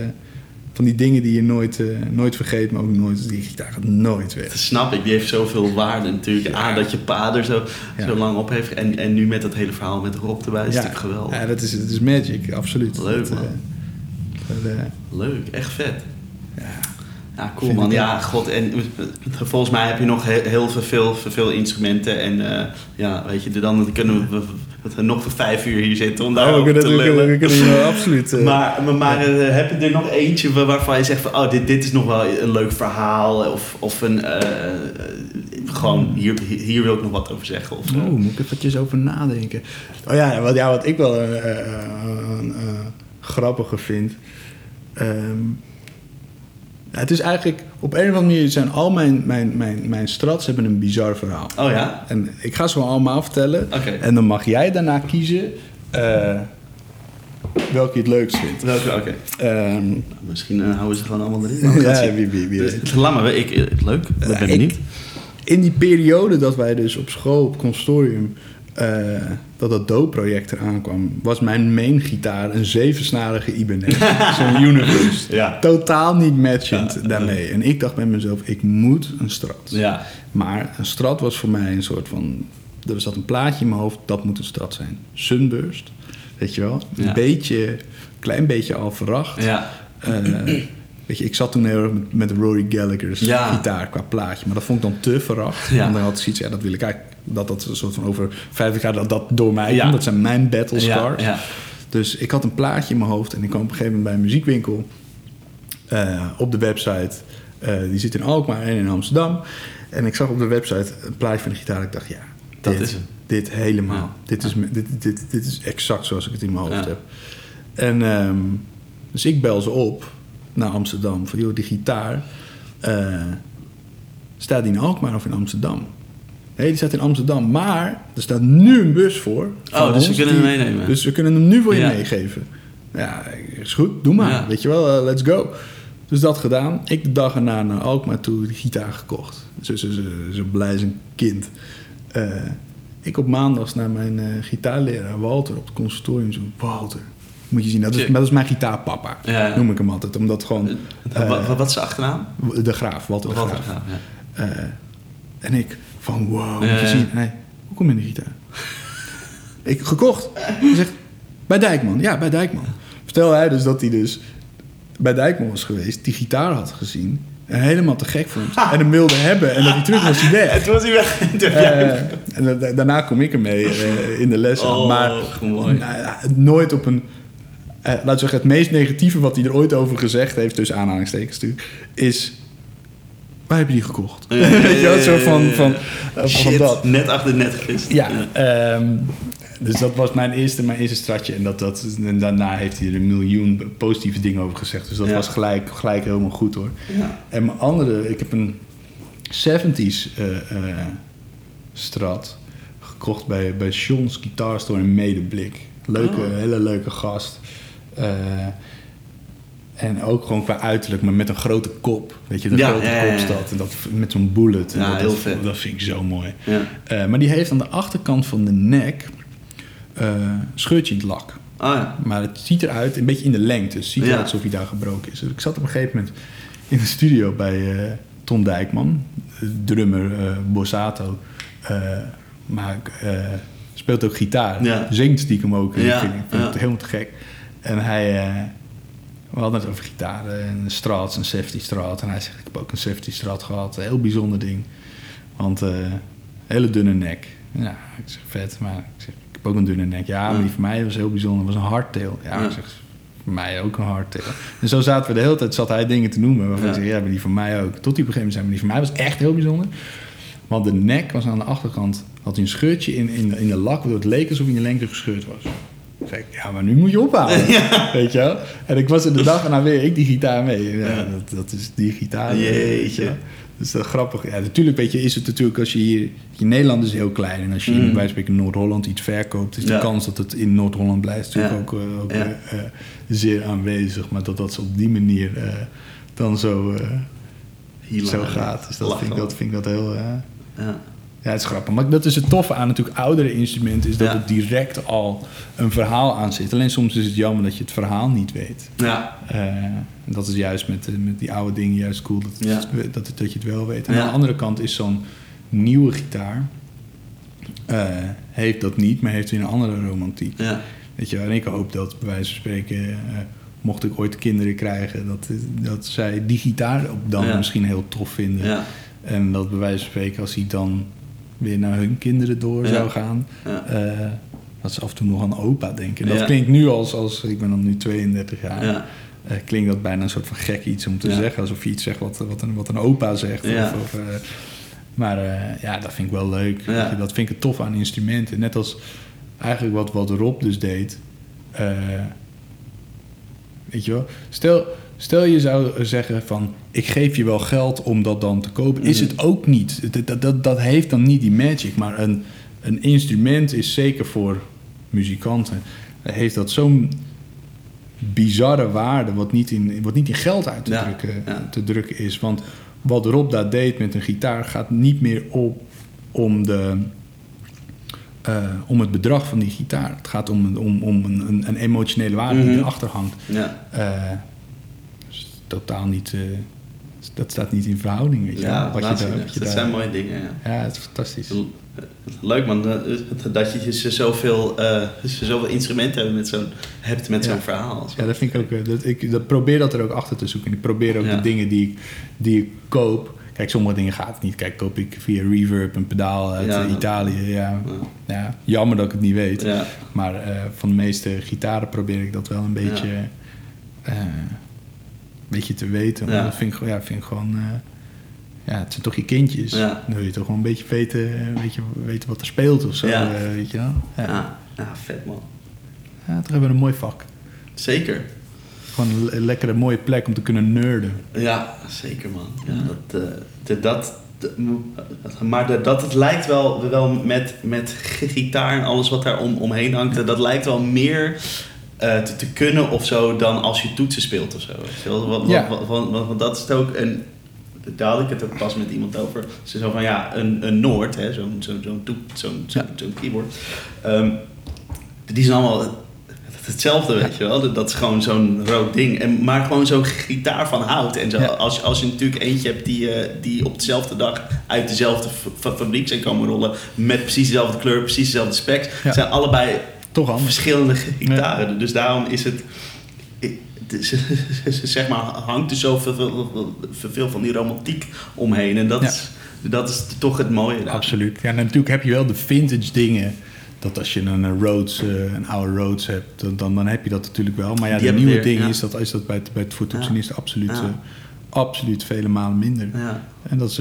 van die dingen die je nooit, eh, nooit vergeet, maar ook nooit. Die gitaar gaat nooit weg. Dat snap ik, die heeft zoveel waarde natuurlijk. A, dat je pa er zo, Ja. zo lang op heeft. En, en nu met dat hele verhaal met Rob erbij, is natuurlijk geweldig. Ja, dat is, dat is magic, absoluut. Leuk, Dat, eh, man. dat, eh, Leuk, echt vet. Ja. Ja, cool man. Ja, god. En eh, volgens mij heb je nog heel, veel, veel, veel instrumenten. En eh, ja, weet je, dan kunnen we, we nog voor vijf uur hier zitten om Oh, te we kunnen, lullen. we kunnen absoluut. eh, Maar, maar, maar, heb je er nog eentje wa- waarvan je zegt van, oh, dit, dit is nog wel een leuk verhaal? Of, of een, gewoon, hier, hier wil ik nog wat over zeggen? Of, Oeh, moet ik eventjes over nadenken. Oh ja, wat, ja, wat ik wel grappiger vind. ehm, het is eigenlijk, op een of andere manier zijn al mijn, mijn, mijn, mijn strats hebben een bizar verhaal. Oh ja? En ik ga ze wel allemaal vertellen. Oké. En dan mag jij daarna kiezen eh, welke je het leukst vindt. Welke? Oké. Ehm, Misschien eh, houden ze gewoon allemaal erin. ja, wie, wie, wie Dus, laat maar, ik, leuk. Ja, ben ik- benieuwd. in die periode dat wij dus op school, op consortium, eh, dat dat Do-project eraan kwam, was mijn main gitaar een zevensnarige Ibanez. Zo'n Universe. Ja. Totaal niet matchend Ja. daarmee. En ik dacht bij mezelf, ik moet een Strat. Ja. Maar een Strat was voor mij een soort van... Er zat een plaatje in mijn hoofd, dat moet een Strat zijn. Sunburst, weet je wel? Een Ja. beetje, klein beetje al verracht. Ja. Eh, weet je, ik zat toen heel erg met, met Rory Gallagher's Ja. gitaar qua plaatje. Maar dat vond ik dan te verracht. Ja. En dan had ik zoiets, ja, dat wil ik eigenlijk... Dat dat een soort van over 50 jaar, dat dat door mij Ja. komt. Dat zijn mijn battle scars. ja. Dus ik had een plaatje in mijn hoofd. En ik kwam op een gegeven moment bij een muziekwinkel. eh, op de website. eh, die zit in Alkmaar en in Amsterdam. En ik zag op de website een plaatje van de gitaar. Ik dacht, ja, Dat dit, is. Dit helemaal. Ja. Dit, is, dit, dit, dit is exact zoals ik het in mijn hoofd Ja. heb. En ehm, dus ik bel ze op naar Amsterdam. Van, joh, die gitaar... eh, staat die in Alkmaar of in Amsterdam? Nee, die staat in Amsterdam. Maar er staat nu een bus voor. Oh, dus we kunnen hem meenemen. Dus we kunnen hem nu voor je Ja. meegeven. Ja, is goed. Doe maar. Ja. Weet je wel, eh, let's go. Dus dat gedaan. Ik de dag erna naar Alkmaar toe die gitaar gekocht. Zo, zo, zo, zo blij als een kind. Eh, Ik op maandags naar mijn eh, gitaarleraar Walter op het conservatorium. Zo, Walter, moet je zien, dat is, dat is mijn gitaarpapa. Ja. Noem ik hem altijd. Omdat gewoon Wat, is de achternaam? de graaf, Walter de Graaf. ja. En ik van wow, moet Ja, je ja. zien. Hij, hoe kom je in de gitaar? ik gekocht. Hij zegt, bij Dijkman. Ja, bij Dijkman. Vertel hij dus dat hij dus bij Dijkman was geweest, die gitaar had gezien. En helemaal te gek vond. En hem wilde hebben. En dat hij terug was hij weg. Het was hij weg. Eh, en da- da- daarna kom ik ermee eh, in de les. Oh, maar mooi. nou nooit op een... eh laten we zeggen, het meest negatieve wat hij er ooit over gezegd heeft... tussen aanhalingstekens natuurlijk... is... Heb je die gekocht? Ja, ja, zo van, van, van dat. net achter net gevist. Ja, ehm, dus dat was mijn eerste, mijn eerste stratje. En, dat, dat, en daarna heeft hij er een miljoen positieve dingen over gezegd. Dus dat was gelijk, gelijk helemaal goed hoor. Ja. En mijn andere, ik heb een 70s eh, eh, strat gekocht bij, bij Sean's Guitar Store in Medeblik. Leuke, Oh. hele leuke gast. Eh, en ook gewoon qua uiterlijk, maar met een grote kop. Weet je, de Ja, grote ja, kopstad. En dat met zo'n bullet. En Ja, dat, heel dat, vet. Dat vind ik zo mooi. Ja. Eh, maar die heeft aan de achterkant van de nek een scheurtje in het lak. Ja. Maar het ziet eruit, een beetje in de lengte. Het ziet eruit alsof hij daar gebroken is. Dus ik zat op een gegeven moment in de studio bij eh, Ton Dijkman, drummer Bossato. Maar speelt ook gitaar. Zingt stiekem ook. Ik vind, ik vind het helemaal te gek. En hij... we hadden het over gitaren en strats, een safety strat. En hij zegt, ik heb ook een safety strat gehad. Een heel bijzonder ding. Want eh hele dunne nek. Ja, ik zeg, vet. Maar ik zeg, ik heb ook een dunne nek. Ja, maar die van mij was heel bijzonder. was een hardtail. Ja, Ja. ik zeg, voor mij ook een hardtail. En zo zaten we de hele tijd, zat hij dingen te noemen. Waarvan Ja. ik zeg, ja, maar die van mij ook. Tot die op een gegeven moment zei, maar die van mij was echt heel bijzonder. Want de nek was aan de achterkant, had hij een scheurtje in, in, de, in de lak, waardoor het leek alsof hij in de lengte gescheurd was. Zei, ja, maar nu moet je ophouden. Weet je wel? En ik was er de dag en dan weer ik die gitaar mee. Ja, Ja. Dat, dat is die gitaar. Jeetje. Dus dat is grappig. Ja, natuurlijk weet je, is het natuurlijk als je hier... Je Nederland is heel klein. En als je Mm. in, bij wijze van spreken in Noord-Holland iets verkoopt... is de kans dat het in Noord-Holland blijft natuurlijk ook, eh, ook eh, eh, zeer aanwezig. Maar dat dat zo op die manier dan zo, zo gaat. Dus dat Lachen. vind, ik, dat vind ik dat heel... Ja. Ja, het is grappig. Maar dat is het toffe aan natuurlijk oudere instrumenten... is dat Ja. het direct al een verhaal aan zit. Alleen soms is het jammer dat je het verhaal niet weet. Ja. Eh, dat is juist met, eh, met die oude dingen juist cool dat, het- dat, dat je het wel weet. En Ja. aan de andere kant is zo'n nieuwe gitaar... eh, heeft dat niet, maar heeft weer een andere romantiek. Ja. Weet je, en ik hoop dat, bij wijze van spreken... mocht ik ooit kinderen krijgen... dat, dat zij die gitaar op dan misschien heel tof vinden. Ja. En dat bij wijze van spreken, als hij dan weer naar hun kinderen door zou gaan, eh, dat ze af en toe nog aan opa denken. En dat klinkt nu als, als, ik ben dan nu 32 jaar, Ja. eh, klinkt dat bijna een soort van gek iets om te Ja. zeggen. Alsof je iets zegt wat, wat, een, wat een opa zegt. Ja. Of, of, eh, maar ja, dat vind ik wel leuk. Ja. Weet je, dat vind ik het tof aan instrumenten. Net als eigenlijk wat, wat Rob dus deed. Weet je wel, stel, stel je zou zeggen van... ik geef je wel geld om dat dan te kopen. Is Mhm. het ook niet. Dat, dat, dat, heeft dan niet die magic. Maar een, een instrument is zeker voor muzikanten... heeft dat zo'n bizarre waarde... wat niet in, wat niet in geld uit te, Ja, drukken, ja. te drukken is. Want wat Rob daar deed met een gitaar... gaat niet meer op om de... eh, om het bedrag van die gitaar. Het gaat om, een- om, om een, een, emotionele waarde die Mhm. erachter hangt. Ja. Eh, totaal niet. eh, dat staat niet in verhouding. Weet je, Ja, wat je daar, wat je dat daar- zijn mooie dingen, ja. Ja, het is fantastisch. Leuk man, dat je dus zoveel, eh, zoveel instrumenten hebt met zo'n, verhaal. Ja, dat vind ik ook. eh, Dat, ik dat probeer dat er ook achter te zoeken. En ik probeer ook Ja. de dingen die ik, die ik koop. Kijk, sommige dingen gaat het niet. Kijk, koop ik via Reverb een pedaal uit Ja, Italië. Ja, Ja. ja, jammer dat ik het niet weet. Maar van de meeste gitaren probeer ik dat wel een beetje, beetje te weten. Ja. Dat vind ik, ja, vind ik gewoon... eh, ja, het zijn toch je kindjes. Ja. Dan wil je toch gewoon een beetje weten, eh, weet je, weten wat er speelt of zo. Ja. eh, weet je wel? Ja. Ja. vet man. Ja, toch hebben we een mooi vak. Zeker. Gewoon een le- lekkere mooie plek om te kunnen nerden. Ja, zeker man. Ja, dat, eh, dat, maar de- dat het lijkt wel, wel met, met gitaar en alles wat daar om, omheen hangt, dat lijkt wel meer eh, te, te kunnen of zo dan als je toetsen speelt of zo. Want, Ja. want, want, want- want dat is het ook een. daar had ik het ook pas met iemand over. Ze zo van ja, een, een Noord, zo'n zo'n toep- zo'n zo'n keyboard. ehm, die zijn allemaal hetzelfde, weet je wel. Dat- is gewoon zo'n rood ding. En, maar gewoon zo'n gitaar van hout. En zo, Ja. als, als je natuurlijk eentje hebt die, eh, die op dezelfde dag uit dezelfde fa- fa- fabriek zijn komen rollen. Met precies dezelfde kleur, precies dezelfde specs. Ja. zijn allebei Toch anders. verschillende gitaren. Dus daarom is het. zeg maar, hangt er zoveel veel, veel, veel van die romantiek omheen. En dat, Ja. is, dat is toch het mooie. daar. Absoluut. Ja, en natuurlijk heb je wel de vintage dingen. Dat als je een eh, Rhodes, eh, een oude Rhodes hebt, dan, dan, dan heb je dat natuurlijk wel. Maar ja, Die de nieuwe weer, dingen ja. is dat, is dat bij het, bij het absoluut, Ja. eh, absoluut vele malen minder. Ja. En dat is,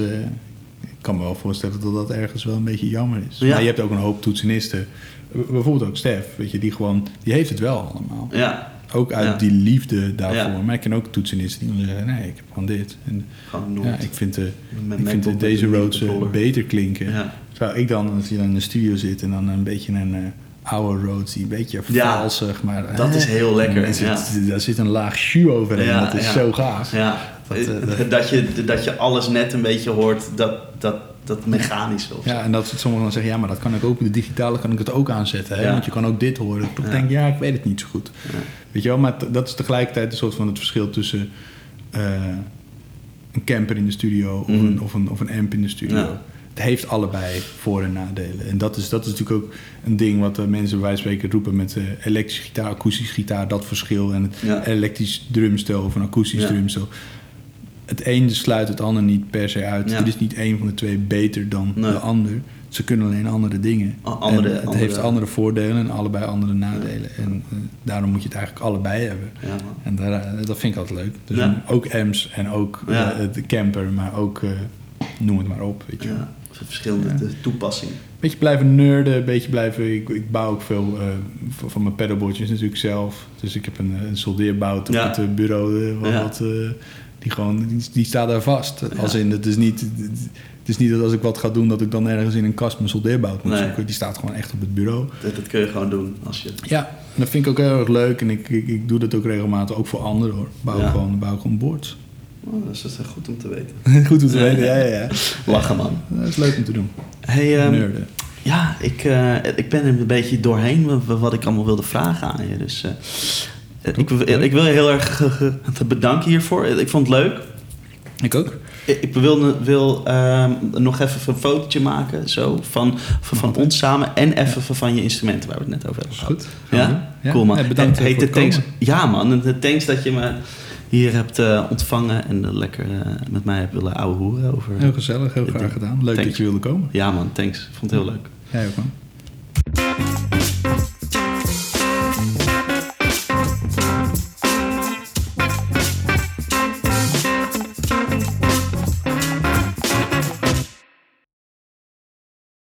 ik kan me wel voorstellen dat dat ergens wel een beetje jammer is. Ja. Maar je hebt ook een hoop toetsenisten. Bijvoorbeeld ook Stef, weet je, die gewoon, die heeft het wel allemaal. ja, Ook uit Ja. die liefde daarvoor. Ja. Maar ik ken ook toetsenisten die zeggen, nee, ik heb gewoon dit. En, gewoon nooit. ja, ik vind, de, Met ik vind de, deze Rhodes eh, beter klinken. Terwijl ik dan, als je dan in de studio zit en dan een beetje een eh, oude Rhodes, die een beetje Ja, valsig, maar... dat eh, is heel lekker, Daar zit, ja. daar zit een laag jus overheen, Ja, dat is ja. zo gaaf. Ja, eh, dat- dat, je, dat je alles net een beetje hoort, dat, dat, dat mechanische. Of. Ja, en dat sommigen dan zeggen, ja, maar dat kan ik ook, de digitale kan ik het ook aanzetten. Hè? Ja. Want je kan ook dit horen. Ik denk, ja, ik weet het niet zo goed. Ja. Weet je wel, maar dat is tegelijkertijd een soort van het verschil tussen eh, een camper in de studio of, Mhm. een, of, een, of een amp in de studio. Het heeft allebei voor- en nadelen. En dat is, dat is natuurlijk ook een ding wat eh, mensen bij wijze van spreken roepen met eh elektrische gitaar, akoestische gitaar, dat verschil. En het elektrisch drumstel of een akoestisch Ja. drumstel. Het een sluit het ander niet per se uit. Ja. Er is niet één van de twee beter dan Nee. de ander. Ze kunnen alleen andere dingen. A- andere- en het andere- heeft andere voordelen en allebei andere nadelen. En eh, daarom moet je het eigenlijk allebei hebben. Ja. En daar, eh, dat vind ik altijd leuk. Dus ook amps en ook eh, de camper, maar ook noem het maar op. Weet je. Ja, verschillende toepassingen. Beetje blijven nerden, een beetje blijven... Ik, ik bouw ook veel van- mijn pedalboardjes natuurlijk zelf. Dus ik heb een, een soldeerbout op het bureau. wat, wat, die, gewoon, die, die staat daar vast. Als in, het is, niet, het is niet dat als ik wat ga doen... dat ik dan ergens in een kast mijn soldeerbout moet Nee. zoeken. Die staat gewoon echt op het bureau. Dat, dat kun je gewoon doen als je... Ja, dat vind ik ook heel erg leuk. En ik, ik, ik doe dat ook regelmatig, ook voor anderen hoor. Bouw Ja. gewoon, bouw gewoon boards. Oh, dat is is goed om te weten. Goed om te weten, ja, ja, ja. Lachen, man. Dat is leuk om te doen. Hey, ehm, ja, ik, eh, ik ben er een beetje doorheen wa- wat ik allemaal wilde vragen aan je. Dus eh, ik, wil- ik wil je heel erg bedanken hiervoor. Ik vond het leuk. Ik ook. Ik ik wil, wil ehm, nog even een fotootje maken zo, van, van, van ons samen en even van, je instrumenten waar we het net over hebben gehad. goed. Ja? Ja. Cool man. Ja, bedankt, eh, voor de het thanks. Ja man, de thanks dat je me hier hebt eh, ontvangen en eh, lekker eh, met mij hebt willen ouwe hoeren over... Heel gezellig, heel Ik graag gedaan. Leuk Thanks. dat je wilde komen. Ja man, thanks. Ik vond het heel leuk. Jij ook man.